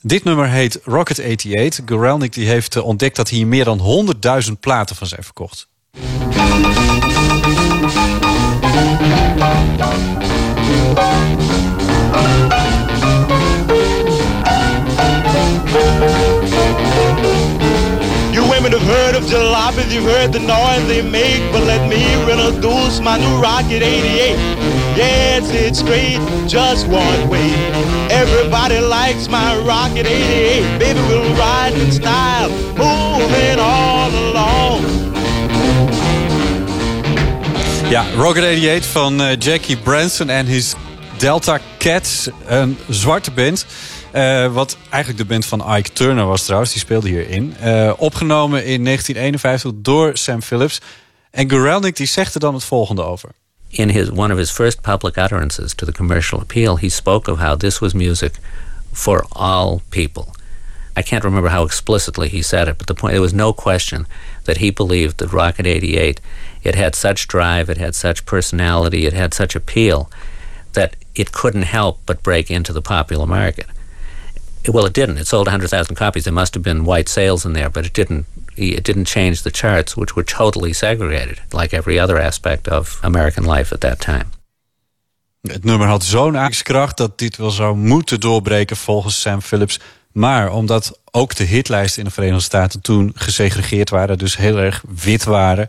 Dit nummer heet Rocket 88. Guralnik die heeft eh, ontdekt dat hier meer dan 100.000 platen van zijn verkocht. Jalopies, you've heard the noise they make, but let me introduce my new Rocket 88. Yeah, it's it straight, just one way. Everybody likes my Rocket 88. Baby, we'll ride in style, moving all along. Ja, Rocket 88 van eh, Jackie Branson en his Delta Cats. Een zwarte band. Eh, wat eigenlijk de band van Ike Turner was trouwens. Die speelde hierin. Eh, opgenomen in 1951 door Sam Phillips. En Guralnik die zegt er dan het volgende over. In his one of his first public utterances to the commercial appeal, he spoke of how this was music for all people. I can't remember how explicitly he said it, but the point there was no question that he believed that Rocket 88 it had such drive, it had such personality, it had such appeal that it couldn't help but break into the popular market. Well, it didn't. It sold 100,000 copies. There must have been white sales in there, but it didn't. It didn't change the charts, which were totally segregated, like every other aspect of American life at that time. Het nummer had zo'n aardkracht dat dit wel zou moeten doorbreken volgens Sam Phillips. Maar omdat ook de hitlijsten in de Verenigde Staten toen gesegregeerd waren, dus heel erg wit waren,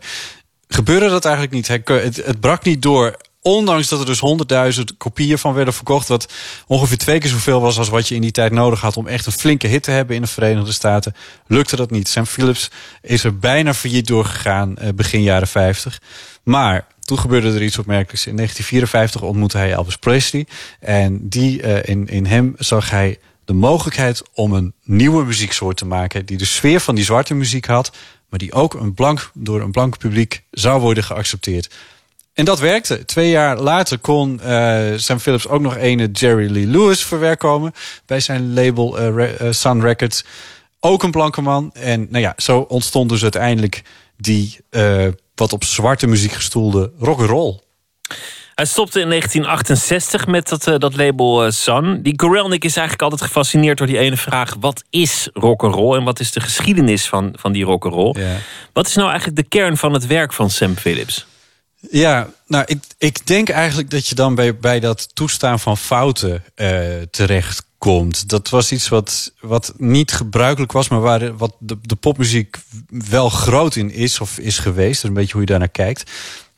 gebeurde dat eigenlijk niet. Het, het brak niet door. Ondanks dat er dus 100.000 kopieën van werden verkocht... wat ongeveer twee keer zoveel was als wat je in die tijd nodig had... om echt een flinke hit te hebben in de Verenigde Staten... lukte dat niet. Sam Phillips is er bijna failliet doorgegaan eh, begin jaren 50. Maar toen gebeurde er iets opmerkelijks. In 1954 ontmoette hij Elvis Presley. En die, uh, in, in hem zag hij de mogelijkheid om een nieuwe muzieksoort te maken... die de sfeer van die zwarte muziek had... maar die ook een blank, door een blank publiek zou worden geaccepteerd. En dat werkte. Twee jaar later kon uh, Sam Phillips ook nog ene Jerry Lee Lewis verwerkomen... bij zijn label uh, Sun Records. Ook een blanke man. En nou ja, zo ontstond dus uiteindelijk die wat op zwarte muziek gestoelde rock'n'roll. Hij stopte in 1968 met dat, dat label Sun. Die Gorelnik is eigenlijk altijd gefascineerd door die ene vraag: wat is rock'n'roll en wat is de geschiedenis van, van die rock'n'roll? Ja. Wat is nou eigenlijk de kern van het werk van Sam Phillips? Ja, nou, ik, ik denk eigenlijk dat je dan bij, bij dat toestaan van fouten uh, terecht komt. Dat was iets wat, wat niet gebruikelijk was, maar waar wat de, popmuziek wel groot in is of is geweest. Dat is een beetje hoe je daarnaar kijkt.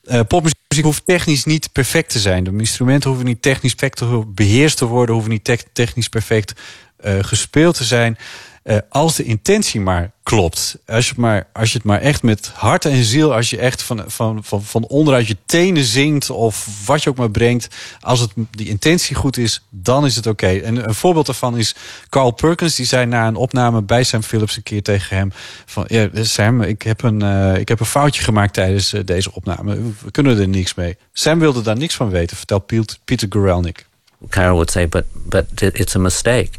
Uh, popmuziek hoeft technisch niet perfect te zijn. De instrumenten hoeven niet technisch perfect beheerst te worden, hoeven niet te technisch perfect uh, gespeeld te zijn. Uh, als de intentie maar klopt. Als je, het maar, als je het maar echt met hart en ziel, als je echt van, van, van, van onderuit je tenen zingt of wat je ook maar brengt, als het, die intentie goed is, dan is het oké. En een voorbeeld daarvan is Carl Perkins, die zei na een opname bij Sam Phillips een keer tegen hem: van ja, Sam, ik heb een, uh, ik heb een foutje gemaakt tijdens uh, deze opname. We kunnen er niks mee. Sam wilde daar niks van weten, vertelt Peter Guralnik. Carl would say, but, but it's a mistake.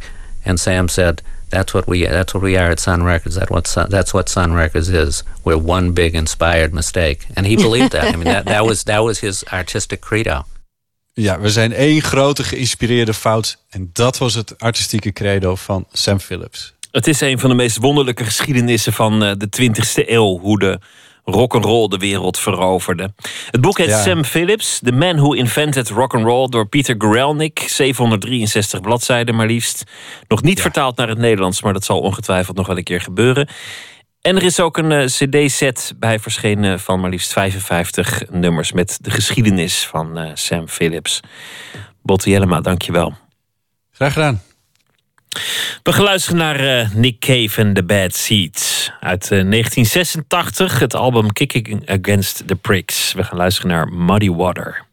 And Sam said, That's what we that's what we are at Sun Records. That's what Sun, that's what Sun Records is. We're one big inspired mistake, and he believed that. I mean, that, that was that was his artistic credo. Ja, we zijn één grote geïnspireerde fout en dat was het artistieke credo van Sam Phillips. Het is een van de meest wonderlijke geschiedenissen van uh, de 20e eeuw, hoe de rock'n'roll de wereld veroverde. Het boek heet ja. Sam Phillips, The Man Who Invented Rock'n'Roll door Peter Guralnik. 763 bladzijden maar liefst. Nog niet ja. vertaald naar het Nederlands, maar dat zal ongetwijfeld nog wel een keer gebeuren. En er is ook een uh, cd-set bij verschenen van maar liefst 55 nummers... met de geschiedenis van uh, Sam Phillips. Botte Jellema, dankjewel. Graag gedaan. We gaan luisteren naar uh, Nick Cave en The Bad Seeds uit uh, 1986. Het album Kicking Against the Pricks. We gaan luisteren naar Muddy Water.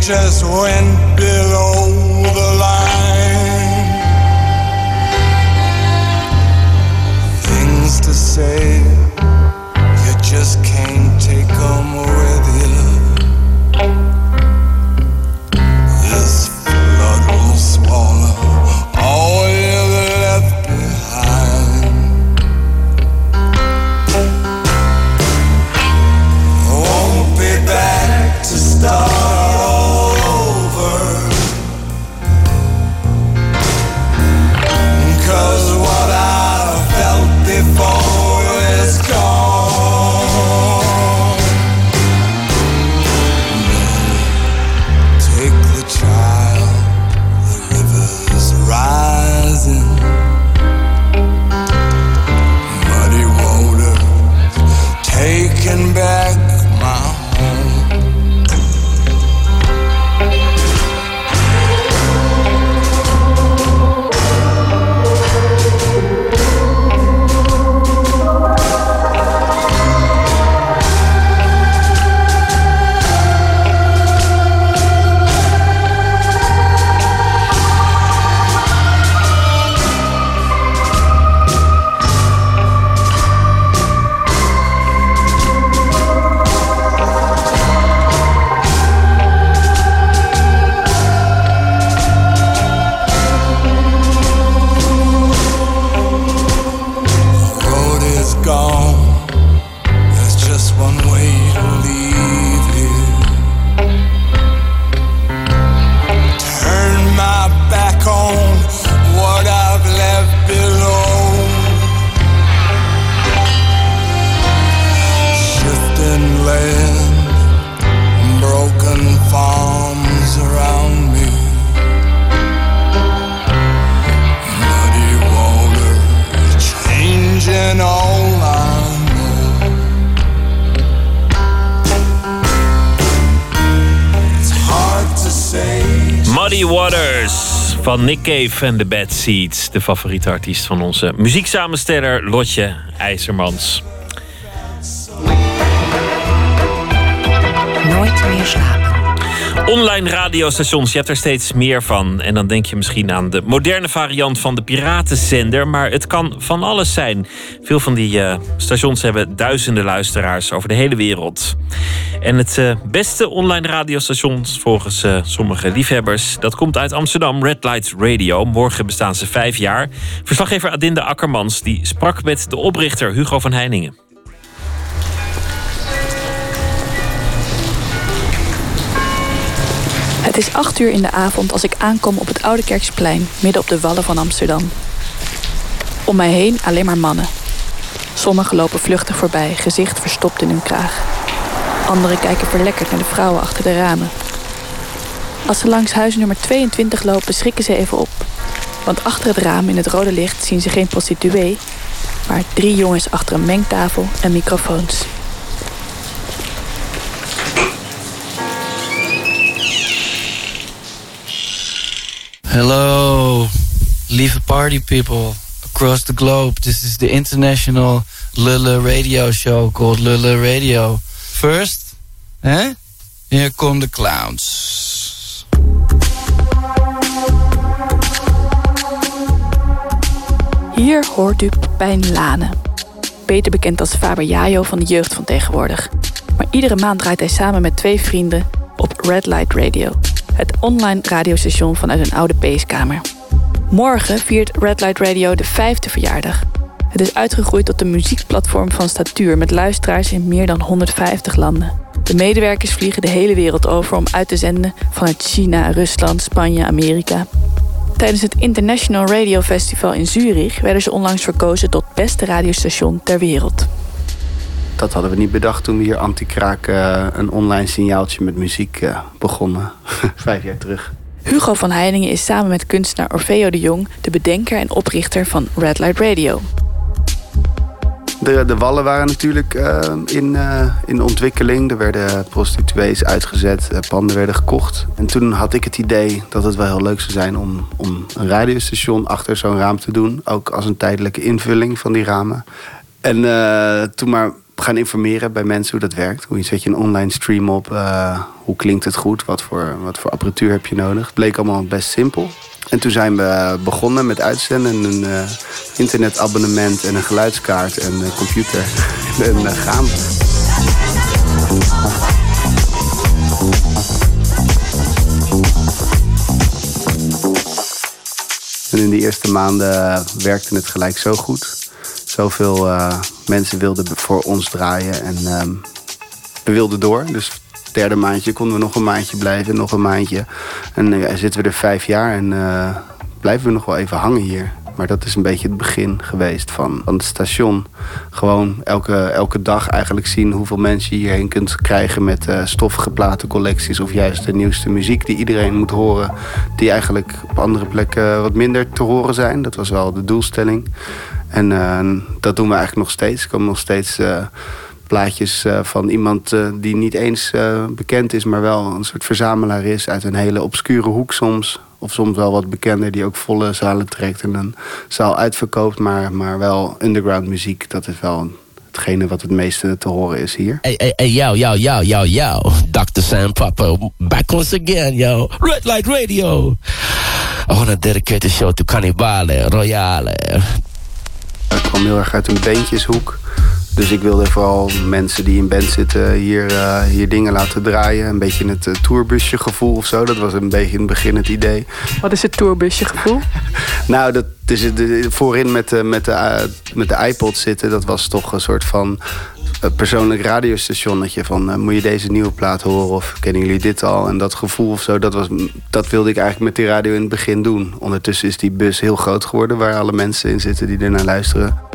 Just went below the line. Land, broken farms around me. Muddy water changing all I know. It's hard to say. Muddy Waters van Nick Cave en The Bad Seeds. De favoriete artiest van onze muzieksamensteller Lotje IJzermans. Meer slapen. Online radiostations, je hebt er steeds meer van. En dan denk je misschien aan de moderne variant van de piratenzender. Maar het kan van alles zijn. Veel van die eh, stations hebben duizenden luisteraars over de hele wereld. En het eh, beste online radiostation volgens eh, sommige liefhebbers... dat komt uit Amsterdam, Red Light Radio. Morgen bestaan ze vijf jaar. Verslaggever Adinda Akkermans die sprak met de oprichter Hugo van Heiningen. Het is acht uur in de avond als ik aankom op het Oude Kerksplein, midden op de wallen van Amsterdam. Om mij heen alleen maar mannen. Sommigen lopen vluchtig voorbij, gezicht verstopt in hun kraag. Anderen kijken verlekkerd naar de vrouwen achter de ramen. Als ze langs huis nummer 22 lopen, schrikken ze even op. Want achter het raam in het rode licht zien ze geen prostituee, maar drie jongens achter een mengtafel en microfoons. Hello, lieve party people across the globe. This is the international Lulle radio show called Lulle Radio. First, hè? Here come the clowns. Hier hoort u Pepijn Lane. Beter bekend als Faber Jajo van de jeugd van tegenwoordig. Maar iedere maand draait hij samen met twee vrienden op Red Light Radio. Het online radiostation vanuit een oude peeskamer. Morgen viert Red Light Radio de vijfde verjaardag. Het is uitgegroeid tot een muziekplatform van statuur met luisteraars in meer dan 150 landen. De medewerkers vliegen de hele wereld over om uit te zenden vanuit China, Rusland, Spanje, Amerika. Tijdens het International Radio Festival in Zurich werden ze onlangs verkozen tot beste radiostation ter wereld. Dat hadden we niet bedacht toen we hier Antikraak eh, een online signaaltje met muziek eh, begonnen. (laughs) Vijf jaar terug. Hugo van Heiningen is samen met kunstenaar Orfeo de Jong de bedenker en oprichter van Red Light Radio. De, de wallen waren natuurlijk eh, in, in ontwikkeling. Er werden prostituees uitgezet, panden werden gekocht. En toen had ik het idee dat het wel heel leuk zou zijn om, om een radiostation achter zo'n raam te doen. Ook als een tijdelijke invulling van die ramen. En toen maar gaan informeren bij mensen hoe dat werkt. Hoe zet je een online stream op? eh, hoe klinkt het goed? Wat voor, wat voor apparatuur heb je nodig? Het bleek allemaal best simpel. En toen zijn we begonnen met uitzenden. Een eh, internetabonnement en een geluidskaart en een computer. (laughs) en eh, gaan. En in de eerste maanden werkte het gelijk zo goed. Zoveel eh, mensen wilden voor ons draaien. En ehm, we wilden door. Dus het derde maandje konden we nog een maandje blijven. Nog een maandje. En uh, zitten we er vijf jaar en eh, blijven we nog wel even hangen hier. Maar dat is een beetje het begin geweest van, het station. Gewoon elke, elke dag eigenlijk zien hoeveel mensen je hierheen kunt krijgen met eh, stoffige platencollecties. Of juist de nieuwste muziek die iedereen moet horen. Die eigenlijk op andere plekken wat minder te horen zijn. Dat was wel de doelstelling. En eh, dat doen we eigenlijk nog steeds. Er komen nog steeds eh, plaatjes eh, van iemand die niet eens bekend is, maar wel een soort verzamelaar is uit een hele obscure hoek soms. Of soms wel wat bekender, die ook volle zalen trekt en een zaal uitverkoopt, maar, maar wel underground muziek. Dat is wel hetgene wat het meeste te horen is hier. Hey, hey, hey, yo, yo, yo. Dr. Sam Papa, back once again, yo. Red Light Radio. I want to dedicate the show to Cannibale Royale. Kwam heel erg uit een bandjeshoek. Dus ik wilde vooral mensen die in band zitten hier, eh, hier dingen laten draaien. Een beetje het eh, tourbusje gevoel of zo. Dat was een beetje in het begin het idee. Wat is het tourbusje gevoel? (laughs) Nou, dat is het, de- voorin met de, met, de, eh, met de iPod zitten. Dat was toch een soort van eh, persoonlijk radiostationnetje. Van, eh, moet je deze nieuwe plaat horen of kennen jullie dit al? En dat gevoel of zo, dat, was, dat wilde ik eigenlijk met die radio in het begin doen. Ondertussen is die bus heel groot geworden... waar alle mensen in zitten die ernaar luisteren.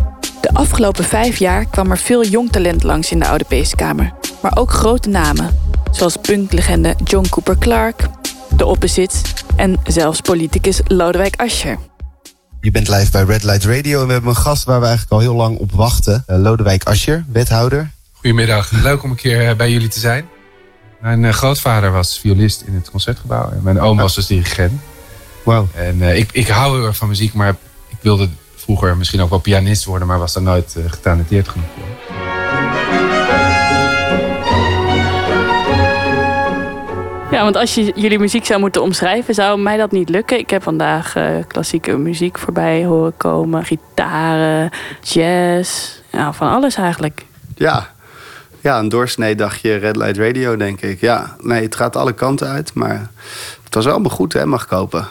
De afgelopen vijf jaar kwam er veel jong talent langs in de Oude Peeskamer. Maar ook grote namen, zoals punklegende John Cooper Clarke, de Opposites en zelfs politicus Lodewijk Asscher. Je bent live bij Red Light Radio en we hebben een gast waar we eigenlijk al heel lang op wachten. Eh, Lodewijk Asscher, wethouder. Goedemiddag, leuk om een keer eh, bij jullie te zijn. Mijn eh, grootvader was violist in het concertgebouw en mijn oom was dus dirigent. Wauw. En eh, ik, ik hou heel erg van muziek, maar ik wilde vroeger misschien ook wel pianist worden, maar was daar nooit eh, getalenteerd genoeg voor. Ja, want als je jullie muziek zou moeten omschrijven, zou mij dat niet lukken. Ik heb vandaag eh, klassieke muziek voorbij horen komen, gitaren, jazz, ja, van alles eigenlijk. Ja. ja, een doorsnee dagje Red Light Radio, denk ik. Ja, nee, het gaat alle kanten uit, maar het was wel goed, hè, mag kopen.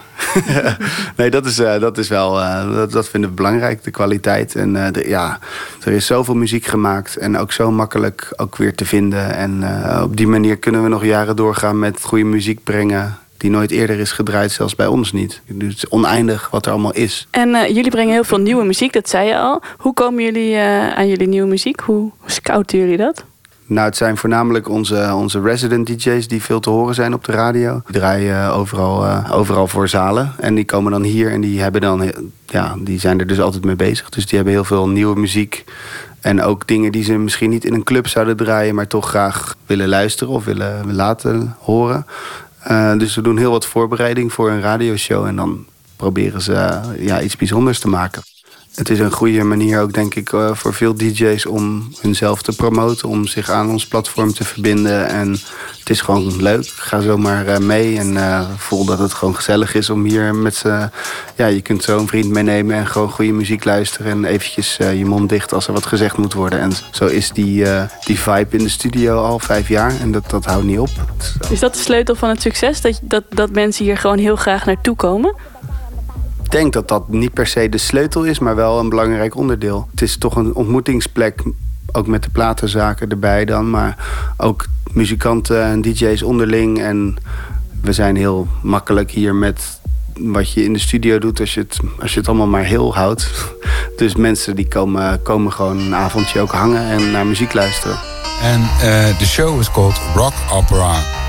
(laughs) nee, dat is, eh, dat is wel, eh, dat, dat vinden we belangrijk, de kwaliteit. En eh, de, ja, er is zoveel muziek gemaakt en ook zo makkelijk ook weer te vinden. En op die manier kunnen we nog jaren doorgaan met goede muziek brengen. Die nooit eerder is gedraaid, zelfs bij ons niet. Dus het is oneindig wat er allemaal is. En jullie brengen heel veel nieuwe muziek, dat zei je al. Hoe komen jullie aan jullie nieuwe muziek? Hoe scouten jullie dat? Nou, het zijn voornamelijk onze, onze resident DJ's die veel te horen zijn op de radio. Die draaien eh, overal, eh, overal voor zalen. En die komen dan hier en die, hebben dan, he- ja, die zijn er dus altijd mee bezig. Dus die hebben heel veel nieuwe muziek. En ook dingen die ze misschien niet in een club zouden draaien, maar toch graag willen luisteren of willen laten horen. Eh, dus we doen heel wat voorbereiding voor een radioshow. En dan proberen ze eh, ja, iets bijzonders te maken. Het is een goede manier ook, denk ik, eh, voor veel DJ's om hunzelf te promoten, om zich aan ons platform te verbinden. En het is gewoon leuk. Ga zomaar eh, mee en eh, voel dat het gewoon gezellig is om hier met z'n. Ja, je kunt zo een vriend meenemen en gewoon goede muziek luisteren en eventjes je mond dicht als er wat gezegd moet worden. En zo is die, die vibe in de studio al vijf jaar en dat, dat houdt niet op. Is dat de sleutel van het succes? Dat, dat, dat mensen hier gewoon heel graag naartoe komen? Ik denk dat dat niet per se de sleutel is, maar wel een belangrijk onderdeel. Het is toch een ontmoetingsplek, ook met de platenzaken erbij dan, maar ook muzikanten en DJ's onderling. En we zijn heel makkelijk hier met wat je in de studio doet als je het, als je het allemaal maar heel houdt. (laughs) Dus mensen die komen, komen gewoon een avondje ook hangen en naar muziek luisteren. And uh, the show is called Rock Opera.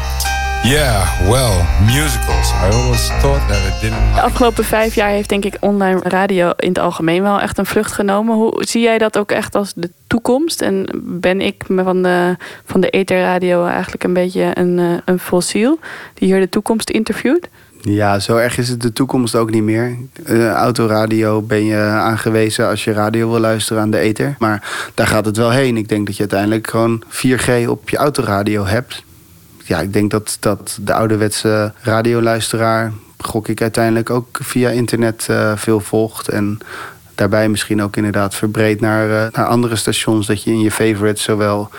Yeah, well, musicals. I always thought that it didn't De afgelopen vijf jaar heeft denk ik online radio in het algemeen wel echt een vlucht genomen. Hoe zie jij dat ook echt als de toekomst? En ben ik me van de, van de etherradio eigenlijk een beetje een, eh, een fossiel die hier de toekomst interviewt? Ja, zo erg is het de toekomst ook niet meer. Eh, autoradio ben je aangewezen als je radio wil luisteren aan de ether. Maar daar gaat het wel heen. Ik denk dat je uiteindelijk gewoon 4G op je autoradio hebt. Ja, ik denk dat, dat de ouderwetse radioluisteraar... gok ik uiteindelijk ook via internet eh, veel volgt. En daarbij misschien ook inderdaad verbreed naar, eh, naar andere stations... dat je in je favorites zowel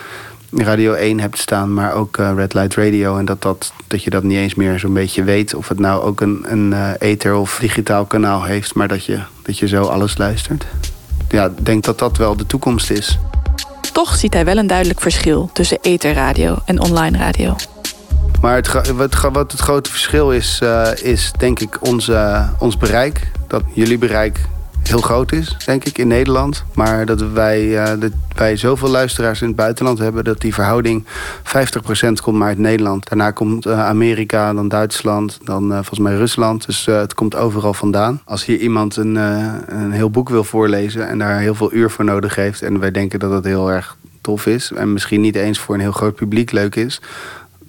Radio 1 hebt staan, maar ook eh, Red Light Radio. En dat, dat, dat je dat niet eens meer zo'n beetje weet. Of het nou ook een, een ether of digitaal kanaal heeft. Maar dat je, dat je zo alles luistert. Ja, ik denk dat dat wel de toekomst is. Toch ziet hij wel een duidelijk verschil tussen etherradio en online radio. Maar het, wat, wat het grote verschil is, eh, is denk ik onze, ons bereik. Dat jullie bereik heel groot is, denk ik, in Nederland. Maar dat wij, eh, dat wij zoveel luisteraars in het buitenland hebben... dat die verhouding 50% komt maar uit Nederland. Daarna komt eh, Amerika, dan Duitsland, dan volgens mij Rusland. Dus het komt overal vandaan. Als hier iemand een, een heel boek wil voorlezen... en daar heel veel uur voor nodig heeft... en wij denken dat dat heel erg tof is... en misschien niet eens voor een heel groot publiek leuk is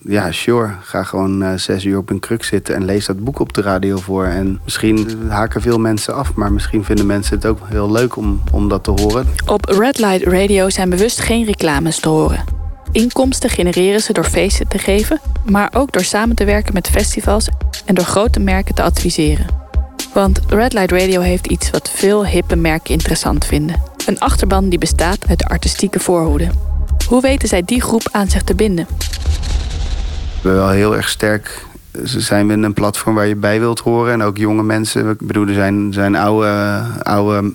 ja, sure. Ga gewoon eh, zes uur op een kruk zitten en lees dat boek op de radio voor. En misschien haken veel mensen af, maar misschien vinden mensen het ook heel leuk om, om dat te horen. Op Red Light Radio zijn bewust geen reclames te horen. Inkomsten genereren ze door feesten te geven, maar ook door samen te werken met festivals en door grote merken te adviseren. Want Red Light Radio heeft iets wat veel hippe merken interessant vinden. Een achterban die bestaat uit artistieke voorhoede. Hoe weten zij die groep aan zich te binden? We wel heel erg sterk zijn we een platform waar je bij wilt horen. En ook jonge mensen. Ik bedoel, er zijn, zijn oude, oude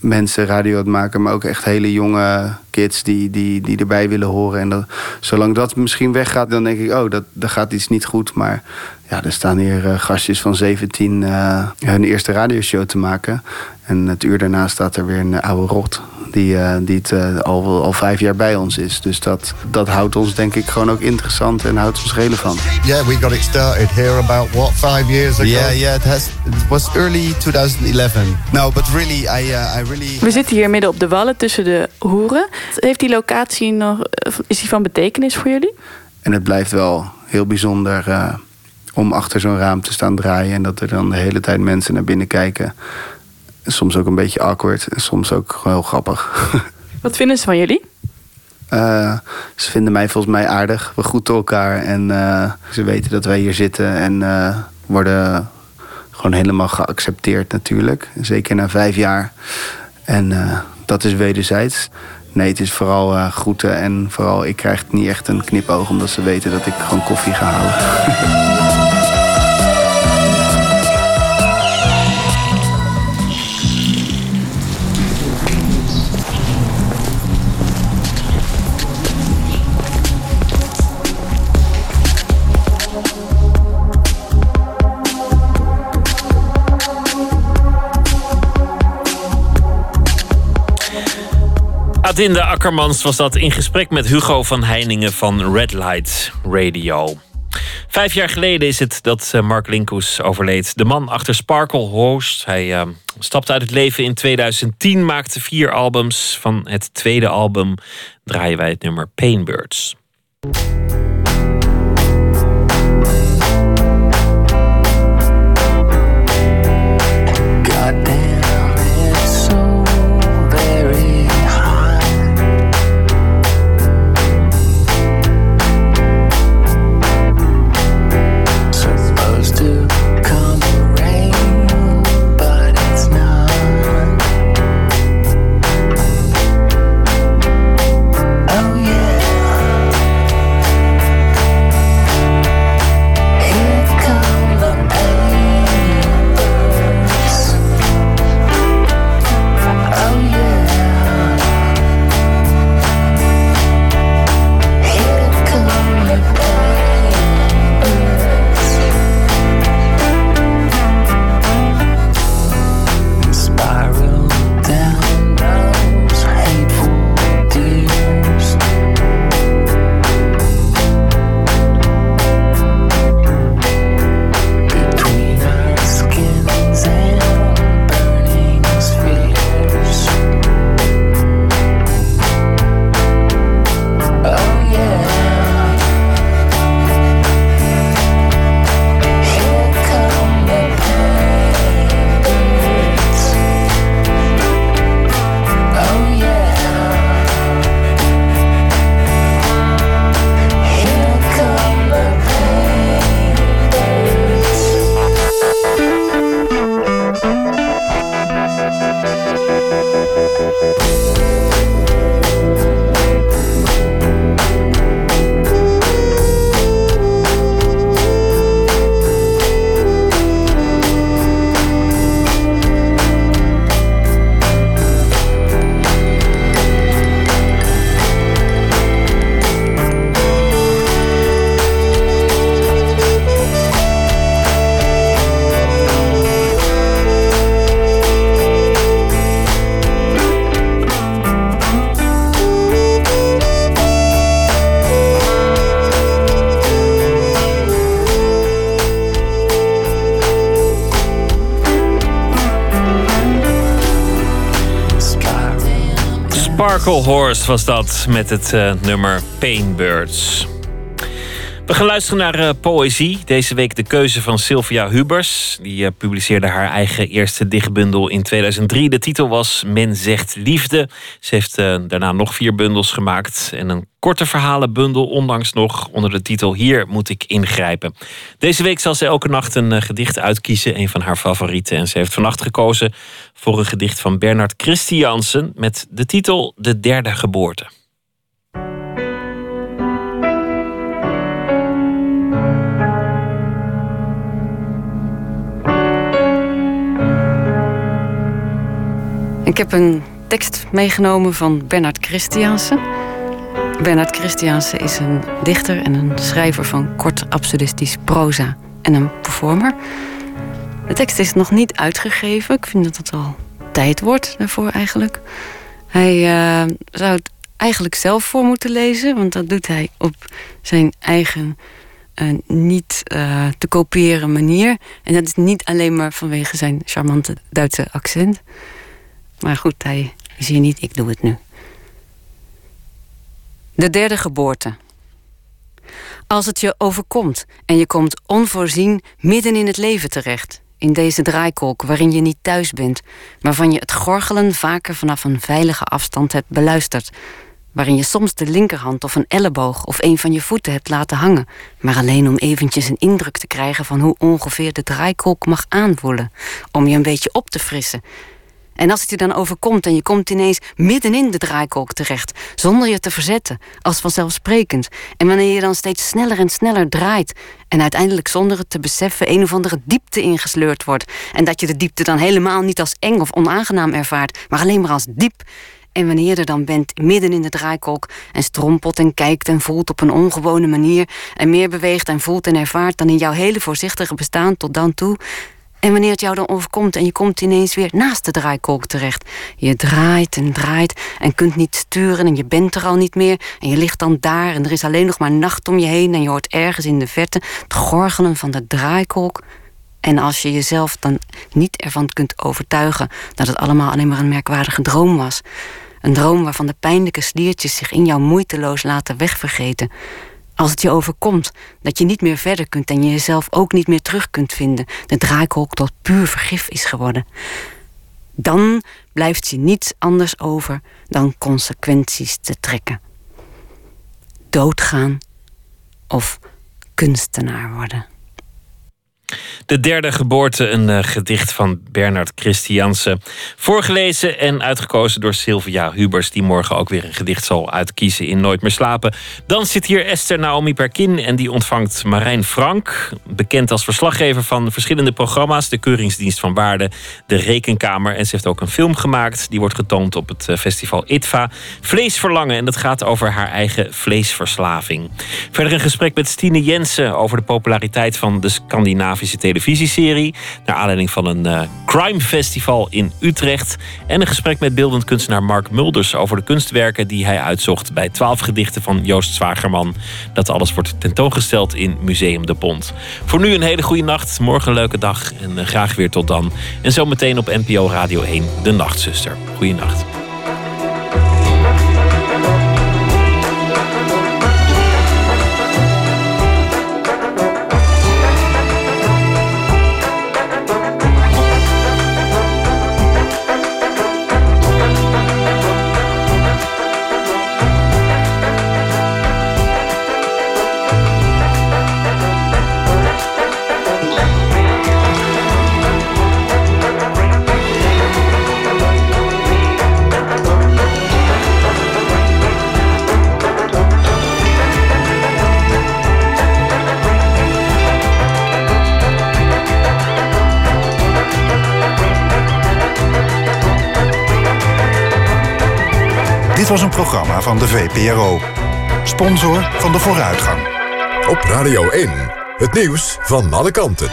mensen radio aan het maken, maar ook echt hele jonge kids die, die, die erbij willen horen. En dat, zolang dat misschien weggaat, dan denk ik, oh, dat, dat gaat iets niet goed. Maar ja, er staan hier eh, gastjes van 17 eh, hun eerste radioshow te maken. En het uur daarna staat er weer een oude rot. Die, eh, die het eh, al, al vijf jaar bij ons is. Dus dat, dat houdt ons denk ik gewoon ook interessant en houdt ons relevant. Yeah, we got it started here about what five years ago. Yeah, yeah, it has. It was early 2011. No, but really, I, uh, I really. We zitten hier midden op de wallen tussen de hoeren. Heeft die locatie nog, is die van betekenis voor jullie? En het blijft wel heel bijzonder eh, om achter zo'n raam te staan draaien. En dat er dan de hele tijd mensen naar binnen kijken. Soms ook een beetje awkward en soms ook heel grappig. (laughs) Wat vinden ze van jullie? Eh, ze vinden mij volgens mij aardig. We groeten elkaar en eh, ze weten dat wij hier zitten. En eh, worden gewoon helemaal geaccepteerd natuurlijk. Zeker na vijf jaar. En dat is wederzijds. Nee, het is vooral groeten. En vooral, ik krijg niet echt een knipoog... omdat ze weten dat ik gewoon koffie ga halen. (laughs) Adinde Akkermans was dat in gesprek met Hugo van Heiningen van Red Light Radio. Vijf jaar geleden is het dat eh, Mark Linkus overleed. De man achter Sparkle Host. Hij uh, stapte uit het leven in 2010, maakte vier albums. Van het tweede album draaien wij het nummer Painbirds. Circle Horse was dat met het uh, nummer Painbirds. We gaan luisteren naar uh, poëzie. Deze week de keuze van Sylvia Hubers. Die uh, publiceerde haar eigen eerste dichtbundel in 2003. De titel was Men zegt liefde. Ze heeft daarna nog vier bundels gemaakt. En een korte verhalenbundel, ondanks nog onder de titel Hier moet ik ingrijpen. Deze week zal ze elke nacht een gedicht uitkiezen, een van haar favorieten. En ze heeft vannacht gekozen voor een gedicht van Bernard Christiansen met de titel De derde geboorte. Ik heb een tekst meegenomen van Bernard Christiansen. Bernard Christiansen is een dichter en een schrijver van kort absurdistisch proza en een performer. De tekst is nog niet uitgegeven. Ik vind dat het al tijd wordt daarvoor eigenlijk. Hij uh, zou het eigenlijk zelf voor moeten lezen, want dat doet hij op zijn eigen uh, niet uh, te kopiëren manier. En dat is niet alleen maar vanwege zijn charmante Duitse accent. Maar goed, hij is hier niet, ik doe het nu. De derde geboorte. Als het je overkomt en je komt onvoorzien midden in het leven terecht, in deze draaikolk waarin je niet thuis bent, waarvan je het gorgelen vaker vanaf een veilige afstand hebt beluisterd, waarin je soms de linkerhand of een elleboog of een van je voeten hebt laten hangen, maar alleen om eventjes een indruk te krijgen van hoe ongeveer de draaikolk mag aanvoelen, om je een beetje op te frissen en als het je dan overkomt en je komt ineens middenin de draaikolk terecht, zonder je te verzetten, als vanzelfsprekend. En wanneer je dan steeds sneller en sneller draait en uiteindelijk zonder het te beseffen een of andere diepte ingesleurd wordt. En dat je de diepte dan helemaal niet als eng of onaangenaam ervaart, maar alleen maar als diep. En wanneer je er dan bent, midden in de draaikolk, en strompelt en kijkt en voelt op een ongewone manier, en meer beweegt en voelt en ervaart dan in jouw hele voorzichtige bestaan tot dan toe, en wanneer het jou dan overkomt en je komt ineens weer naast de draaikolk terecht. Je draait en draait en kunt niet sturen en je bent er al niet meer. En je ligt dan daar en er is alleen nog maar nacht om je heen. En je hoort ergens in de verte het gorgelen van de draaikolk. En als je jezelf dan niet ervan kunt overtuigen dat het allemaal alleen maar een merkwaardige droom was. Een droom waarvan de pijnlijke sliertjes zich in jou moeiteloos laten wegvergeten. Als het je overkomt dat je niet meer verder kunt en je jezelf ook niet meer terug kunt vinden, de draaikolk tot puur vergif is geworden, dan blijft je niets anders over dan consequenties te trekken. Doodgaan of kunstenaar worden. De derde geboorte, een uh, gedicht van Bernard Christiansen. Voorgelezen en uitgekozen door Sylvia Hubers, die morgen ook weer een gedicht zal uitkiezen in Nooit meer slapen. Dan zit hier Esther Naomi Perkin en die ontvangt Marijn Frank, bekend als verslaggever van verschillende programma's, de Keuringsdienst van Waarde, de Rekenkamer. En ze heeft ook een film gemaakt, die wordt getoond op het festival ITVA. Vleesverlangen, en dat gaat over haar eigen vleesverslaving. Verder een gesprek met Stine Jensen over de populariteit van de Scandinavische televisieserie. Naar aanleiding van een uh, crime festival in Utrecht. En een gesprek met beeldend kunstenaar Mark Mulders over de kunstwerken die hij uitzocht bij twaalf gedichten van Joost Zwagerman. Dat alles wordt tentoongesteld in Museum de Pont. Voor nu een hele goede nacht, morgen een leuke dag en uh, graag weer tot dan. En zometeen op NPO Radio 1, De Nachtzuster. Goeienacht. Dit was een programma van de VPRO. Sponsor van de vooruitgang. Op Radio 1, het nieuws van alle kanten.